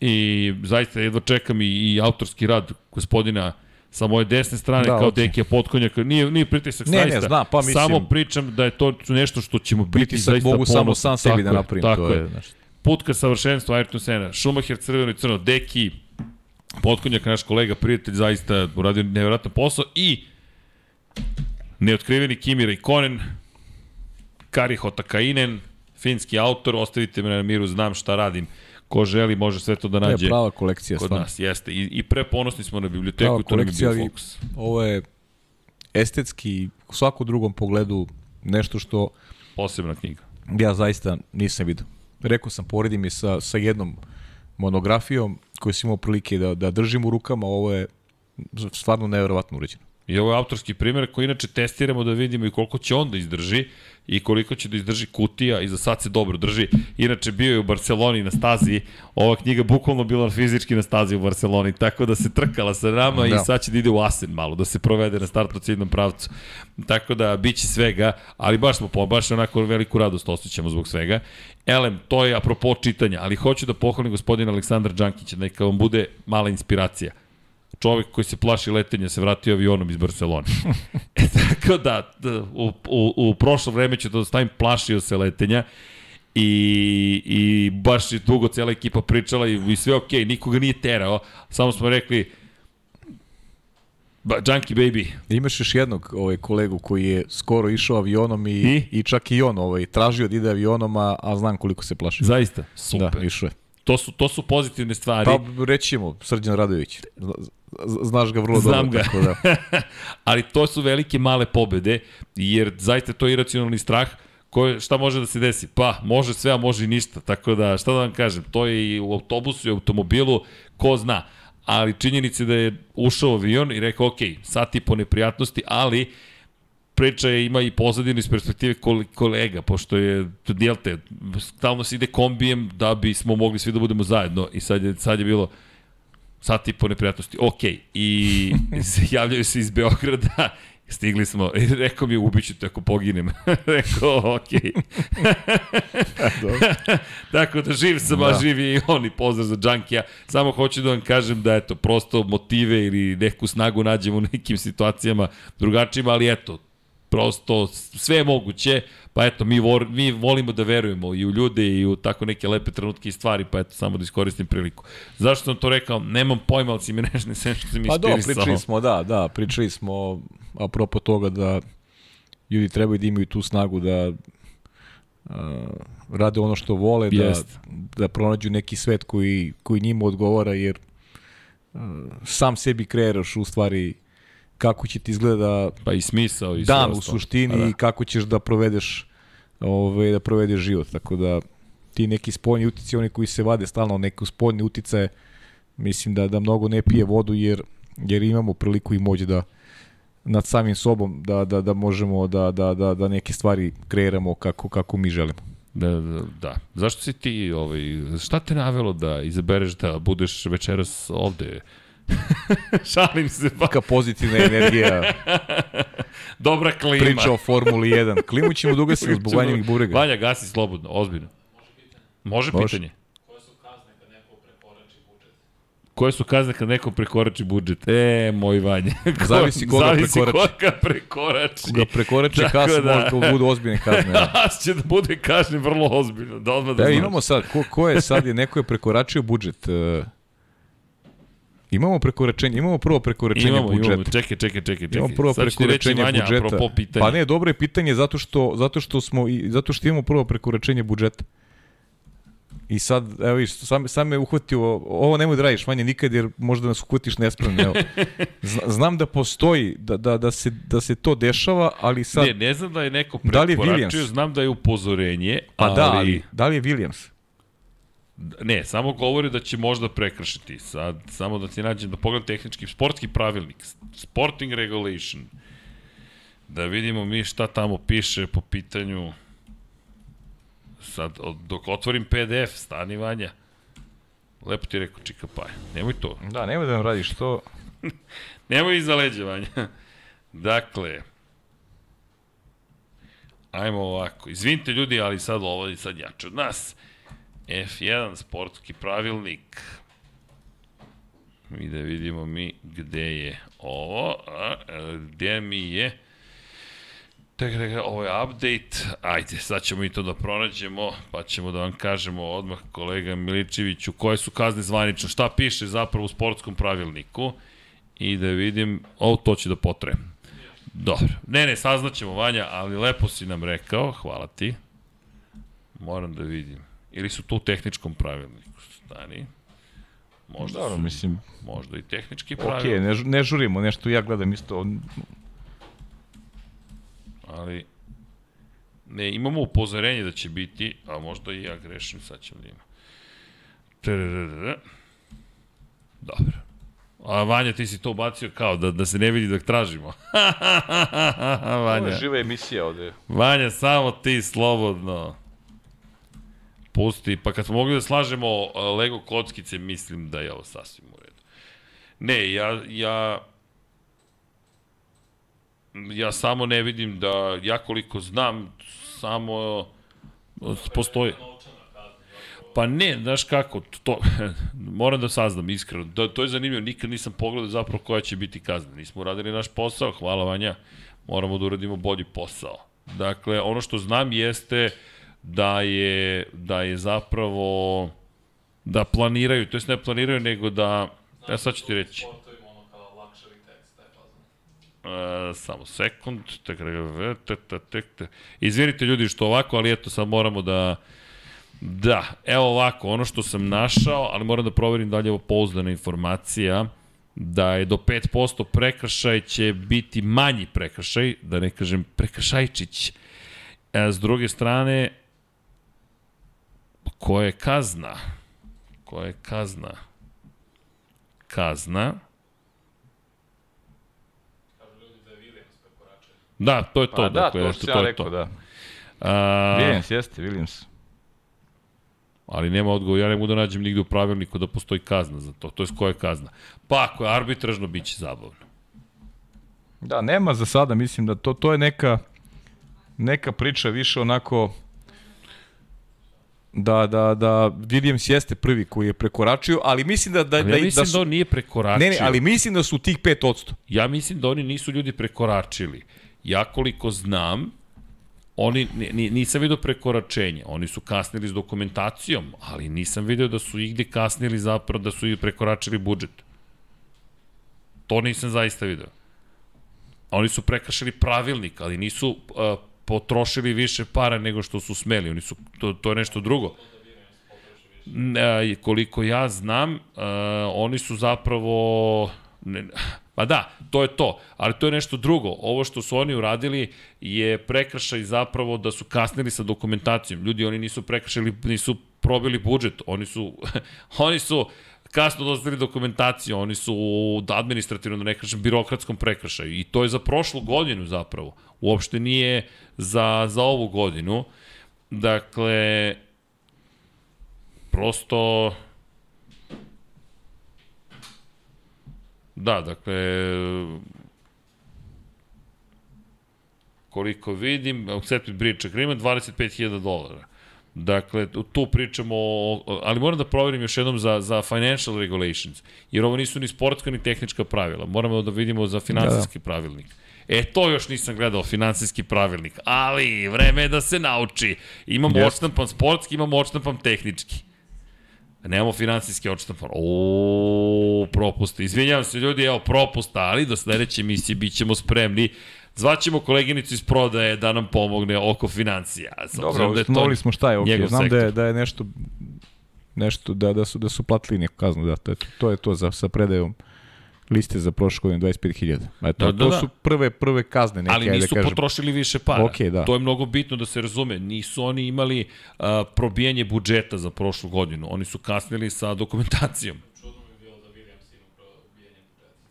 i zaista jedva čekam i, i autorski rad gospodina sa moje desne strane Da, kao hoće. Dekija Potkonjaka, nije, nije pritisak Ne, ne, zaista. znam, pa mislim- Samo pričam da je to nešto što ćemo biti Pritisak zaista mogu samo sam sebi Tako da napravim. Tako to je. je, znaš, Put ka savršenstvu Ayrton Sena, Schumacher crveno i crno, Deki, Potkonjak, naš kolega, prijatelj, zaista uradio nevjerojatan posao i neotkriveni Kimi Raikkonen, Kari Hotakainen, finski autor, ostavite me na miru, znam šta radim. Ko želi može sve to da to je nađe prava kolekcija. kod stvarno. nas. Jeste. I, i preponosni smo na biblioteku, Prava to nam je kolekcija, bio ali fokus. ovo je estetski, u svakom drugom pogledu nešto što Posebna knjiga. ja zaista nisam vidio. Rekao sam, poredim je sa, sa jednom monografijom koju sam imao prilike da, da držim u rukama, ovo je stvarno nevjerovatno uređeno. I ovo je autorski primjer koji inače testiramo da vidimo i koliko će on da izdrži i koliko će da izdrži kutija i za sad se dobro drži. Inače bio je u Barceloni na stazi, ova knjiga bukvalno bila fizički na stazi u Barceloni, tako da se trkala sa nama da. I sad će da ide u Asen malo, da se provede na startno ciljnom pravcu. Tako da bit će svega, ali baš smo po, baš onako veliku radost osjećamo zbog svega. Elem, to je apropo čitanja, ali hoću da pohvalim gospodina Aleksandra Đankića, neka vam bude mala inspiracija čovek koji se plaši letenja se vratio avionom iz Barcelone. e, tako da, da, u, u, u prošlo vreme ću to da stavim plašio se letenja i, i baš je dugo cela ekipa pričala i, i sve okej, okay, nikoga nije terao, samo smo rekli ba, Junkie Baby, Imaš još jednog ovaj, kolegu koji je skoro išao avionom i, I? I? čak i on ovaj, tražio da ide avionom, a, a znam koliko se plaši. zaista, super. Da, išao je. To, su, to su pozitivne stvari. Pa reći ćemo, Srđan Radović. Znaš ga vrlo Znam dobro. ga. Tako da. ali to su velike male pobede, jer zaista to je iracionalni strah koje, šta može da se desi? Pa, može sve, a može i ništa. Tako da, šta da vam kažem, to je i u autobusu i u automobilu, ko zna. Ali činjenica je da je ušao avion i rekao, ok, sad i po neprijatnosti, ali priča je, ima i pozadinu iz perspektive kol- kolega, pošto je, jel te, stalno se ide kombijem da bismo mogli svi da budemo zajedno i sad je, sad je bilo, sat i po neprijatnosti. Ok, i javljaju se iz Beograda, stigli smo, i rekao mi, ubiću te ako poginem. rekao, ok. Tako da živ sam, a Da. živ je i on i pozdrav za Džankija. Samo hoću da vam kažem da, eto, prosto motive ili neku snagu nađemo u nekim situacijama drugačijima, ali eto, prosto sve je moguće, pa eto, mi, vor, mi volimo da verujemo i u ljude i u tako neke lepe trenutke i stvari, pa eto, samo da iskoristim priliku. Zašto sam to rekao? Nemam pojma, ali si mi nešto ne što si mi Pa do, inspirisao. pričali smo, da, da, pričali smo apropo toga da ljudi trebaju da imaju tu snagu da uh, rade ono što vole, da, Jest. da pronađu neki svet koji, koji njima odgovara, jer uh, sam sebi kreiraš u stvari kako će ti izgleda Pa i smisao i sve dan u suštini Pa da. i kako ćeš da provedeš ovaj, da provedeš život. Tako da ti neki spoljni utice, oni koji se vade stalno neku spoljni utice, Mislim da da mnogo ne pije vodu jer jer imamo priliku i moć da nad samim sobom da, da, da možemo da, da, da, da neke stvari kreiramo kako, kako mi želimo. Da, da, da. Zašto si ti, ovaj, šta te navelo da izabereš da budeš večeras ovde? Šalim se, pa. Neka pozitivna energija, Dobra klima. priča o Formuli 1. Klimu ćemo da ugasimo zbog vanjevih burega. Vanja, gasi slobodno, ozbiljno. Može Može. pitanje? Koje su kazne kad neko prekorači budžet? E, moj Vanja. Ko- Zavisi koga Zavisi prekorači. koga prekorači. Ga prekorače Tako kas, da. da. možda budu ozbiljne kazne. Da. As će da bude kažnjen vrlo ozbiljno, da odmah da znaš. imamo sad, ko, ko je sad, je neko je prekoračio budžet. Uh, imamo prekoračenje, imamo prvo prekoračenje Imamo, budžeta. imamo, čekaj, čekaj, čekaj, čekaj. Imamo prvo Sad prekoračenje Vanja, budžeta. Pa ne, dobro je pitanje zato što, zato što smo i zato što imamo prvo prekoračenje budžeta. I sad, evo viš, sam, sam me uhvatio, ovo nemoj da radiš, Vanja, nikad, jer možda nas uhvatiš nespremno. Evo. Zna- Znam da postoji, da, da, da, se, da se to dešava, ali sad... Ne, ne znam da je neko Da li je prekoračio, Williams? znam da je upozorenje, pa ali, da, ali da li je Williams? Ne, samo govori da će možda prekršiti. Sad, samo da ti nađem, da pogledam tehnički, sportski pravilnik, sporting regulation, da vidimo mi šta tamo piše po pitanju, sad, dok otvorim PDF, stani Vanja, lepo ti rekao Čika Paja, nemoj to, Da, nemoj da nam radiš to. Nemoj iza leđa, Vanja. Dakle, ajmo ovako. Izvinite ljudi, ali sad ovo je sad jače od nas. F1, sportski pravilnik. I da vidimo mi gde je ovo. A, e, gde mi je... Tek, tek, ovo je update. Ajde, sad ćemo i to da pronađemo, pa ćemo da vam kažemo odmah kolega Miličeviću koje su kazne zvanično, šta piše zapravo u sportskom pravilniku i da vidim, ovo to će da potre. Dobro. Ne, ne, saznaćemo Vanja, ali lepo si nam rekao, hvala ti. Moram da vidim. Ili su to u tehničkom pravilniku? Stani. Možda, Dobro, su, mislim, možda i tehnički pravilnik. ne, žu- ne žurimo, nešto ja gledam isto. ali ne, imamo upozorenje da će biti, a možda i ja grešim, sad ćemo da. Trrrrrr. Dobro. A Vanja, ti si to ubacio kao da, da se ne vidi dok tražimo. Vanja. živa emisija ovde. Vanja, samo ti slobodno. Pusti, pa kad smo mogli da slažemo uh, Lego kockice, mislim da je ovo sasvim u redu. Ne, ja, ja, ja samo ne vidim da, ja koliko znam, samo uh, postoji. Pa ne, znaš kako, to, moram da saznam iskreno, da, to je zanimljivo, nikad nisam pogledao zapravo koja će biti kazna. Nismo uradili naš posao, hvala Vanja, moramo da uradimo bolji posao. Dakle, ono što znam jeste da je, da je zapravo, da planiraju, to jest ne planiraju, nego da, ja sad ću ti reći. Uh, samo sekund. Tek, tek, tek, tek, tek. Izvinite ljudi što ovako, ali eto sad moramo da Da, evo ovako, ono što sam našao, ali moram da proverim da li je ovo pouzdana informacija, da je do 5% prekršaj će biti manji prekršaj, da ne kažem prekršajčić. E, s druge strane, koja je kazna? Koja je kazna? Kazna. Da, to je to. Pa da, dakle, to što ja rekao, da. A, Williams jeste, Williams. ali nema odgovor, ja ne mogu da nađem nigde u pravilniku da postoji kazna za to, to je koja je kazna. Pa ako je arbitražno, bit će zabavno. Da, nema za sada, mislim da to, to je neka, neka priča više onako da, da, da Williams jeste prvi koji je prekoračio, ali mislim da, da, Ali da, ja mislim da, da su... on nije prekoračio. Ne, ne, ali mislim da su tih 5%. Ja mislim da oni nisu ljudi prekoračili. Ja koliko znam, oni, ni- nisam vidio prekoračenje, oni su kasnili s dokumentacijom, ali nisam video da su igde kasnili zapravo, da su i prekoračili budžet. To nisam zaista video. Oni su prekršili pravilnik, ali nisu uh, potrošili više para nego što su smeli. Oni su, to, to je nešto drugo. E, koliko ja znam, e, oni su zapravo... Ne, pa da, to je to, ali to je nešto drugo. Ovo što su oni uradili je prekršaj zapravo da su kasnili sa dokumentacijom. Ljudi, oni nisu prekršali, nisu probili budžet, oni su, oni su kasno dostavili dokumentaciju, oni su administrativno, da ne kažem, birokratskom prekršaju. I to je za prošlu godinu zapravo. Uopšte nije za, za ovu godinu. Dakle, prosto... Da, dakle, koliko vidim, Accepted Bridge Agreement, 25.000 dolara. Dakle, tu pričamo, o, ali moram da proverim još jednom za, za financial regulations, jer ovo nisu ni sportska ni tehnička pravila. Moramo da vidimo za finansijski da. pravilnik. E, to još nisam gledao, finansijski pravilnik. Ali, vreme je da se nauči. Imamo yes. odštampan sportski, imamo odštampan tehnički. Nemamo finansijski odštampan. O, propusta. Izvinjavam se ljudi, evo propusta, ali do sledeće emisije bit ćemo spremni Zvaćemo koleginicu iz prodaje da nam pomogne oko financija. Dobro, da to smo šta je, ok, znam da je, da je nešto nešto da da su da su platili neku kaznu, da to je to je to za sa predajom liste za prošle godine 25.000. Eto, da, da, to da. su prve prve kazne neke, Ali nisu da potrošili više para. Okay, da. To je mnogo bitno da se razume. Nisu oni imali uh, probijanje budžeta za prošlu godinu. Oni su kasnili sa dokumentacijom.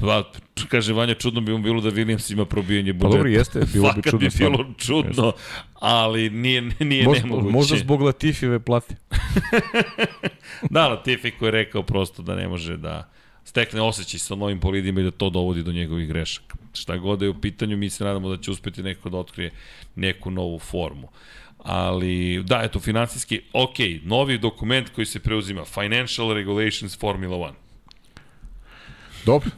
Pa, kaže Vanja, čudno bi mu bilo da Williams ima probijanje budžeta. Pa dobro, jeste, bilo bi čudno. bi bilo čudno, jeste. ali nije, nije možda, nemoguće. Možda zbog Latifijeve plate. da, Latifi koji je rekao prosto da ne može da stekne osjećaj sa novim polidima i da to dovodi do njegovih grešaka. Šta god da je u pitanju, mi se nadamo da će uspeti neko da otkrije neku novu formu. Ali, da, eto, finansijski, ok, novi dokument koji se preuzima, Financial Regulations Formula 1. Dobro.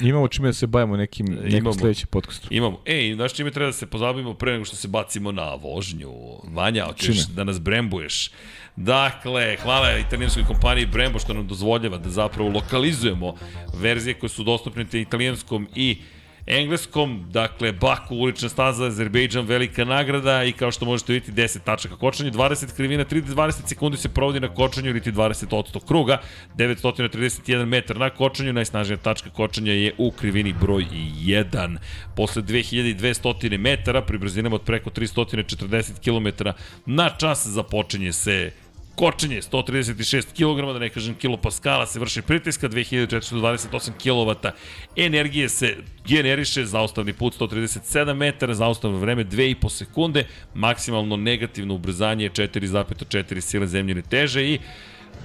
Imamo čime da se bavimo nekim, nekim imamo, sledećim podcastom. Imamo. Ej, znaš čime treba da se pozabavimo pre nego što se bacimo na vožnju? Vanja, hoćeš da nas brembuješ? Dakle, hvala italijanskoj kompaniji Brembo što nam dozvoljava da zapravo lokalizujemo verzije koje su dostupne na italijanskom i engleskom, dakle Baku, ulična staza, Azerbejdžan, velika nagrada i kao što možete vidjeti 10 tačaka kočanja, 20 krivina, 30-20 sekundi se provodi na kočanju ili ti 20 kruga, 931 metar na kočanju, najsnažnija tačka kočanja je u krivini broj 1. Posle 2200 metara pri brzinama od preko 340 km na čas započinje se kočenje 136 kg, da ne kažem kilopaskala, se vrši pritiska, 2428 kW energije se generiše, zaustavni put 137 metara, zaustavno vreme 2,5 sekunde, maksimalno negativno ubrzanje je 4,4 sile zemljine teže i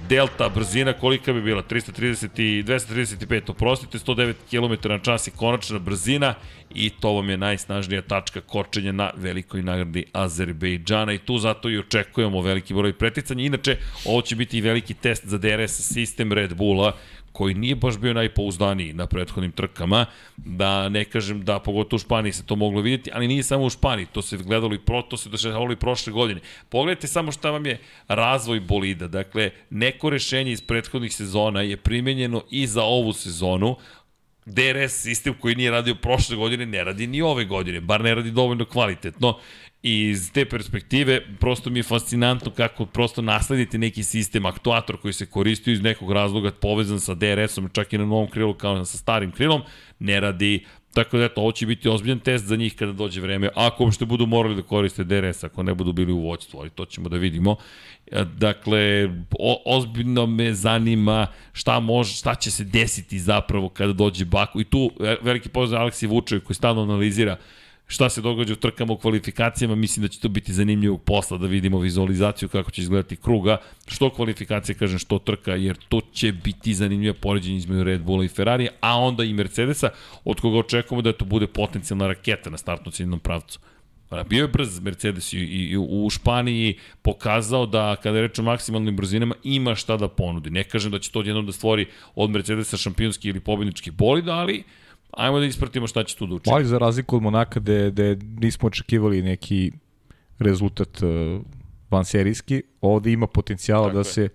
delta brzina kolika bi bila? 330 i 235 oprostite 109 km na čas je konačna brzina i to vam je najsnažnija tačka kočenja na velikoj nagradi Azerbejdžana i tu zato i očekujemo veliki broj preticanja. Inače ovo će biti i veliki test za DRS sistem Red Bulla koji nije baš bio najpouzdaniji na prethodnim trkama, da ne kažem da pogotovo u Španiji se to moglo vidjeti, ali nije samo u Španiji, to se gledalo i pro, to se dešavalo i prošle godine. Pogledajte samo šta vam je razvoj bolida, dakle, neko rešenje iz prethodnih sezona je primenjeno i za ovu sezonu, DRS sistem koji nije radio prošle godine ne radi ni ove godine, bar ne radi dovoljno kvalitetno I iz te perspektive prosto mi je fascinantno kako prosto nasledite neki sistem, aktuator koji se koristi iz nekog razloga povezan sa DRS-om, čak i na novom krilu kao sa starim krilom, ne radi Tako da eto, ovo će biti ozbiljan test za njih kada dođe vreme, ako uopšte budu morali da koriste DRS, ako ne budu bili u vođstvu, ali to ćemo da vidimo. E, dakle, o, ozbiljno me zanima šta može, šta će se desiti zapravo kada dođe Baku. I tu e, veliki pozdrav Aleksi Vučev koji stalno analizira šta se događa u trkama u kvalifikacijama, mislim da će to biti zanimljivo posla da vidimo vizualizaciju kako će izgledati kruga, što kvalifikacije, kažem, što trka, jer to će biti zanimljivo poređenje između Red Bulla i Ferrari, a onda i Mercedesa, od koga očekujemo da to bude potencijalna raketa na startnom ciljnom pravcu. Bio je brz Mercedes i, i, u Španiji pokazao da kada je reč o maksimalnim brzinama ima šta da ponudi. Ne kažem da će to odjednom da stvori od Mercedesa šampionski ili pobednički bolid, ali Ajmo da ispratimo šta će tu da učini. Ali za razliku od Monaka gde, gde nismo očekivali neki rezultat uh, vanserijski, ovde ima potencijala Tako da je. se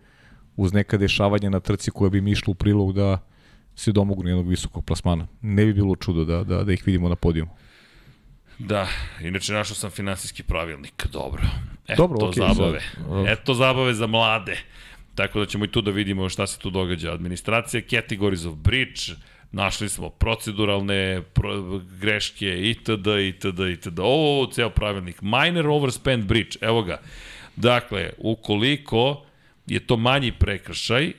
uz neka dešavanja na trci koja bi mi išla u prilog da se domognu jednog visokog plasmana. Ne bi bilo čudo da, da, da ih vidimo na podijumu. Da, inače našao sam finansijski pravilnik, dobro. Eto dobro, okay, zabave. Za, Eto zabave za mlade. Tako da ćemo i tu da vidimo šta se tu događa. Administracija, categories of bridge, Našli smo proceduralne pro, greške itd. itd. itd. Ovo, ceo pravilnik. Minor overspend bridge, evo ga. Dakle, ukoliko je to manji prekršaj,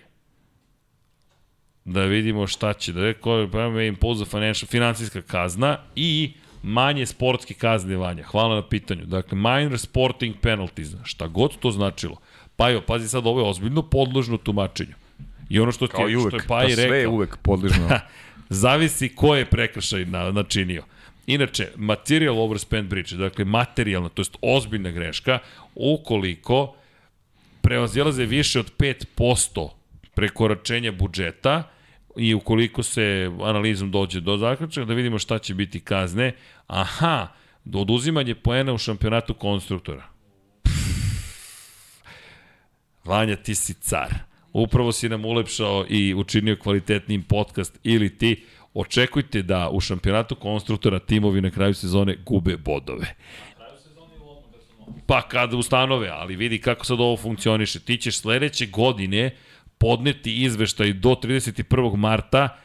da vidimo šta će da koja je impose financial, financijska kazna i manje sportske kazne vanja. Hvala na pitanju. Dakle, minor sporting penalties, šta god to značilo. Pa jo, pazi sad, ovo je ozbiljno podložno tumačenju. I ono što ti Kao i uvek, što je pa Paji sve je rekao, uvek podližno. zavisi ko je prekršaj na, načinio. Inače, material overspend breach, dakle materijalna, to jest ozbiljna greška, ukoliko prevazilaze više od 5% prekoračenja budžeta i ukoliko se analizom dođe do zaključka, da vidimo šta će biti kazne, aha, do oduzimanje poena u šampionatu konstruktora. Vanja, ti si car. Upravo si nam ulepšao i učinio kvalitetnim podcast ili ti očekujte da u šampionatu konstruktora timovi na kraju sezone gube bodove. Pa kada ustanove, ali vidi kako sad ovo funkcioniše. Ti ćeš sledeće godine podneti izveštaj do 31. marta,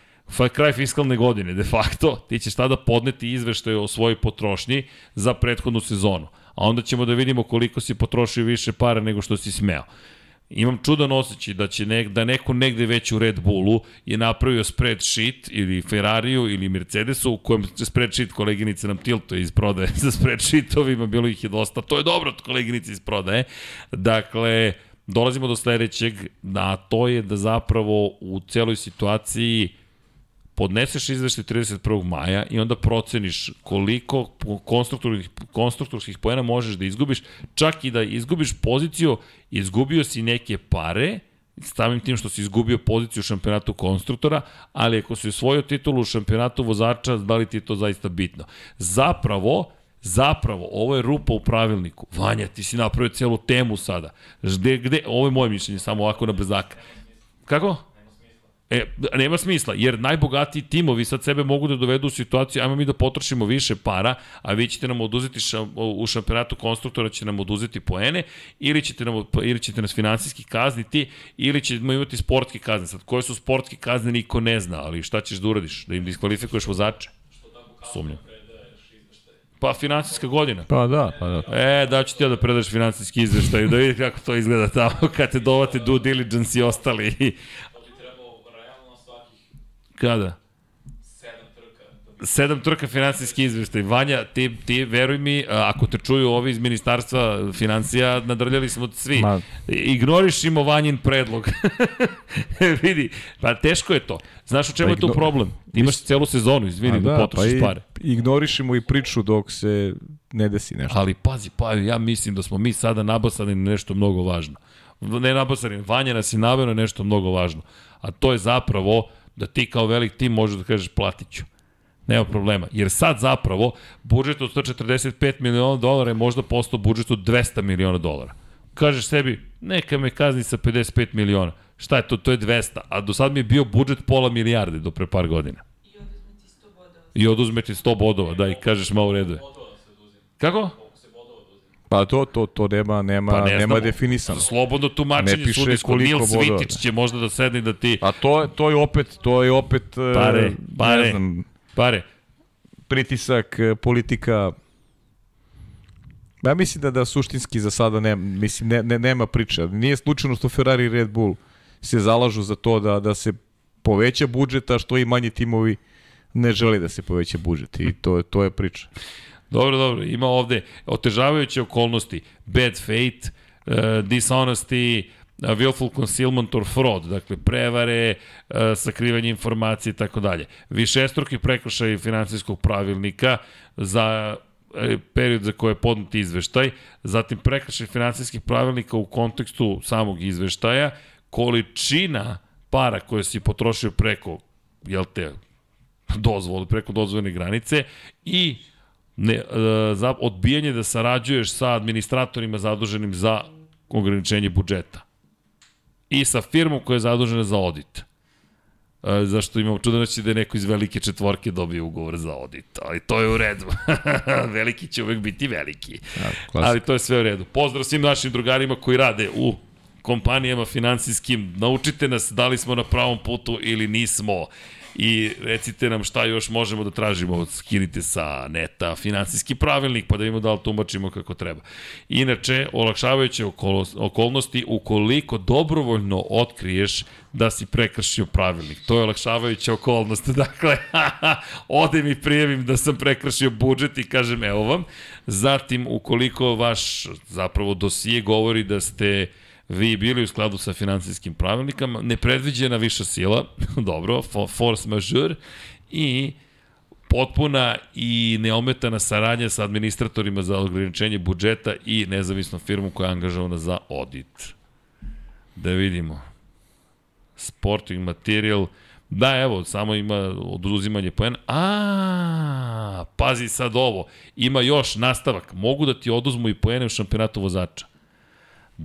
kraj fiskalne godine, de facto, ti ćeš tada podneti izveštaj o svojoj potrošnji za prethodnu sezonu. A onda ćemo da vidimo koliko si potrošio više para nego što si smeo imam čudan osjećaj da će nek, da neko negde već u Red Bullu je napravio spreadsheet ili Ferrariju ili Mercedesu u kojem će spreadsheet koleginice nam tilto iz prodaje za spreadsheetovima, bilo ih je dosta, to je dobro koleginice iz prodaje. Dakle, dolazimo do sledećeg, a to je da zapravo u celoj situaciji podneseš izveštaj 31. maja i onda proceniš koliko konstruktorskih, konstruktorskih pojena možeš da izgubiš, čak i da izgubiš poziciju, izgubio si neke pare, stavim tim što si izgubio poziciju u šampionatu konstruktora, ali ako si osvojio titulu u šampionatu vozača, da li ti je to zaista bitno? Zapravo, Zapravo, ovo je rupa u pravilniku. Vanja, ti si napravio celu temu sada. Gde, gde, ovo je moje mišljenje, samo ovako na brzaka. Kako? E, nema smisla, jer najbogatiji timovi sad sebe mogu da dovedu u situaciju, ajmo mi da potrošimo više para, a vi ćete nam oduzeti ša, u šampionatu konstruktora će nam oduzeti poene, ili ćete, nam, ili ćete nas finansijski kazniti, ili ćemo imati sportske kazne. Sad, koje su sportske kazne, niko ne zna, ali šta ćeš da uradiš? Da im diskvalifikuješ vozače? Sumnjam. Pa finansijska godina. Pa da, pa da. E, da ću ti ja da predaš finansijski izveštaj, da vidi kako to izgleda tamo, kad te dovate due diligence i ostali. Kada? Sedam trka finansijski izveštaj. Vanja, ti, ti veruj mi, ako te čuju ovi iz ministarstva financija, nadrljali smo svi. Ma. Ignorišimo Vanjin predlog. Vidi, pa teško je to. Znaš u čemu pa je tu problem? Imaš celu sezonu, izvini, da, da potrošiš pa pare. Ignorišimo i priču dok se ne desi nešto. Ali pazi, pa ja mislim da smo mi sada nabasani na nešto mnogo važno. Ne nabasani, Vanja nas je naveo na nešto mnogo važno. A to je zapravo da ti kao velik tim možeš da kažeš platit ću. Nema problema. Jer sad zapravo budžet od 145 miliona dolara je možda postao budžet od 200 miliona dolara. Kažeš sebi, neka me kazni sa 55 miliona. Šta je to? To je 200. A do sad mi je bio budžet pola milijarde do pre par godina. I oduzme ti 100 bodova, da, i kažeš malo u redu je. Kako? Pa to, to, to nema, nema, pa ne nema definisano. Slobodno tumačenje sudijsko. Nil Svitić će možda da sedne da ti... A to, to je opet, to je opet, pare, pare, ne znam, pare. pritisak, e, politika, Ja mislim da da suštinski za sada nema, mislim ne, ne, nema priče. Nije slučajno što Ferrari i Red Bull se zalažu za to da da se poveća budžet, a što i manji timovi ne žele da se poveća budžet i to to je priča. Dobro, dobro, ima ovde otežavajuće okolnosti, bad fate, uh, dishonesty, uh, willful concealment or fraud, dakle prevare, uh, sakrivanje informacije i tako dalje. Višestruki prekršaj finansijskog pravilnika za period za koje je podnut izveštaj, zatim prekršaj finansijskih pravilnika u kontekstu samog izveštaja, količina para koje si potrošio preko, jel te, dozvole, preko dozvoljene granice i ne, e, za odbijanje da sarađuješ sa administratorima zaduženim za ograničenje budžeta. I sa firmom koja je zadužena za audit. E, zašto imamo čudanoći da je neko iz velike četvorke dobio ugovor za audit, ali to je u redu. veliki će uvek biti veliki. Ja, ali to je sve u redu. Pozdrav svim našim drugarima koji rade u kompanijama finansijskim. Naučite nas da li smo na pravom putu ili nismo. I recite nam šta još možemo da tražimo. Skinite sa neta finansijski pravilnik pa da vidimo da li tumačimo kako treba. Inače, olakšavajuće okolnosti ukoliko dobrovoljno otkriješ da si prekršio pravilnik. To je olakšavajuća okolnost. Dakle, ode mi prijevim da sam prekršio budžet i kažem evo vam. Zatim, ukoliko vaš zapravo dosije govori da ste vi bili u skladu sa finansijskim pravilnikama, nepredviđena viša sila, dobro, force majeure, i potpuna i neometana saradnja sa administratorima za ograničenje budžeta i nezavisnom firmu koja je angažovana za audit. Da vidimo. Sporting material, Da, evo, samo ima oduzimanje poena. A, pazi sad ovo. Ima još nastavak. Mogu da ti oduzmu i poene u šampionatu vozača.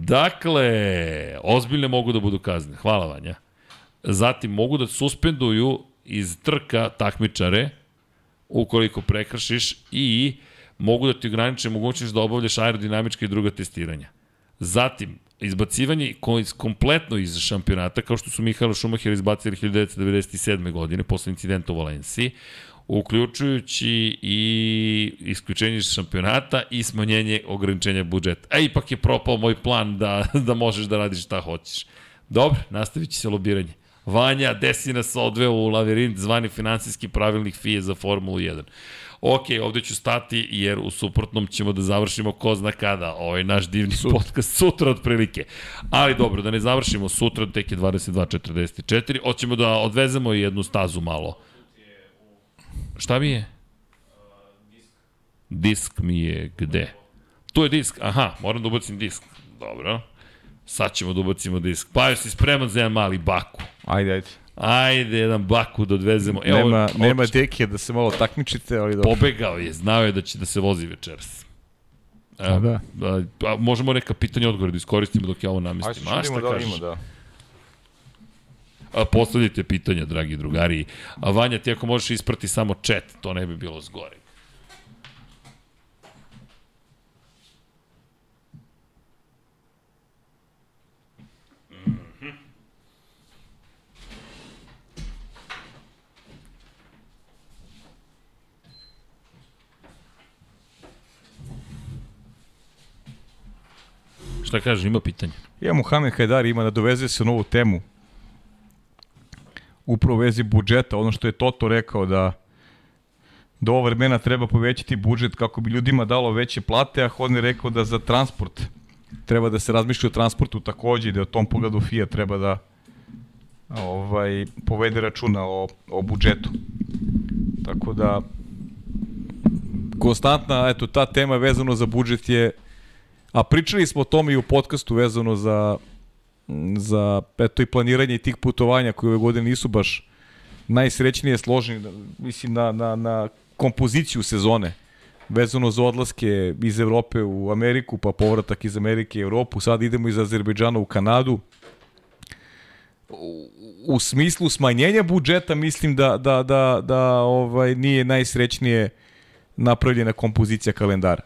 Dakle, ozbiljne mogu da budu kazne. Hvala Vanja. Zatim mogu da suspenduju iz trka takmičare ukoliko prekršiš i mogu da ti ograniče mogućnost da obavljaš aerodinamička i druga testiranja. Zatim, izbacivanje kompletno iz šampionata, kao što su Mihajlo Šumacher izbacili 1997. godine posle incidenta u Valenciji, uključujući i isključenje šampionata i smanjenje ograničenja budžeta. A ipak je propao moj plan da, da možeš da radiš šta hoćeš. Dobro, nastavit će se lobiranje. Vanja, desi nas odveo u lavirint zvani finansijski pravilnik FIE za Formulu 1 ok, ovde ću stati jer u suprotnom ćemo da završimo ko zna kada, ovaj naš divni sutra. podcast sutra otprilike. Ali dobro, da ne završimo sutra, tek je 22.44, hoćemo da odvezemo jednu stazu malo. Šta mi je? Disk mi je gde? Tu je disk, aha, moram da ubacim disk. Dobro. Sad ćemo da ubacimo disk. Pa si spreman za jedan mali baku. Ajde, ajde. Ajde, jedan baku da odvezemo. Evo, nema, od... nema deke da se malo takmičite, ali dobro. Pobegao je, znao je da će da se vozi večeras. Evo, da. da. Pa, možemo neka pitanja odgovore da iskoristimo dok ja ovo namestim. Ajde, što da ima, da. A, postavljajte pitanja, dragi drugari. A Vanja, ti ako možeš isprati samo chat, to ne bi bilo zgore. Šta kaže, ima pitanje? Ja, Muhamed Hajdar ima doveze se novu temu. Upravo vezi budžeta, ono što je Toto rekao da do ovo vremena treba povećati budžet kako bi ljudima dalo veće plate, a je rekao da za transport treba da se razmišlja o transportu takođe i da o tom pogledu FIA treba da ovaj, povede računa o, o budžetu. Tako da konstantna, eto, ta tema vezano za budžet je A pričali smo o tome i u podcastu vezano za, za eto, i planiranje tih putovanja koje ove godine nisu baš najsrećnije složeni, mislim, na, na, na kompoziciju sezone vezano za odlaske iz Evrope u Ameriku, pa povratak iz Amerike u Evropu, sad idemo iz Azerbejdžana u Kanadu. U, u smislu smanjenja budžeta mislim da, da, da, da ovaj nije najsrećnije napravljena kompozicija kalendara.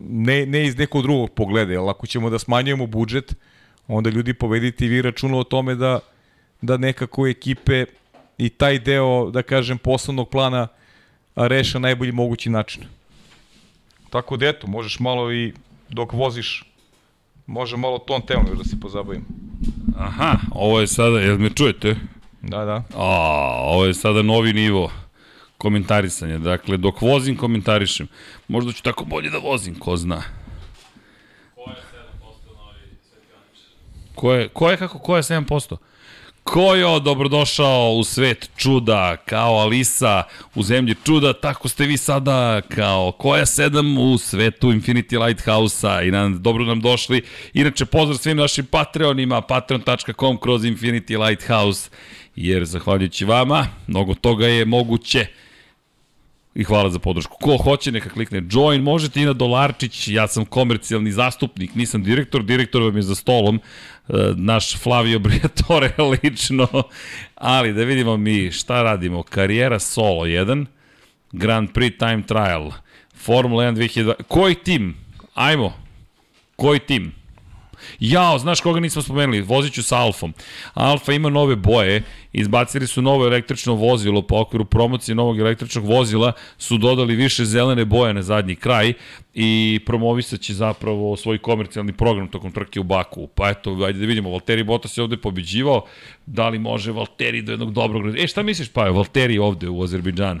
Ne, ne iz nekog drugog pogleda, jer ako ćemo da smanjujemo budžet, onda ljudi povedite i vi računa o tome da, da nekako ekipe i taj deo, da kažem, poslovnog plana reša najbolji mogući način. Tako da eto, možeš malo i dok voziš, može malo ton temom još da se pozabavim. Aha, ovo je sada, jel me čujete? Da, da. A, ovo je sada novi nivo komentarisanja. Dakle, dok vozim, komentarišem. Možda ću tako bolje da vozim, ko zna. Ko je 7% novi svetioničar? Ko je, ko je kako, ko je 7%? Ko je dobrodošao u svet čuda, kao Alisa u zemlji čuda, tako ste vi sada kao koja sedam u svetu Infinity Lighthouse-a i nam, dobro nam došli. Inače, pozdrav svim našim Patreonima, patreon.com kroz Infinity Lighthouse, jer zahvaljujući vama, mnogo toga je moguće I hvala za podršku. Ko hoće neka klikne join, možete i na dolarčić, ja sam komercijalni zastupnik, nisam direktor, direktor vam je za stolom, naš Flavio Briatore lično, ali da vidimo mi šta radimo. Karijera solo 1, Grand Prix Time Trial, Formula 1 2002, koji tim? Ajmo, koji tim? Jao, znaš koga nismo spomenuli? Vozit ću sa Alfom. Alfa ima nove boje, izbacili su novo električno vozilo po okviru promocije novog električnog vozila, su dodali više zelene boje na zadnji kraj i promovisat će zapravo svoj komercijalni program tokom trke u Baku. Pa eto, ajde da vidimo, Valtteri Bottas je ovde pobeđivao, da li može Valtteri do jednog dobrog... E, šta misliš, pa je Valtteri ovde u Azerbejdžanu?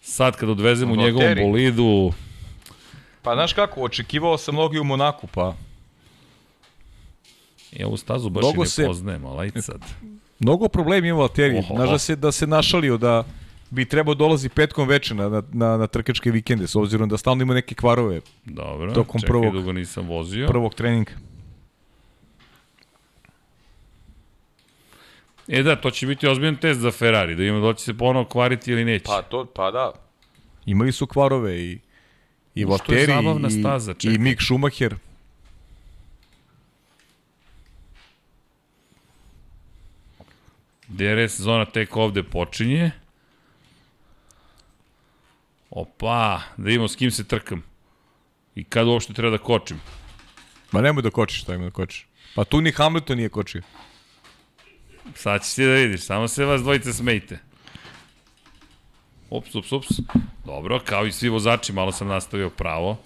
Sad kad odvezemo u njegovom Valtteri? bolidu, Pa znaš kako, očekivao sam mnogi u Monaku, pa ja ovu stazu baš Mnogo i ne se- poznajem, ali ajde sad. mnogo problema ima Valtteri. Oho. Znaš da se, da se našalio da bi trebao dolazi petkom veče na, na, na, na trkačke vikende, s obzirom da stalno ima neke kvarove Dobro, Tokom čekaj, prvog- dugo nisam vozio. prvog treninga. E da, to će biti ozbiljan test za Ferrari, da ima da će se ponovo kvariti ili neće. to, pa da. Imali su kvarove i i Valtteri i, staza, i. Mick Schumacher. DRS zona tek ovde počinje. Opa, da vidimo s kim se trkam. I kad uopšte treba da kočim. Ma nemoj da kočiš, šta ima da kočiš. Pa tu ni Hamilton nije kočio. Sad ćeš ti da vidiš, samo se vas dvojice smejte. Ups, ups, ups. Dobro, kao i svi vozači, malo sam nastavio pravo.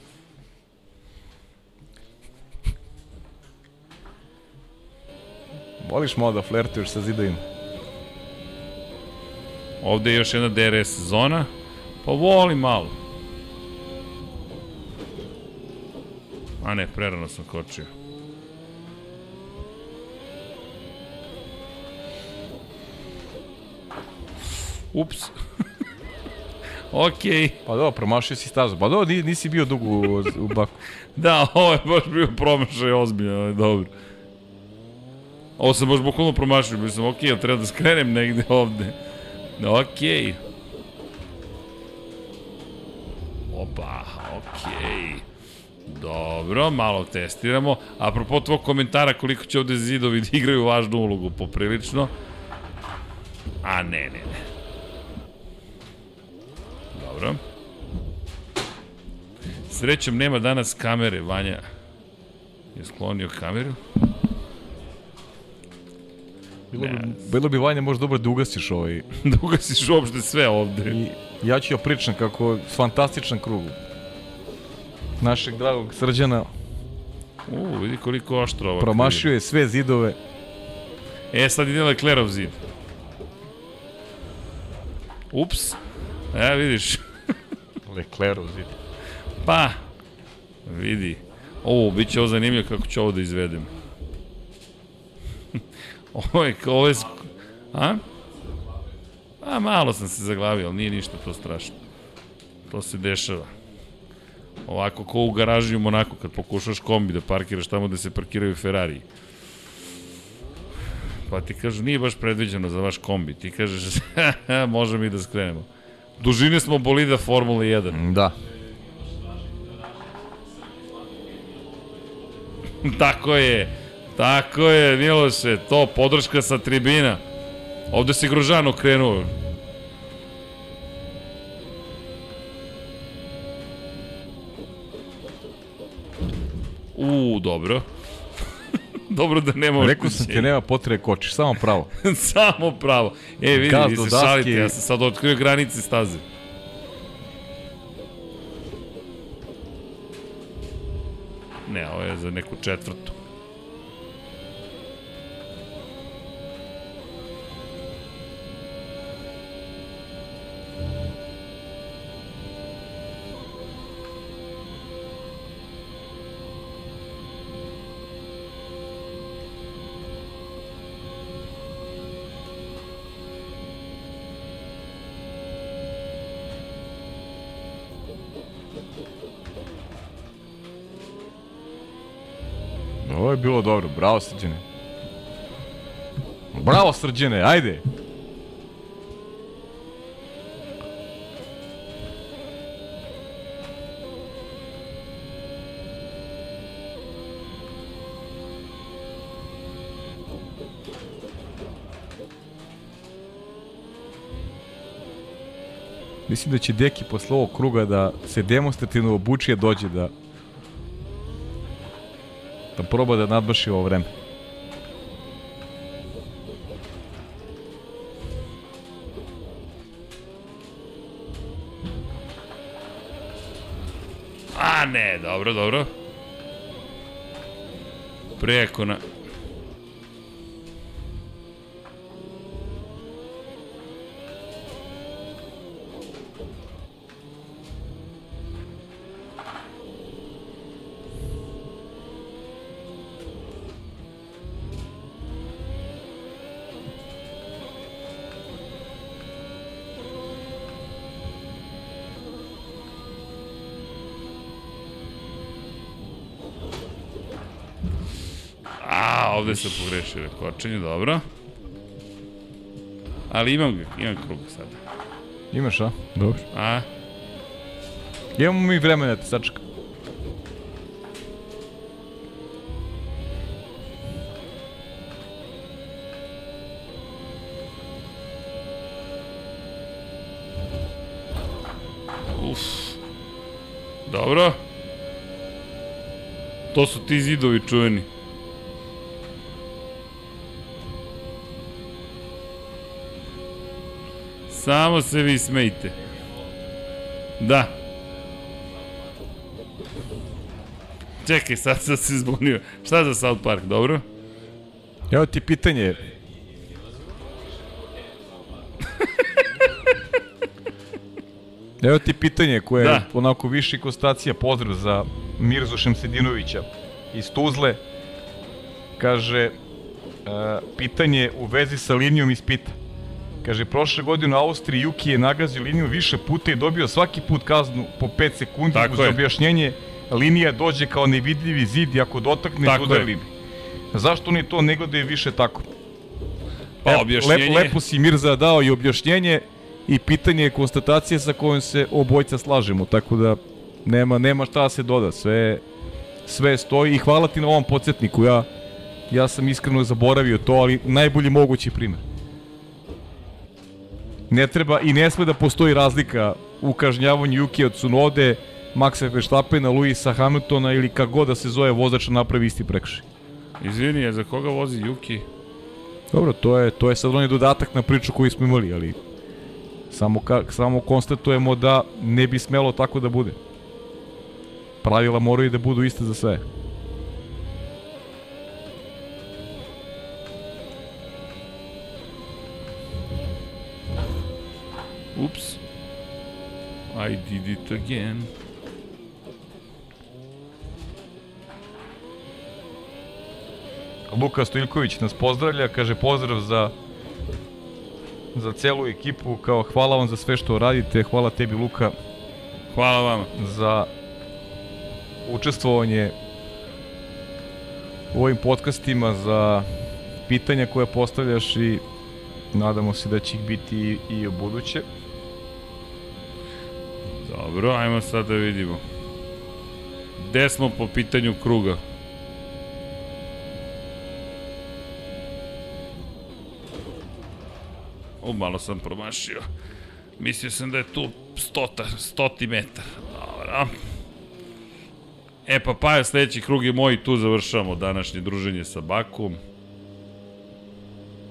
Voliš malo da flertuješ sa zidovima. Ovde je još jedna DRS zona. Pa volim malo. A ne, prerano sam kočio. Ups. Okej. Pa dobro, promašio si stazu. Pa dobro, ni- nisi bio dugo u, u Baku. Da, ovo je baš bio promašaj ozbiljno, ali dobro. Ovo sam baš bukvalno promašio, mislim, okej, okay, treba da skrenem negde ovde. Okej. Opa, okej. Dobro, malo testiramo. Apropo tvog komentara koliko će ovde zidovi da igraju važnu ulogu, poprilično. A ne, ne, ne. Dobro. Srećom nema danas kamere, Vanja je sklonio kameru. Bilo, bi, Ne. bilo bi Vanja možda dobro da ugasiš ovaj. da ugasiš uopšte sve ovde. I ja ću ja pričam kako fantastičan krug. Našeg dragog srđana U, vidi koliko oštro ovo. promašio je sve zidove. E, sad ide Leclerov zid. Ups. E, vidiš. Leclerov zid. Pa, vidi. O, bit će ovo zanimljivo kako ću ovo da izvedem. ovo je, ovo je... A? A, malo sam se zaglavio, ali nije ništa to strašno. To se dešava. Ovako, ko u garaži u Monaku, kad pokušaš kombi da parkiraš tamo gde se parkiraju Ferrari. Pa ti kažu, nije baš predviđeno za vaš kombi. Ti kažeš, može mi da skrenemo. Dužine smo bolida Formula 1. Da. Tako je. Tako je, Miloše, to podrška sa tribina. Ovde se Grožan okrenuo. U, dobro. dobro da nema Rekao sam ti nema potrebe kočiš, samo pravo. Samo pravo. E, vidi, Gaz vi se daske. šalite, ja sam sad otkrio granice staze. Ne, ovo je za neku četvrtu. Bravo srđene. Bravo srđene, ajde. Mislim da će Deki posle ovog kruga da se demonstrativno obuči da dođe da proba da nadbaši ovo vreme. A ne, dobro, dobro. Preko na... ovde sam pogrešio kočenje, dobro. Ali imam ga, imam krug sada. Imaš, a? Dobro. A, Imamo mi vremena da te sačeka. uf. Dobro. To su ti zidovi čuveni. Samo se vi smejte. Da. Čekaj, sad sam se zbunio. Šta za South Park, dobro? Evo ti pitanje. Evo ti pitanje koje Da. je onako viši konstacija pozdrav za Mirzu Šemsedinovića iz Tuzle. Kaže, e, pitanje u vezi sa linijom ispita. Kaže, prošle godine u Austriji Juki je nagazio liniju više puta i dobio svaki put kaznu po 5 sekundi Tako uz je. objašnjenje linija dođe kao nevidljivi zid i ako dotakne Tako udarili je. bi. Zašto oni to ne gledaju više tako? Pa, Evo, objašnjenje... Lepo, lepo si Mirza dao i objašnjenje i pitanje je konstatacije sa kojom se obojca slažemo, tako da nema, nema šta da se doda, sve, sve stoji i hvala ti na ovom podsjetniku, ja, ja sam iskreno zaboravio to, ali najbolji mogući primer. Ne treba i ne sme da postoji razlika u kažnjavanju Juki od Sunode, Maxa Verstappena, Luisa Hamiltona ili kako god da se zove vozač napravi isti prekršaj. Izvini, za koga vozi Juki? Dobro, to je, to je sad onaj dodatak na priču koju smo imali, ali samo, ka, samo konstatujemo da ne bi smelo tako da bude. Pravila moraju da budu iste za sve. Did it again. Luka Stojilković nas pozdravlja, kaže pozdrav za za celu ekipu, kao hvala vam za sve što radite, hvala tebi Luka Hvala vama. za učestvovanje u ovim podcastima, za pitanja koje postavljaš i nadamo se da će ih biti i, i u buduće. Dobro, ajmo sad da vidimo. Gde smo po pitanju kruga? O, malo sam promašio. Mislio sam da je tu stota, stoti metar. Dobro. E pa pa, sledeći krug je moj tu završavamo današnje druženje sa Bakom.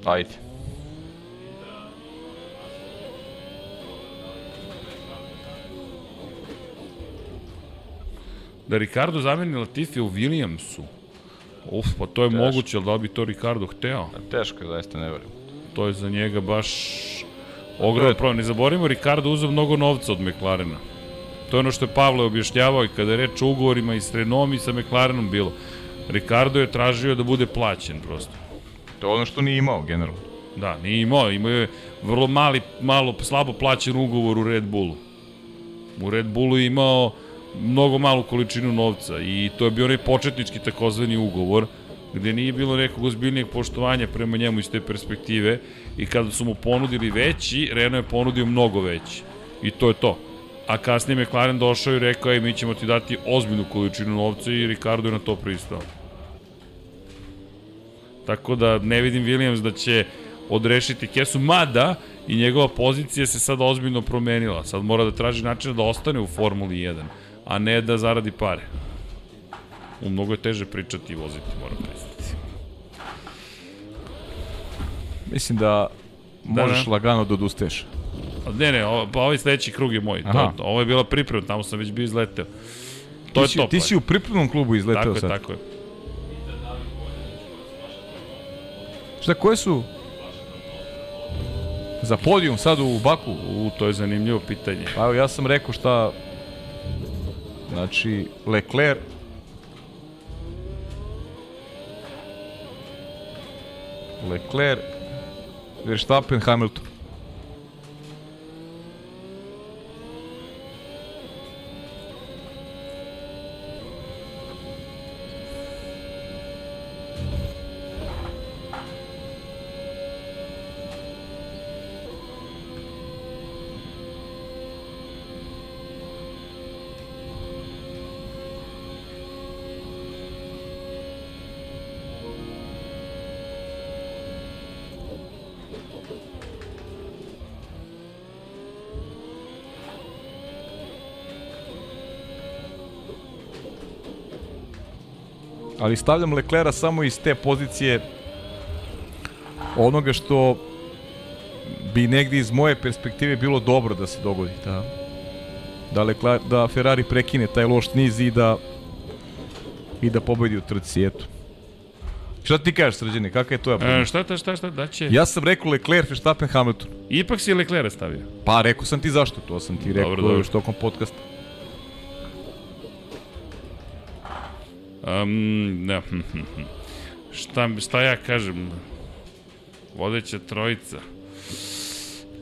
Ajde. Da Ricardo zameni Latifi u Williamsu. Uf, pa to je Teško. moguće, ali da bi to Ricardo hteo? Teško je, zaista ne verujem. To je za njega baš ogroman problem. Ne zaboravimo, Ricardo uzeo mnogo novca od McLarena. To je ono što je Pavle objašnjavao i kada je reč o ugovorima i s Renaultom i sa McLarenom bilo. Ricardo je tražio da bude plaćen prosto. To je ono što nije imao, generalno. Da, nije imao, imao je vrlo mali, malo slabo plaćen ugovor u Red Bullu. U Red Bullu je imao mnogo malu količinu novca i to je bio onaj početnički takozvani ugovor gde nije bilo nekog ozbiljnijeg poštovanja prema njemu iz te perspektive i kada su mu ponudili veći, Renault je ponudio mnogo veći. I to je to. A kasnije McLaren došao i rekao, ej, mi ćemo ti dati ozbiljnu količinu novca i Ricardo je na to pristao. Tako da ne vidim Williams da će odrešiti kesu, mada i njegova pozicija se sad ozbiljno promenila. Sad mora da traži načina da ostane u Formuli 1, a ne da zaradi pare. U mnogo je teže pričati i voziti, moram priznati. Mislim da možeš da. lagano da odustaješ. Ne, ne, ovo, pa ovaj sledeći krug je moj. Aha. To, ovo je bila priprema, tamo sam već bio izleteo. To Ti je si, to. ti si u pripremnom klubu izleteo tako je, sad. tako je. Šta, koje su? Za podijum sad u Baku? U, to je zanimljivo pitanje. Pa evo, ja sam rekao šta... Znači, Leclerc... Leclerc... Verstappen, Hamilton. Ali stavljam Leclera samo iz te pozicije onoga što bi negdje iz moje perspektive bilo dobro da se dogodi. Da, da, Lecler, da Ferrari prekine taj loš niz i da i da pobedi u trci, eto. Šta ti kažeš, Srđane, kakav je to ja? E, šta, šta, šta, šta, da će... Ja sam rekao Leclerc, Verstappen, Hamilton. Ipak si Leclerc stavio. Pa rekao sam ti zašto, to sam ti rekao dobro. još tokom podcasta. Um, ne, šta, šta ja kažem? Vodeća trojica.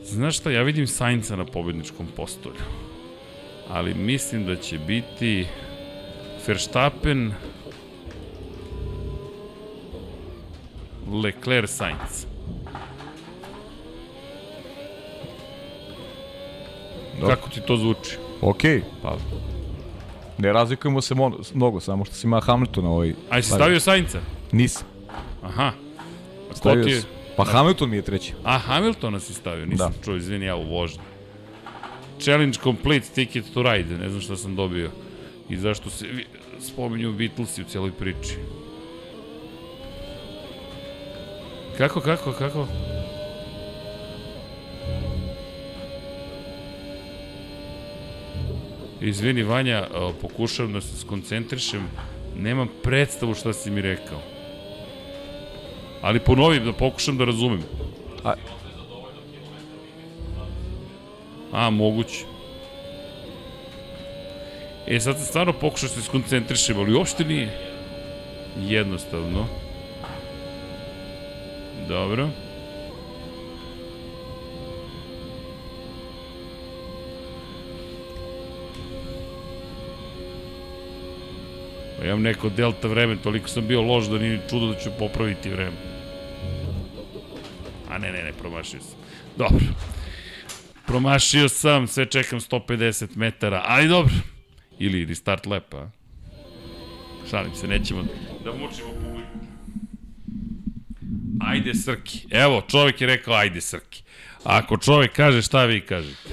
Znaš šta, ja vidim Sainca na pobedničkom postolju. Ali mislim da će biti Verstappen, Leclerc, Sainz. Dobro. Kako ti to zvuči? Okej, pa ne razlikujemo se mo- mnogo, samo što si ima Hamiltona ovaj. Aj, si par- stavio Sainca? Nisam. Aha. A ko Stavio ti je? Pa Hamilton mi je treći. A, Hamiltona si stavio, nisam Da. čuo, izvini, ja u vožnju. Challenge complete, ticket to ride, ne znam šta sam dobio. I zašto se spominju Beatlesi u cijeloj priči. Kako, kako, kako? Izvini, Vanja, pokušavam da se skoncentrišem. Nemam predstavu šta si mi rekao. Ali ponovim da pokušam da razumem. A- A, moguće. E, sad sam stvarno pokušao da se skoncentrišem, ali uopšte nije jednostavno. Dobro. Pa imam neko delta vreme, toliko sam bio loš da nije čudo da ću popraviti vreme. A ne, ne, ne, promašio sam. Dobro. Promašio sam, sve čekam 150 metara, ali dobro. Ili restart lap, a? Šalim se, nećemo da mučimo publiku. Ajde Srki. Evo, čovjek je rekao ajde Srki. Ako čovjek kaže šta vi kažete?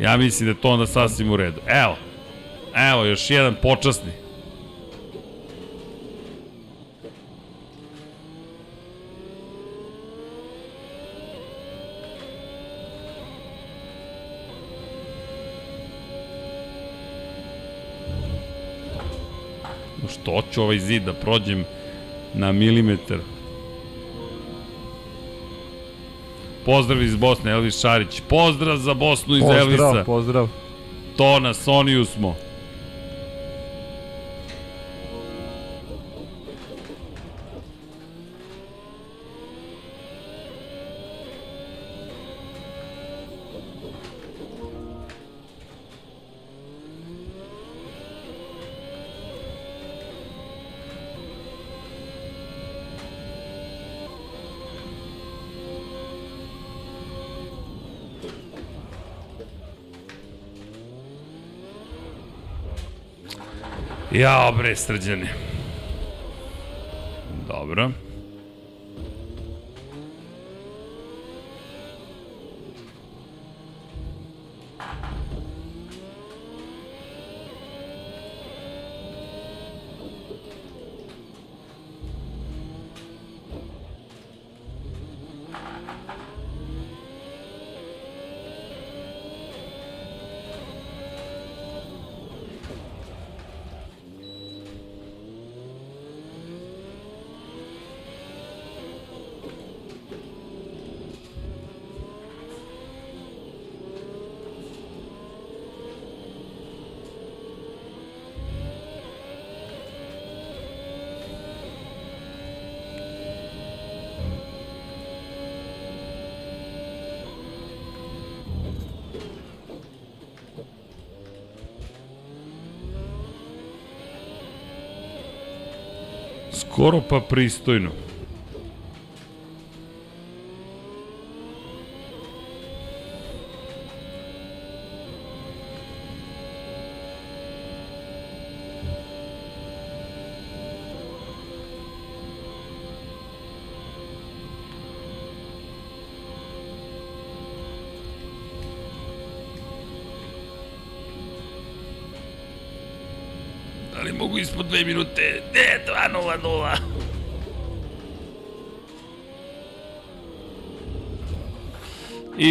Ja mislim da je to onda sasvim u redu. Evo. Evo, još jedan počasni. Što ću ovaj zid da prođem na milimetar? Pozdrav iz Bosne, Elvis Šarić. Pozdrav za Bosnu iz Elvisa. Pozdrav, pozdrav. To na Soniju smo. Ja, bre, srđane. Dobro. Skoro pa pristojno.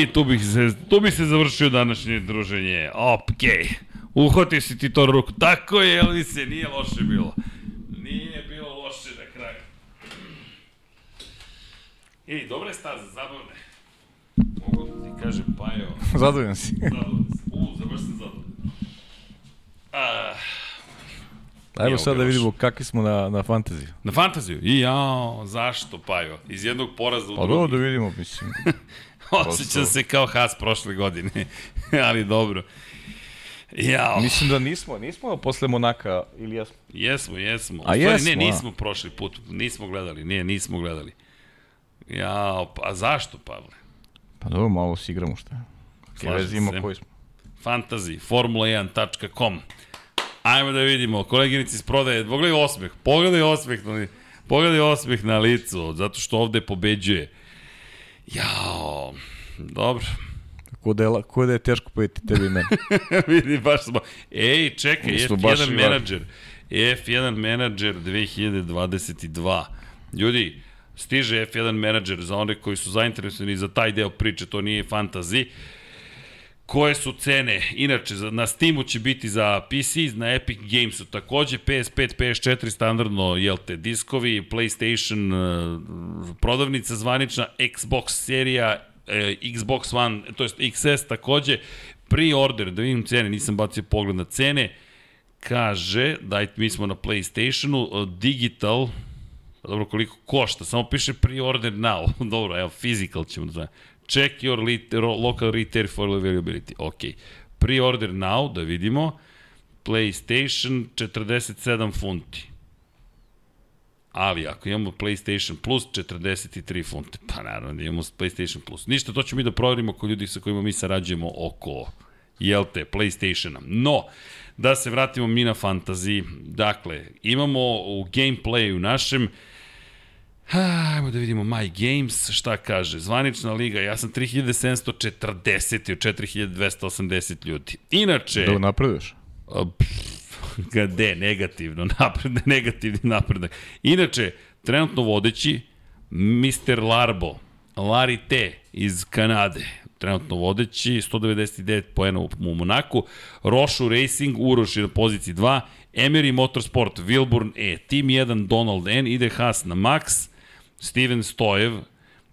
I tu bih se, tu bi se završio današnje druženje. Okej. Uhvatio si ti to ruku. Tako je, Elvise, nije loše bilo. Nije bilo loše na kraju. Ej, dobra je staza, zabavne. Mogu da ti kažem, pa evo. Zadovoljan si. Zadovoljan sam. U, završ sam zadovoljan. Ah, Ajmo sad da vidimo kakvi smo na, na fantaziju. Na fantaziju? I jao, zašto Pajo? Iz jednog poraza u Pa drugi. dobro da vidimo, mislim. Osjećam se kao Haas prošle godine, ali dobro. Jao, Mislim da nismo, nismo posle Monaka ili jesmo. jesmo, jesmo. A stvari, jesmo, Ne, a? nismo prošli put, nismo gledali, nije, nismo gledali. Jao, pa a zašto, Pavle? Pa dobro, malo se igramo šta. Slažem se. koji smo. Fantasy, formula1.com. Ajmo da vidimo, koleginici iz prodaje, pogledaj osmeh, pogledaj osmeh, na, pogledaj osmeh na licu, zato što ovde pobeđuje. Jao, dobro. Ko da je, ko da je teško pojeti tebi i meni. Vidi, baš smo... Ej, čekaj, Mi smo baš F1 i menadžer. F1 menadžer 2022. Ljudi, stiže F1 menadžer za one koji su zainteresovani za taj deo priče, to nije fantazi. Koje su cene? Inače, na Steamu će biti za PC, na Epic Gamesu takođe, PS5, PS4 standardno, jel te, diskovi, PlayStation, eh, prodavnica zvanična, Xbox serija, eh, Xbox One, to jest XS takođe, pre-order, da vidim cene, nisam bacio pogled na cene, kaže, dajte, mi smo na PlayStationu, eh, digital, Pa dobro, koliko košta? Samo piše pre-order now. dobro, evo, physical ćemo da. Check your local retail for availability. Ok. Pre-order now, da vidimo. PlayStation 47 funti. Ali ako imamo PlayStation Plus 43 funte, pa naravno da imamo PlayStation Plus. Ništa, to ćemo mi da proverimo kod ljudi sa kojima mi sarađujemo oko jel te, PlayStationa. No, da se vratimo mi na fantasy. Dakle, imamo u gameplayu našem Ajmo da vidimo My Games, šta kaže. Zvanična liga, ja sam 3740 od 4280 ljudi. Inače... Da napreduješ. Gde, negativno, napred, negativni napredak. Inače, trenutno vodeći, Mr. Larbo, Larry T iz Kanade, trenutno vodeći, 199 poena u, u Monaku, Rošu Racing, Uroš je na poziciji 2, Emery Motorsport, Wilburn E, Team 1, Donald N, ide Haas na Max, Steven Stojev,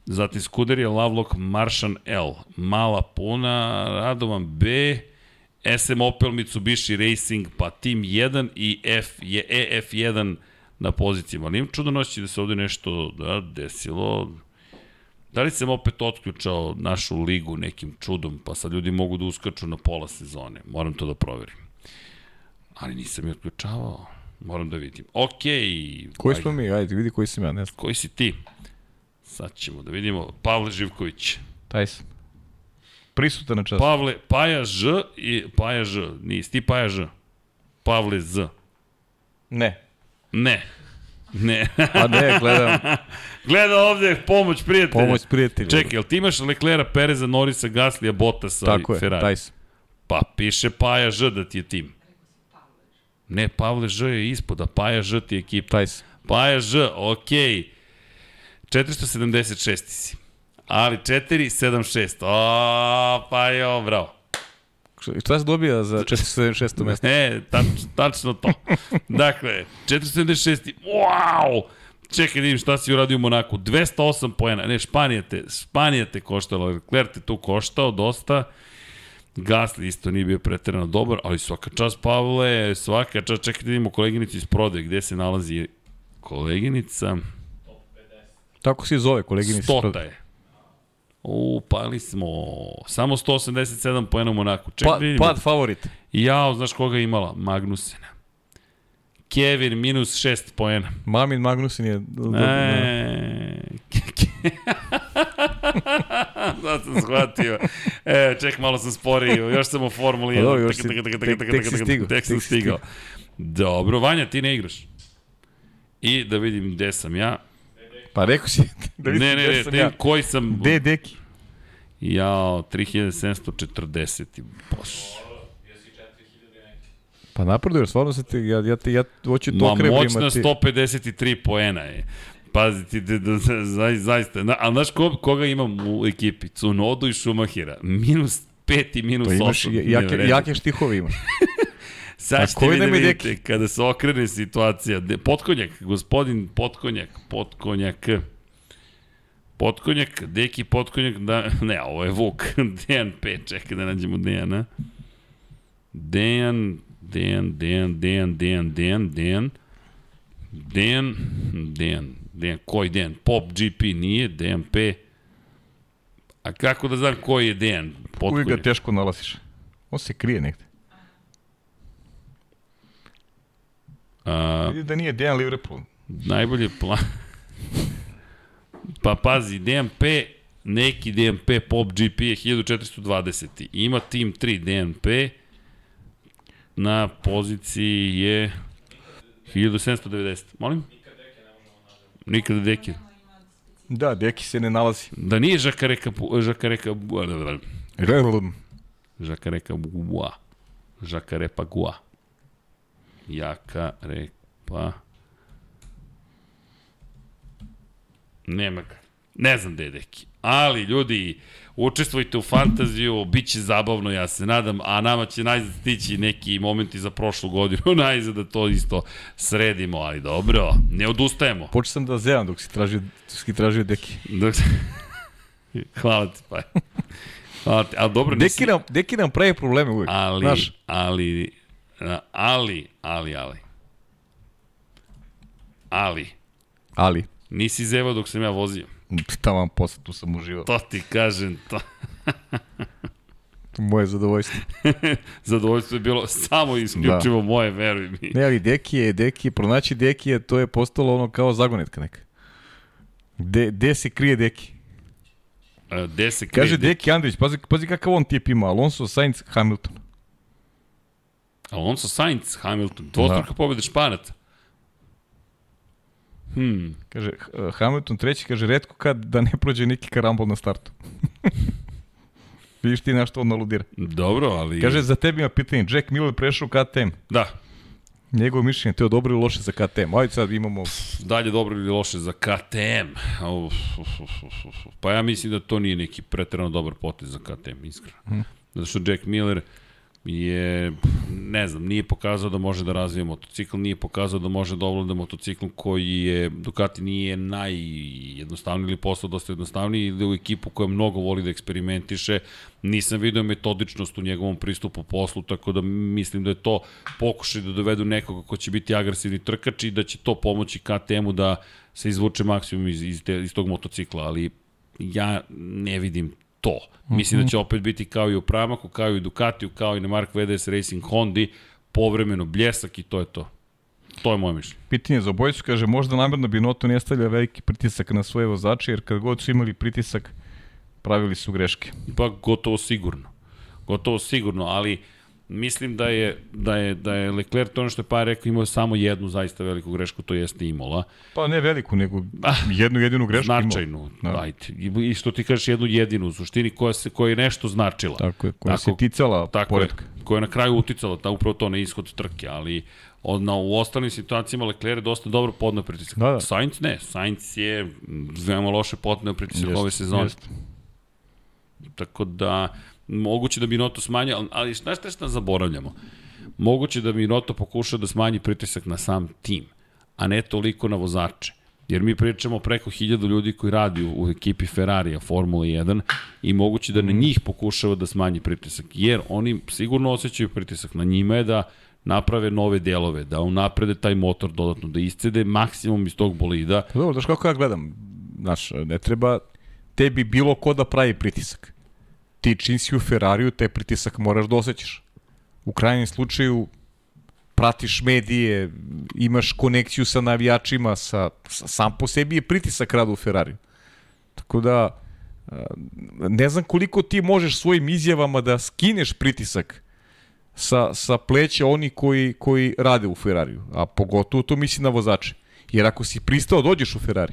zatim Skuderija, Lavlok, Maršan L, Mala Puna, Radovan B, SM Opel Mitsubishi Racing, pa Team 1 i F je EF1 na pozicijama. Ali imam čudno noći da se ovde nešto da, desilo. Da li sam opet otključao našu ligu nekim čudom, pa sad ljudi mogu da uskaču na pola sezone. Moram to da proverim. Ali nisam je otključavao. Moram da vidim. Okej. Koji ajde. smo mi? Ajde, vidi koji sam ja, ne znam. Koji si ti? Sad ćemo da vidimo. Pavle Živković. Taj sam. Prisutan na čas. Pavle, Paja Ž i Paja Ž. Nisi ti Paja Ž. Pavle Z. Ne. Ne. Ne. Pa ne, gledam. Gleda ovde pomoć prijatelja. Pomoć prijatelja. Čekaj, jel ti imaš Leclera, Pereza, Norisa, Gaslija, Bottasa Tako i je, Ferrari? taj sam. Pa piše Paja Ž da ti je tim. Ne, Pavle Ž je ispod, a Paja Ž ti je ekipa. Taj sam. Paja Ž, okej. 476 si. Ali 476. O, pa jo, bravo. Šta se dobija za 476. mesto? E, tač, tačno to. Dakle, 476. Wow! Čekaj da vidim šta si uradio u Monaku. 208 poena. Ne, Španija te, Španija te koštala. Leclerc te tu koštao dosta. Gasly isto nije bio preterano dobar, ali svaka čast Pavle, svaka čast, čekaj da vidimo koleginicu iz prodaje, gde se nalazi koleginica, Tako se zove, kolegini. stota je. U, pali smo, samo 187 poena Monaku. Čekaj Pa, da pad favorit. Jao, znaš koga je imala? Magnusena. Kevin minus 6 poena. Mamin Magnusin je... E, da sam shvatio. E, ček, malo sam sporio. Još sam u Formuli 1. Pa dobro, još si- tek- tek si stigao, Tek sam tek si stigao. Dobro, Vanja, ti ne igraš. I da vidim gde sam ja. Pa rekao si da vidim ne, ne, gde ne, sam ne, ja. koji sam... Gde Deki? Jao, 3740. Bož. Pa napreduješ, stvarno se ti, ja, ja, ti, ja hoću to Ma krebrima moćna ti. 153 poena je. Pazi ti, da, da, da, za, zaista. Na, a znaš ko, koga imam u ekipi? Cunodu i Šumahira. Minus 5 i minus Pa 8. imaš jake, jake štihove imaš. Sad ćete vi da vidite Deki? kada se okrene situacija. Potkonjak, gospodin Potkonjak, Potkonjak. Potkonjak, Deki Potkonjak, da, ne, ovo je Vuk, Dejan P, čekaj da nađemo Dejana. Dejan, Dejan, Dejan, Dejan, Dejan, Dejan, Dejan, Dejan, Dejan, Dejan, koji Dejan? Pop GP nije, Dejan P. A kako da znam koji je Dejan? Uvijek ga teško nalaziš. On se krije negde. A, Vidi da nije Dejan Liverpool. najbolji plan. pa pazi, DMP, neki DMP Pop GP je 1420. Ima Team 3 DMP, na poziciji je 1790. Molim? Nikada Deki. Da, Deki se ne nalazi. Da nije Žakareka, Žakareka, Relum. Žakareka Gua. Žakarepa Gua. Jakarepa. Nema ga. Ne znam gde je deki. Ali, ljudi, učestvujte u fantaziju, bit će zabavno, ja se nadam, a nama će najzad stići neki momenti za prošlu godinu, najzad da to isto sredimo, ali dobro, ne odustajemo. Počeo sam da zevam dok si tražio, dok si tražio Deki. Dok... Hvala ti, pa. Hvala ti, ali dobro, nisi... Deki nam, Deki nam pravi probleme uvijek. Ali, Znaš, ali, ali, ali, ali. Ali, ali, nisi zevao dok sam ja vozio. Tamo posle, tu sam uživao. To ti kažem, to. Moje zadovoljstvo. Zadovoljstvo je bilo samo isključivo da. moje, veruj mi. Ne, ali Deki je, Deki je, pronaći Deki je, to je postalo ono kao zagonetka neka. Gde, gde se krije Deki? A, Gde se krije? Kaže Deki Andrić, pazi, pazi kakav on tip ima, Alonso, Sainz, Hamilton. Alonso Sainz, Hamilton, dvostruka da. pobjeda Španaca. Hmm, Kaže, H- Hamilton treći, kaže, redko kad da ne prođe neki karambol na startu. Vidiš ti na što on aludira. dobro, ali... Kaže, za tebi ima pitanje, Jack Miller prešao KTM. Da, Njegovo mišljenje, to je dobro ili loše za KTM. Ajde sad imamo... dalje dobro ili loše za KTM. Uf, uf, uf, uf, uf. Pa ja mislim da to nije neki pretrano dobar potez za KTM, iskreno. Hmm. Zato što Jack Miller je, ne znam, nije pokazao da može da razvije motocikl, nije pokazao da može da ovlada motocikl koji je, Ducati nije najjednostavniji ili postao dosta jednostavniji, ide u ekipu koja mnogo voli da eksperimentiše, nisam vidio metodičnost u njegovom pristupu poslu, tako da mislim da je to pokušaj da dovedu nekoga ko će biti agresivni trkač i da će to pomoći KTM-u da se izvuče maksimum iz, iz, te, iz tog motocikla, ali ja ne vidim to. Mislim da će opet biti kao i u Pramaku, kao i u Ducatiju, kao i na Mark VDS Racing Hondi, povremeno bljesak i to je to. To je moje mišljenje. Pitanje za obojicu, kaže, možda namjerno bi Noto ne stavlja veliki pritisak na svoje vozače, jer kad god su imali pritisak, pravili su greške. Pa gotovo sigurno. Gotovo sigurno, ali mislim da je, da je, da je Leclerc, to ono što je pa rekao, imao samo jednu zaista veliku grešku, to jeste Imola. Pa ne veliku, nego jednu jedinu grešku Značajnu, imao. da. ajde. I- što ti kažeš jednu jedinu, u suštini koja, se, koja je nešto značila. Tako je, koja Tako- se ticala Tako poredka. je, koja je na kraju uticala ta, upravo to na ishod trke, ali od, na, u ostalim situacijama Leclerc je dosta dobro podneo pritisak. Da, da. Sainz ne, Sainz je mm, veoma loše podneo pritisak ove sezone. jeste. Tako da, moguće da bi Noto smanjio, ali- znaš šta šta zaboravljamo? Moguće da bi Noto pokušao da smanji pritisak na sam tim, a ne toliko na vozače. Jer mi pričamo preko hiljadu ljudi koji radi u, u ekipi Ferrarija Formula 1 i moguće da na njih pokušava da smanji pritisak. Jer oni sigurno osjećaju pritisak. Na njima je da naprave nove delove, da unaprede taj motor dodatno, da iscede maksimum iz tog bolida. Pa dobro, znaš kako ja gledam, znaš, ne treba tebi bilo ko da pravi pritisak. Ti čim si u Ferrariju, taj pritisak moraš da osjećaš. U krajnjem slučaju, pratiš medije, imaš konekciju sa navijačima, sa, sa, sam po sebi je pritisak rada u Ferrariju. Tako da, ne znam koliko ti možeš svojim izjavama da skineš pritisak sa, sa pleća oni koji, koji rade u Ferrariju, a pogotovo to misli na vozače. Jer ako si pristao dođeš u Ferrari,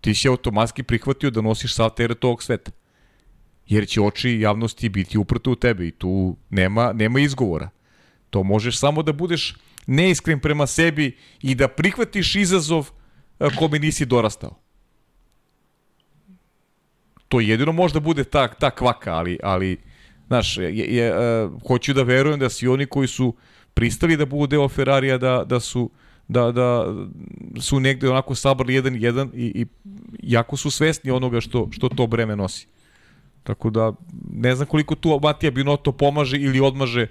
ti si automatski prihvatio da nosiš sav teret ovog sveta. Jer će oči javnosti biti uprto u tebe i tu nema, nema izgovora. To možeš samo da budeš neiskren prema sebi i da prihvatiš izazov a, kome nisi dorastao. To jedino možda bude ta, ta kvaka, ali, ali znaš, je, je, uh, hoću da verujem da svi oni koji su pristali da budu deo Ferrarija, da, da su da, da su negde onako sabrali jedan jedan i, i jako su svesni onoga što, što to breme nosi. Tako da ne znam koliko tu Matija Binoto pomaže ili odmaže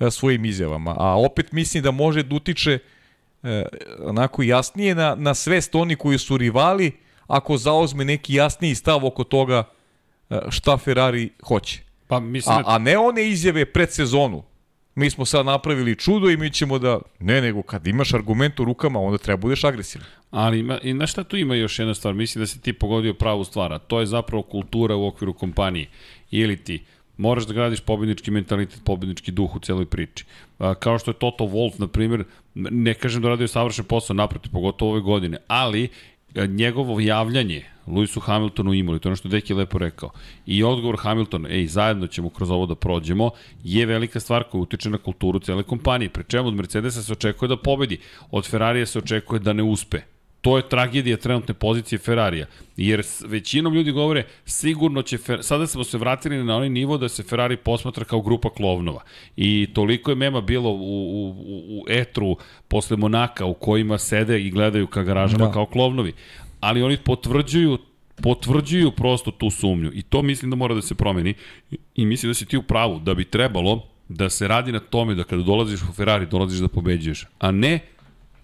e, svojim izjavama. A opet mislim da može da utiče e, onako jasnije na, na svest oni koji su rivali ako zauzme neki jasniji stav oko toga e, šta Ferrari hoće. Pa mislim A, da... a ne one izjave pred sezonu. Mi smo sad napravili čudo i mi ćemo da... Ne, nego kad imaš argument u rukama, onda treba budeš agresivan. Ali ima, i na šta tu ima još jedna stvar, mislim da si ti pogodio pravu stvar, a to je zapravo kultura u okviru kompanije. Ili ti moraš da gradiš pobednički mentalitet, pobednički duh u celoj priči. A, kao što je Toto Wolff, na primjer, ne kažem da radio savršen posao naprotiv, pogotovo ove godine, ali njegovo javljanje Lewisu Hamiltonu imali, to je ono što Deki lepo rekao. I odgovor Hamiltona, ej, zajedno ćemo kroz ovo da prođemo, je velika stvar koja utiče na kulturu cele kompanije. Pre čemu od Mercedesa se očekuje da pobedi, od Ferrarija se očekuje da ne uspe. To je tragedija trenutne pozicije Ferrarija. Jer većinom ljudi govore sigurno će Fer... sada smo se vratili na onaj nivo da se Ferrari posmatra kao grupa klovnova. I toliko je mema bilo u, u, u etru posle Monaka u kojima sede i gledaju ka garažama da. kao klovnovi. Ali oni potvrđuju potvrđuju prosto tu sumnju i to mislim da mora da se promeni i mislim da si ti u pravu da bi trebalo da se radi na tome da kada dolaziš u Ferrari dolaziš da pobeđuješ, a ne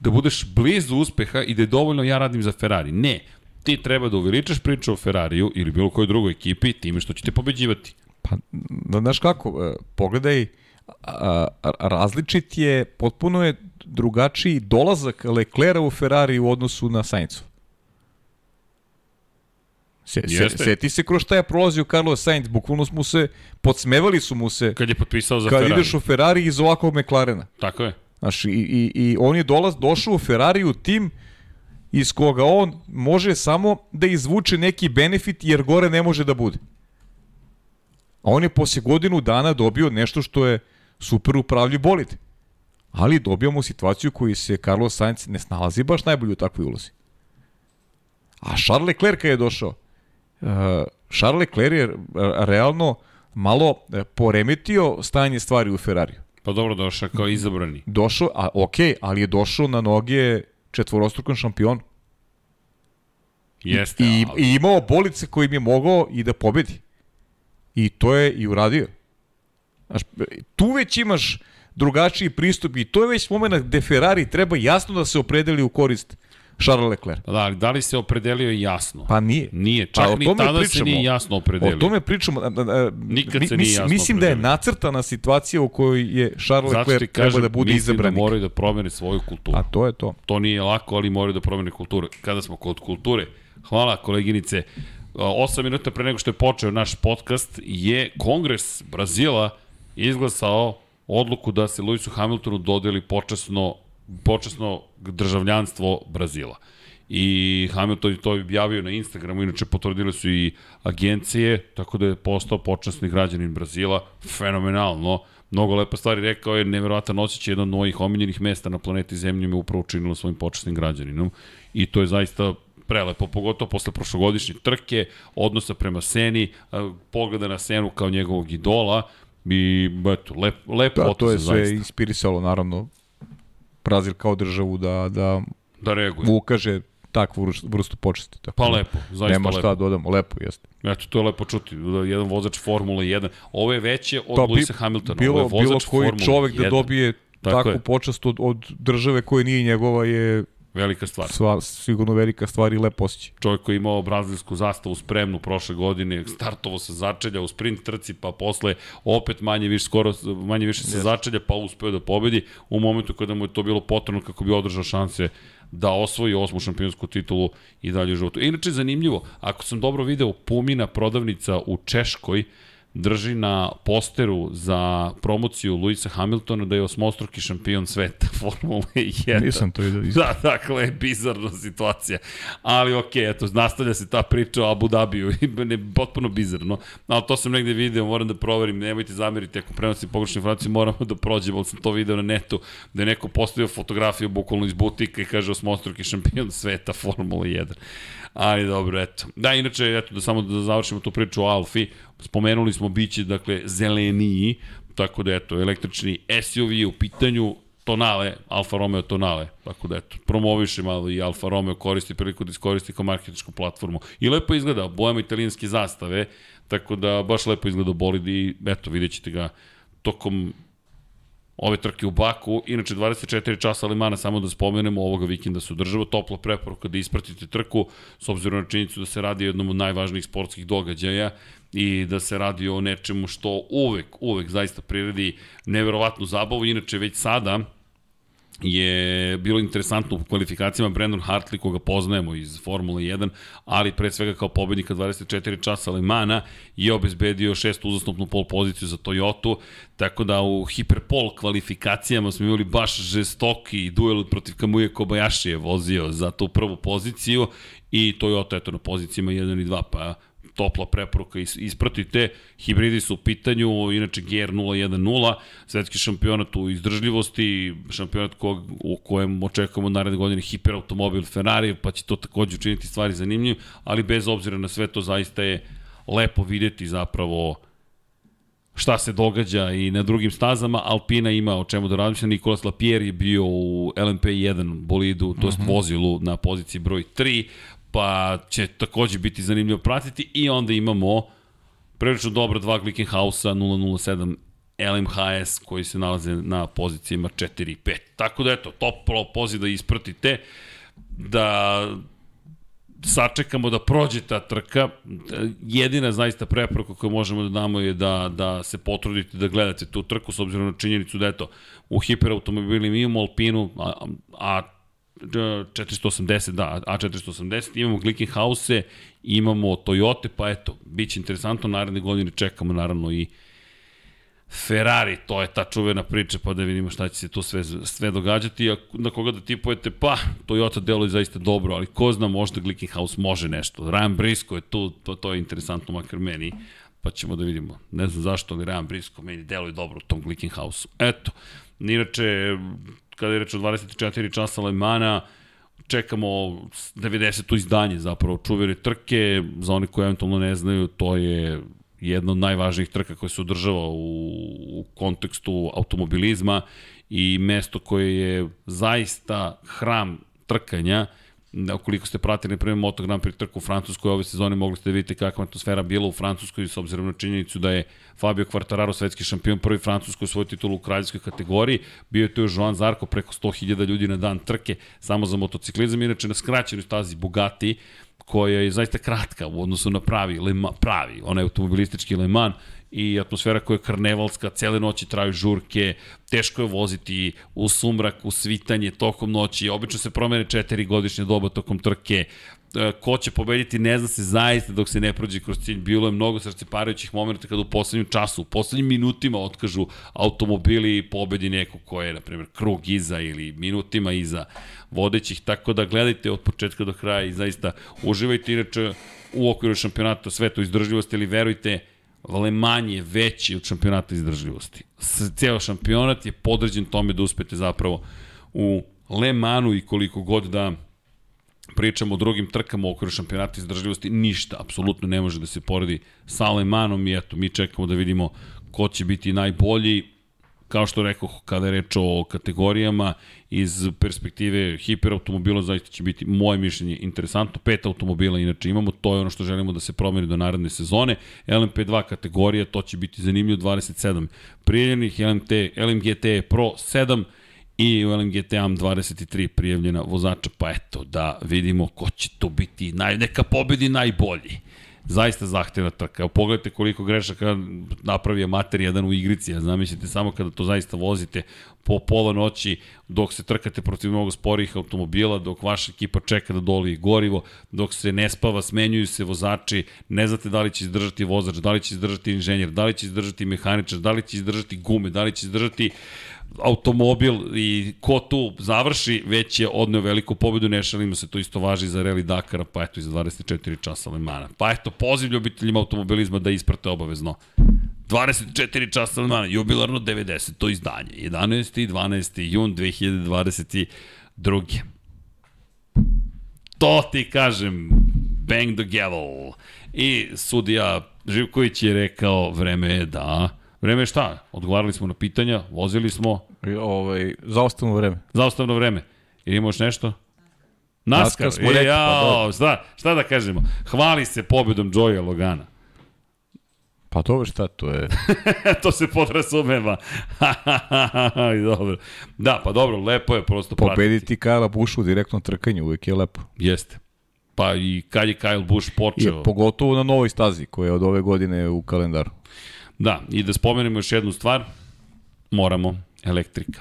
da budeš blizu uspeha i da je dovoljno ja radim za Ferrari. Ne, ti treba da uveličaš priču o Ferrariju ili bilo kojoj drugoj ekipi time što će te pobeđivati. Pa, znaš kako, e, pogledaj, a, različit je, potpuno je drugačiji dolazak Leclera u Ferrari u odnosu na Sainzu. Se, se, seti se kroz šta je prolazio Carlos Sainz, bukvalno smo se, podsmevali su mu se Kad je potpisao za kad Ferrari. ideš u Ferrari iz ovakvog McLarena. Tako je. Znaš, i, i, i on je dolaz, došao u Ferrari u tim iz koga on može samo da izvuče neki benefit jer gore ne može da bude. A on je posle godinu dana dobio nešto što je super upravljiv bolid. Ali dobijamo situaciju koji se Carlos Sainz ne snalazi baš najbolje u takvoj ulozi. A Charles Leclerc je došao, uh, Charles Leclerc je uh, realno malo uh, poremetio stanje stvari u Ferrariju. Pa dobro došao kao izabrani. Došao, a ok, ali je došao na noge četvorostrukan šampion. Jeste, I, ali... I imao bolice kojim je mogao i da pobedi. I to je i uradio. Znaš, tu već imaš drugačiji pristup i to je već moment gde Ferrari treba jasno da se opredeli u korist Charles Leclerc. Da, ali da li se opredelio jasno? Pa nije. Nije, čak Pa ni tada se pričamo. nije jasno opredelio. O tome pričamo. a, a, a, Nikad mi- se nije jasno Mislim da je opredelio. nacrtana situacija u kojoj je Charles Leclerc kažem, treba da bude mislim izabranik. da moraju da promene svoju kulturu. A to je to. To nije lako, ali moraju da promene kulturu. Kada smo kod kulture, hvala koleginice, 8 minuta pre nego što je počeo naš podcast je Kongres Brazila izglasao odluku da se Lewisu Hamiltonu dodeli počasno, počasno državljanstvo Brazila. I Hamilton je to objavio na Instagramu, inače potvrdile su i agencije, tako da je postao počasni građanin Brazila, fenomenalno. Mnogo lepa stvari rekao je, neverovatan osjećaj jedan od mojih omiljenih mesta na planeti Zemlji me upravo učinilo svojim počasnim građaninom. I to je zaista prelepo, pogotovo posle prošlogodišnje trke, odnosa prema Seni, pogleda na Senu kao njegovog idola i eto, lep, lep Da, to je sve zaista. inspirisalo naravno Brazil kao državu da, da Da reaguje. ukaže takvu vrstu- počesti. Tako Pa da lepo, zaista Nema lepo. šta dodamo, lepo jeste. Eto, to je lepo čuti. Da Jedan vozač Formule 1. Ovo je veće od Pa, Luisa Hamiltona. Bilo, Ovo je bilo vozač koji Formule čovek 1. da dobije Tako takvu je. počast od, od države koja nije njegova je Velika stvar. Sva, sigurno velika stvar i lep osjećaj. Čovjek koji je imao brazilsku zastavu spremnu prošle godine, startovo sa začelja u sprint trci, pa posle opet manje više skoro manje više sa začelja, pa uspeo da pobedi u momentu kada mu je to bilo potrebno kako bi održao šanse da osvoji osmu šampionsku titulu i dalje u životu. Inače, zanimljivo, ako sam dobro video, Pumina prodavnica u Češkoj drži na posteru za promociju Luisa Hamiltona da je osmostruki šampion sveta Formule 1. Nisam to vidio. Da, dakle, bizarna situacija. Ali okej, okay, eto, nastavlja se ta priča o Abu Dhabiju, ne, potpuno bizarno. Ali to sam negde video, moram da proverim, nemojte zameriti ako prenosim pogrešnu informaciju, moramo da prođemo, ali sam to video na netu, da je neko postavio fotografiju bukvalno iz butika i kaže osmostruki šampion sveta Formule 1. Ali dobro, eto. Da, inače, eto, da samo da završimo tu priču o Alfi, spomenuli smo biće, dakle, zeleniji, tako da, eto, električni SUV u pitanju, Tonale, Alfa Romeo Tonale, tako da eto, promoviše malo i Alfa Romeo koristi priliku da iskoristi kao marketičku platformu. I lepo izgleda, bojama italijanske zastave, tako da baš lepo izgleda bolid i eto, vidjet ćete ga tokom ove trke u Baku. Inače, 24 časa Limana, samo da spomenemo, ovoga vikenda se održava. Topla preporuka da ispratite trku, s obzirom na činjenicu da se radi o jednom od najvažnijih sportskih događaja i da se radi o nečemu što uvek, uvek zaista priredi neverovatnu zabavu. Inače, već sada, je bilo interesantno u kvalifikacijama Brandon Hartley, koga poznajemo iz Formule 1, ali pre svega kao pobednika 24 časa Lemana je obezbedio šestu uzastopnu pol poziciju za Toyota, tako da u hiperpol kvalifikacijama smo imali baš žestoki duel protiv Kamuje Kobayashi je vozio za tu prvu poziciju i Toyota eto na pozicijama 1 i 2, pa topla preporuka ispratite. Hibridi su u pitanju, inače GR 010, svetski šampionat u izdržljivosti, šampionat kog, u kojem očekujemo naredne godine hiperautomobil Ferrari, pa će to takođe učiniti stvari zanimljivim, ali bez obzira na sve to zaista je lepo videti zapravo šta se događa i na drugim stazama. Alpina ima o čemu da razmišlja. Nikolas Lapierre je bio u LMP1 bolidu, to jest mm -hmm. vozilu na poziciji broj 3 pa će takođe biti zanimljivo pratiti i onda imamo prilično dobro dva Glickenhausa 007 LMHS koji se nalaze na pozicijama 4 i 5. Tako da eto, toplo poziv da ispratite, da sačekamo da prođe ta trka. Jedina zaista preporuka koju možemo da damo je da, da se potrudite da gledate tu trku s obzirom na činjenicu da eto, u hiperautomobilima imamo Alpinu, a, a 480, da, A480, imamo Glickenhause, imamo Toyota, pa eto, bit će interesantno, naredne godine čekamo naravno i Ferrari, to je ta čuvena priča, pa da vidimo šta će se tu sve, sve događati, a na koga da tipujete, pa Toyota deluje zaista dobro, ali ko zna, možda Glickenhaus može nešto. Ryan Brisco je tu, to, to je interesantno makar meni, pa ćemo da vidimo. Ne znam zašto, ali Ryan Brisco meni deluje dobro u tom Glickenhausu. Eto, inače, kada je reč o 24 časa Lemana, čekamo 90. izdanje zapravo čuvene trke, za one koji eventualno ne znaju, to je jedna od najvažnijih trka koja se održava u, u kontekstu automobilizma i mesto koje je zaista hram trkanja, ukoliko ste pratili prvi Moto Grand Prix trku u Francuskoj ove sezone, mogli ste da vidite kakva atmosfera bila u Francuskoj s obzirom na činjenicu da je Fabio Quartararo svetski šampion prvi Francuskoj svoj titul u kraljevskoj kategoriji, bio je tu Joan Zarko preko 100.000 ljudi na dan trke samo za motociklizam, inače na skraćenoj stazi Bugatti, koja je zaista kratka u odnosu na pravi, lema, pravi, onaj automobilistički Le Mans, i atmosfera koja je karnevalska, cele noći traju žurke, teško je voziti u sumrak, u svitanje tokom noći, obično se promene četiri godišnje doba tokom trke, e, ko će pobediti ne zna se zaista dok se ne prođe kroz cilj. Bilo je mnogo srceparajućih momenta kada u poslednjem času, u poslednjim minutima otkažu automobili i pobedi neko ko je, na primjer, krug iza ili minutima iza vodećih, tako da gledajte od početka do kraja i zaista uživajte. Inače u okviru šampionata svetu izdržljivosti, ali verujte, Le Mans je veći od šampionata izdržljivosti. Ceo šampionat je podređen tome da uspete zapravo u Le Mansu i koliko god da pričamo o drugim trkama u okviru šampionata izdržljivosti, ništa, apsolutno ne može da se poredi sa Le Mansom i eto, mi čekamo da vidimo ko će biti najbolji kao što rekao, kada je reč o kategorijama, iz perspektive hiperautomobila zaista će biti moje mišljenje interesantno. Pet automobila inače imamo, to je ono što želimo da se promeni do naredne sezone. LMP2 kategorija, to će biti zanimljivo 27 prijavljenih, LMT, LMGT Pro 7 i u LMGT AM 23 prijavljena vozača, pa eto da vidimo ko će to biti, naj, neka pobedi najbolji. Zaista zahtevna trka. Pogledajte koliko grešaka napravi amater jedan u igrici, a zamislite samo kada to zaista vozite po pola noći dok se trkate protiv mnogo sporih automobila, dok vaša ekipa čeka da doli gorivo, dok se ne spava, smenjuju se vozači, ne znate da li će izdržati vozač, da li će izdržati inženjer, da li će izdržati mehaničar, da li će izdržati gume, da li će izdržati automobil i ko tu završi, već je odneo veliku pobedu, ne šalimo se, to isto važi za Rally Dakara, pa eto i za 24 časa Lemana. Pa eto, poziv ljubiteljima automobilizma da isprate obavezno. 24 časa Lemana, jubilarno 90. to izdanje. 11. i 12. jun 2022. To ti kažem, bang the gavel. I sudija Živković je rekao, vreme je da Vreme je šta? Odgovarali smo na pitanja, vozili smo, I, Ovaj, zaostavno vreme. zaostavno vreme. Ili imaš nešto? NASCAR, NASCAR smo e, rekli, pa jao, šta, šta da kažemo? Hvali se pobedom Joya Logana. Pa dobro šta, to je... to se podrazumeva. dobro. Da, pa dobro, lepo je prosto pratiti. Pobediti Kajla Bushu u direktnom trkanju, uvijek je lepo. Jeste. Pa i kad je Kyle Busch I počeo. pogotovo na novoj stazi koja je od ove godine u kalendaru. Da, i da spomenemo još jednu stvar, moramo, elektrika.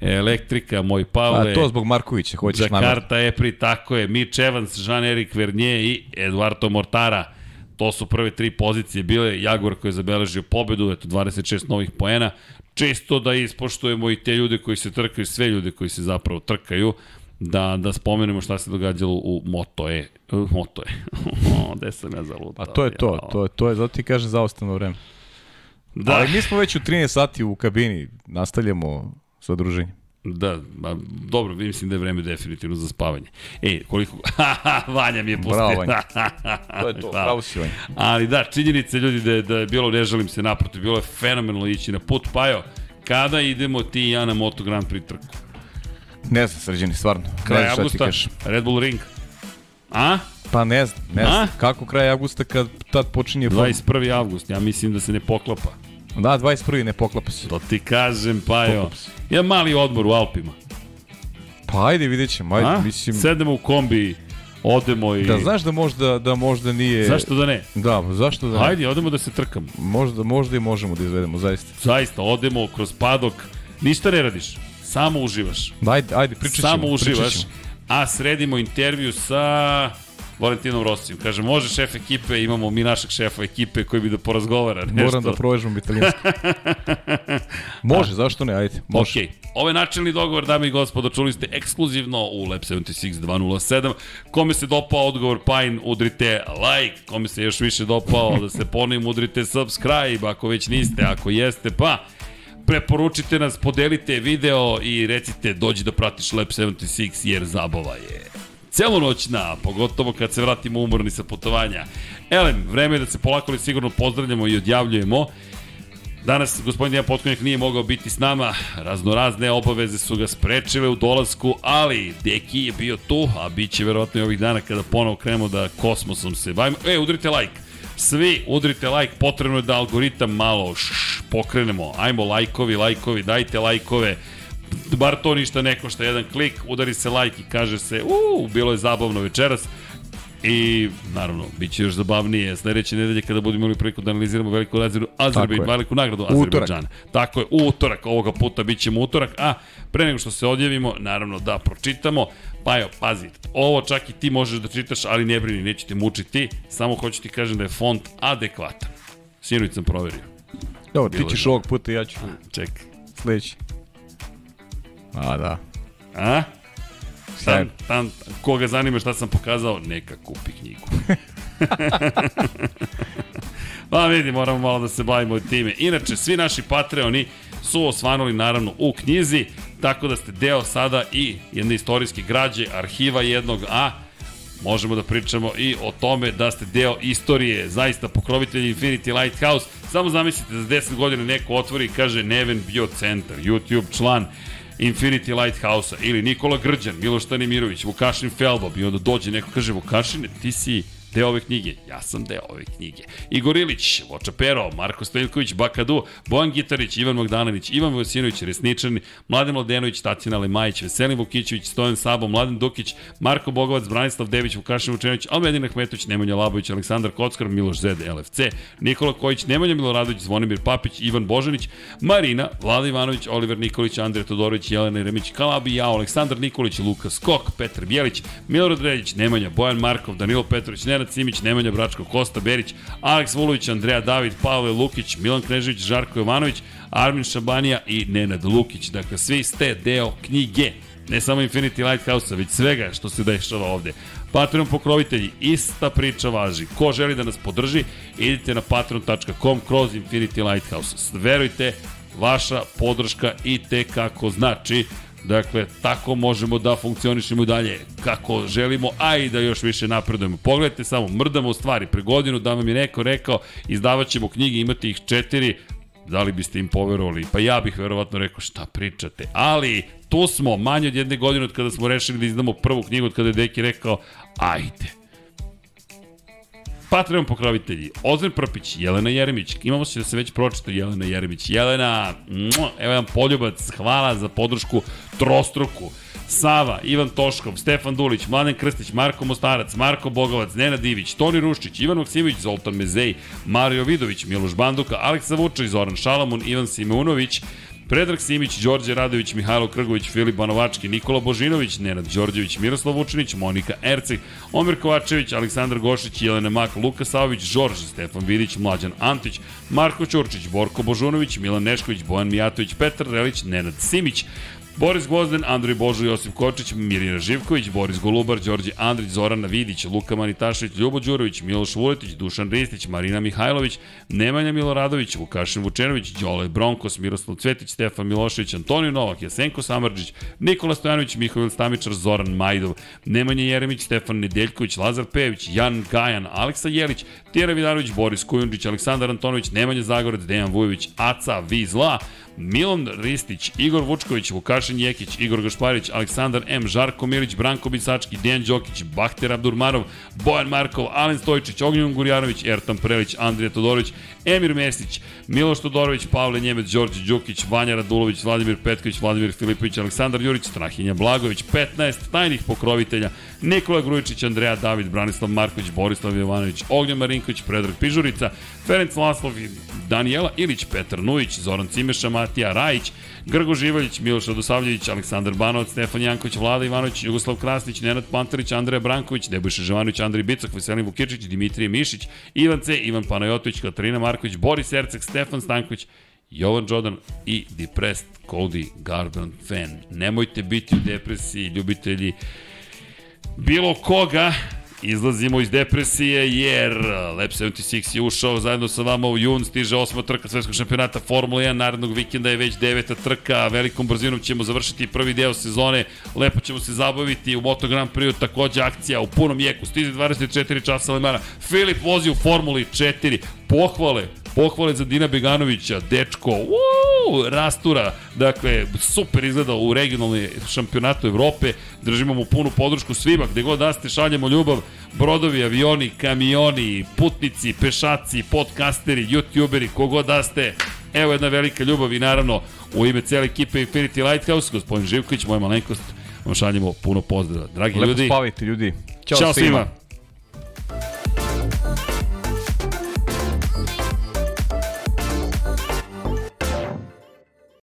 Elektrika, moj Pavle. A to zbog Markovića, hoćeš namerno. Jakarta, Epri, tako je, Mitch Evans, Jean-Eric Vernier i Eduardo Mortara. To su prve tri pozicije bile. Jaguar koji je zabeležio pobedu, eto 26 novih poena. Čisto da ispoštujemo i te ljude koji se trkaju, sve ljude koji se zapravo trkaju, da, da spomenemo šta se događalo u Moto E. Moto E. Gde sam ja zalutao? Pa to je to, to je, to je, zato ti kažem zaostavno vreme. Da, Ali mi smo već u 13 sati u kabini, nastavljamo sa druženjem. Da, ba, dobro, mislim da je vreme definitivno za spavanje. E, koliko... Vanja mi je pustio. Bravo, Vanja. To je to, Hvala. pravo si Vanja. Ali da, činjenica ljudi da je, da je bilo, ne želim se naprotiv, bilo je fenomenalno ići na put. Pajo, kada idemo ti i ja na Moto Grand Prix trku? Ne znam, srđani, stvarno. Kraj ti avgusta. Red Bull Ring. A? Pa ne znam, ne A? znam. Kako kraj avgusta kad tad počinje... form? 21. avgust, ja mislim da se ne poklapa. Da, 21. ne poklapa se. To ti kažem. Poklapa se. Jedan mali odmor u Alpima. Pa ajde, vidjet ćemo, ajde, A? mislim... Sedemo u kombi, odemo i... Da znaš da možda, da možda nije... Zašto da ne? Da, zašto da ne? Ajde, odemo da se trkamo. Možda, možda i možemo da izvedemo, zaista. Zaista, odemo kroz padok, ništa ne radiš, samo uživaš. Ajde, ajde, pričat ćemo. samo uživaš, ćemo. a sredimo intervju sa Valentinom Rosijom. Kaže, može šef ekipe, imamo mi našeg šefa ekipe koji bi da porazgovara nešto. Moram da provežbam italijanski. Može, zašto ne, ajde. Može. Ok, ovo je načelni dogovor, dame i gospodo, čuli ste ekskluzivno u Lab 76 207. Kome se dopao odgovor Pine, udrite like, kome se još više dopao, da se ponovim, udrite subscribe, ako već niste, ako jeste, pa preporučite nas, podelite video i recite dođi da pratiš Lab 76 jer zabava je celonoćna, pogotovo kad se vratimo umorni sa putovanja. Elem, vreme je da se polako ali sigurno pozdravljamo i odjavljujemo. Danas gospodin Dejan Potkonjak nije mogao biti s nama, raznorazne obaveze su ga sprečile u dolasku, ali Deki je bio tu, a bit će verovatno i ovih dana kada ponovo krenemo da kosmosom se bavimo. E, udrite like. Svi udrite like, potrebno je da algoritam malo šš, pokrenemo. Ajmo lajkovi, lajkovi, dajte lajkove. Bar to ništa ne košta, jedan klik, udari se like i kaže se, uuu, bilo je zabavno večeras. I, naravno, bit će još zabavnije sledeće nedelje kada budemo imali priliku da analiziramo veliku razinu Azerbejdžan, je. veliku nagradu. Azerbejdžana. Tako je, utorak ovoga puta bit ćemo utorak, a pre nego što se odjavimo, naravno da pročitamo, pa evo, pazi, ovo čak i ti možeš da čitaš, ali ne brini, neću te mučiti, samo hoću ti kažem da je font adekvatan. Sinoć sam proverio. Dobro, Bilo ti ćeš ovog puta, ja ću Čekaj. sledeći. A, da. A? Sjajno. tam, koga zanima šta sam pokazao, neka kupi knjigu. pa vidi, moramo malo da se bavimo time. Inače, svi naši Patreoni su osvanuli naravno u knjizi, tako da ste deo sada i jedne istorijske građe, arhiva jednog A, možemo da pričamo i o tome da ste deo istorije, zaista pokrovitelji Infinity Lighthouse. Samo zamislite da za 10 godina neko otvori i kaže Neven Biocentar, YouTube član Infinity Lighthouse-a ili Nikola Grđan, Miloš Tanimirović, Vukašin Felbob i onda dođe neko kaže Vukašine, ti si deo ove knjige. Ja sam deo ove knjige. Igor Ilić, Voča Pero, Marko Stojilković, Bakadu, Bojan Gitarić, Ivan Magdanović, Ivan Vojsinović, Resničan, Mladen Mladenović, Tatjana Lemajić, Veselin Vukićević, Stojan Sabo, Mladen Dukić, Marko Bogovac, Branislav Dević, Vukašin Vučenović, Almedin Ahmetović, Nemanja Labović, Aleksandar Kockar, Miloš Zed, LFC, Nikola Kojić, Nemanja Miloradović, Zvonimir Papić, Ivan Božanić, Marina, Vlada Ivanović, Oliver Nikolić, Andrija Todorović, Jelena Jeremić, Kalabi, Jao, Aleksandar Nikolić, Luka Skok, Petar Bjelić, Milorad Reljić, Nemanja, Bojan Markov, Danilo Petrović, Nenad Simić, Nemanja Bračko, Kosta Berić, Aleks Vulović, Andreja David, Pavle Lukić, Milan Knežević, Žarko Jovanović, Armin Šabanija i Nenad Lukić. Dakle, svi ste deo knjige ne samo Infinity Lighthouse-a, već svega što se dešava ovde. Patreon pokrovitelji, ista priča važi. Ko želi da nas podrži, idite na patreon.com kroz Infinity Lighthouse. Verujte, vaša podrška i te kako znači. Dakle, tako možemo da funkcionišemo dalje kako želimo, a i da još više napredujemo. Pogledajte samo, mrdamo stvari. Pre godinu da vam je neko rekao, izdavat ćemo knjige, imate ih četiri, da li biste im poverovali? Pa ja bih verovatno rekao šta pričate. Ali tu smo, manje od jedne godine od kada smo rešili da izdamo prvu knjigu, od kada je Deki rekao, ajde. Patreon pokrovitelji, Ozren Prpić, Jelena Jeremić, imamo se da se već pročita Jelena Jeremić. Jelena, evo jedan poljubac, hvala za podršku trostruku. Sava, Ivan Toškov, Stefan Dulić, Mladen Krstić, Marko Mostarac, Marko Bogovac, Nena Divić, Toni Ruščić, Ivan Maksimović, Zoltan Mezej, Mario Vidović, Miloš Banduka, Aleksa Vučević, Zoran Šalamun, Ivan Simeunović, Predrag Simić, Đorđe Radović, Mihajlo Krgović, Filip Banovački, Nikola Božinović, Nenad Đorđević, Miroslav Vučinić, Monika Erceg, Omer Kovačević, Aleksandar Gošić, Jelena Mak, Luka Savić, Žorž, Stefan Vidić, Mlađan Antić, Marko Ćurčić, Borko Božunović, Milan Nešković, Bojan Mijatović, Petar Relić, Nenad Simić, Boris Gvozden, Andrej Božo, Josip Kočić, Mirina Živković, Boris Golubar, Đorđe Andrić, Zorana Vidić, Luka Manitašević, Ljubo Đurović, Miloš Vuletić, Dušan Ristić, Marina Mihajlović, Nemanja Miloradović, Vukašin Vučenović, Đole Bronkos, Miroslav Cvetić, Stefan Milošević, Antonio Novak, Jasenko Samarđić, Nikola Stojanović, Mihovil Stamičar, Zoran Majdov, Nemanja Jeremić, Stefan Nedeljković, Lazar Pejević, Jan Gajan, Aleksa Jelić, Tjera Vidarović, Boris Kujundžić, Aleksandar Antonović, Nemanja Zagorec, Dejan Vujović, Aca Vizla, Milan Ristić, Igor Vučković, Vukašin Jekić, Igor Gašparić, Aleksandar M, Žarko Milić, Branko Bisački, Dejan Đokić, Bahter Abdurmarov, Bojan Markov, Alen Stojčić, Ognjen Gurjanović, Ertan Prelić, Andrija Todorović, Emir Mesić, Miloš Todorović, Pavle Njemec, Đorđe Đukić, Vanja Radulović, Vladimir Petković, Vladimir Filipović, Aleksandar Jurić, Strahinja Blagović, 15 tajnih pokrovitelja, Nikola Grujičić, Andreja David, Branislav Marković, Borislav Jovanović, Ognjen Marinković, Predrag Pižurica, Ferenc Laslov i Danijela Ilić, Petar Nujić, Zoran Cimeša, Matija Rajić, Grgo Živaljić, Miloš Radosavljević, Aleksandar Banovac, Stefan Janković, Vlada Ivanović, Jugoslav Krasnić, Nenad Pantarić, Andreja Branković, Nebojša Živanović, Andrej Bicak, Veselin Vukičić, Dimitrije Mišić, Ivan C, Ivan Panajotović, Katarina Marković, Boris Erceg, Stefan Stanković, Jovan Jordan i Depressed Cody Garbrandt fan. Nemojte biti u depresiji, ljubitelji bilo koga, Izlazimo iz depresije jer Lab 76 je ušao zajedno sa vama u jun, stiže osma trka svetskog šampionata Formula 1, narednog vikenda je već deveta trka, velikom brzinom ćemo završiti prvi deo sezone, lepo ćemo se zabaviti u Moto Grand Prix, takođe akcija u punom jeku, stiže 24 časa Lemana, Filip vozi u Formuli 4, pohvale, pohvale za Dina Beganovića, dečko, uuu, rastura, dakle, super izgleda u regionalnom šampionatu Evrope, držimo mu punu podršku svima, gde god da ste, šaljemo ljubav, brodovi, avioni, kamioni, putnici, pešaci, podcasteri, youtuberi, kogod da ste, evo jedna velika ljubav i naravno u ime cele ekipe Infinity Lighthouse, gospodin Živković, moja malenkost, vam šaljemo puno pozdrava. Dragi Lepo ljudi, spavajte ljudi. Ćao, Ćao svima.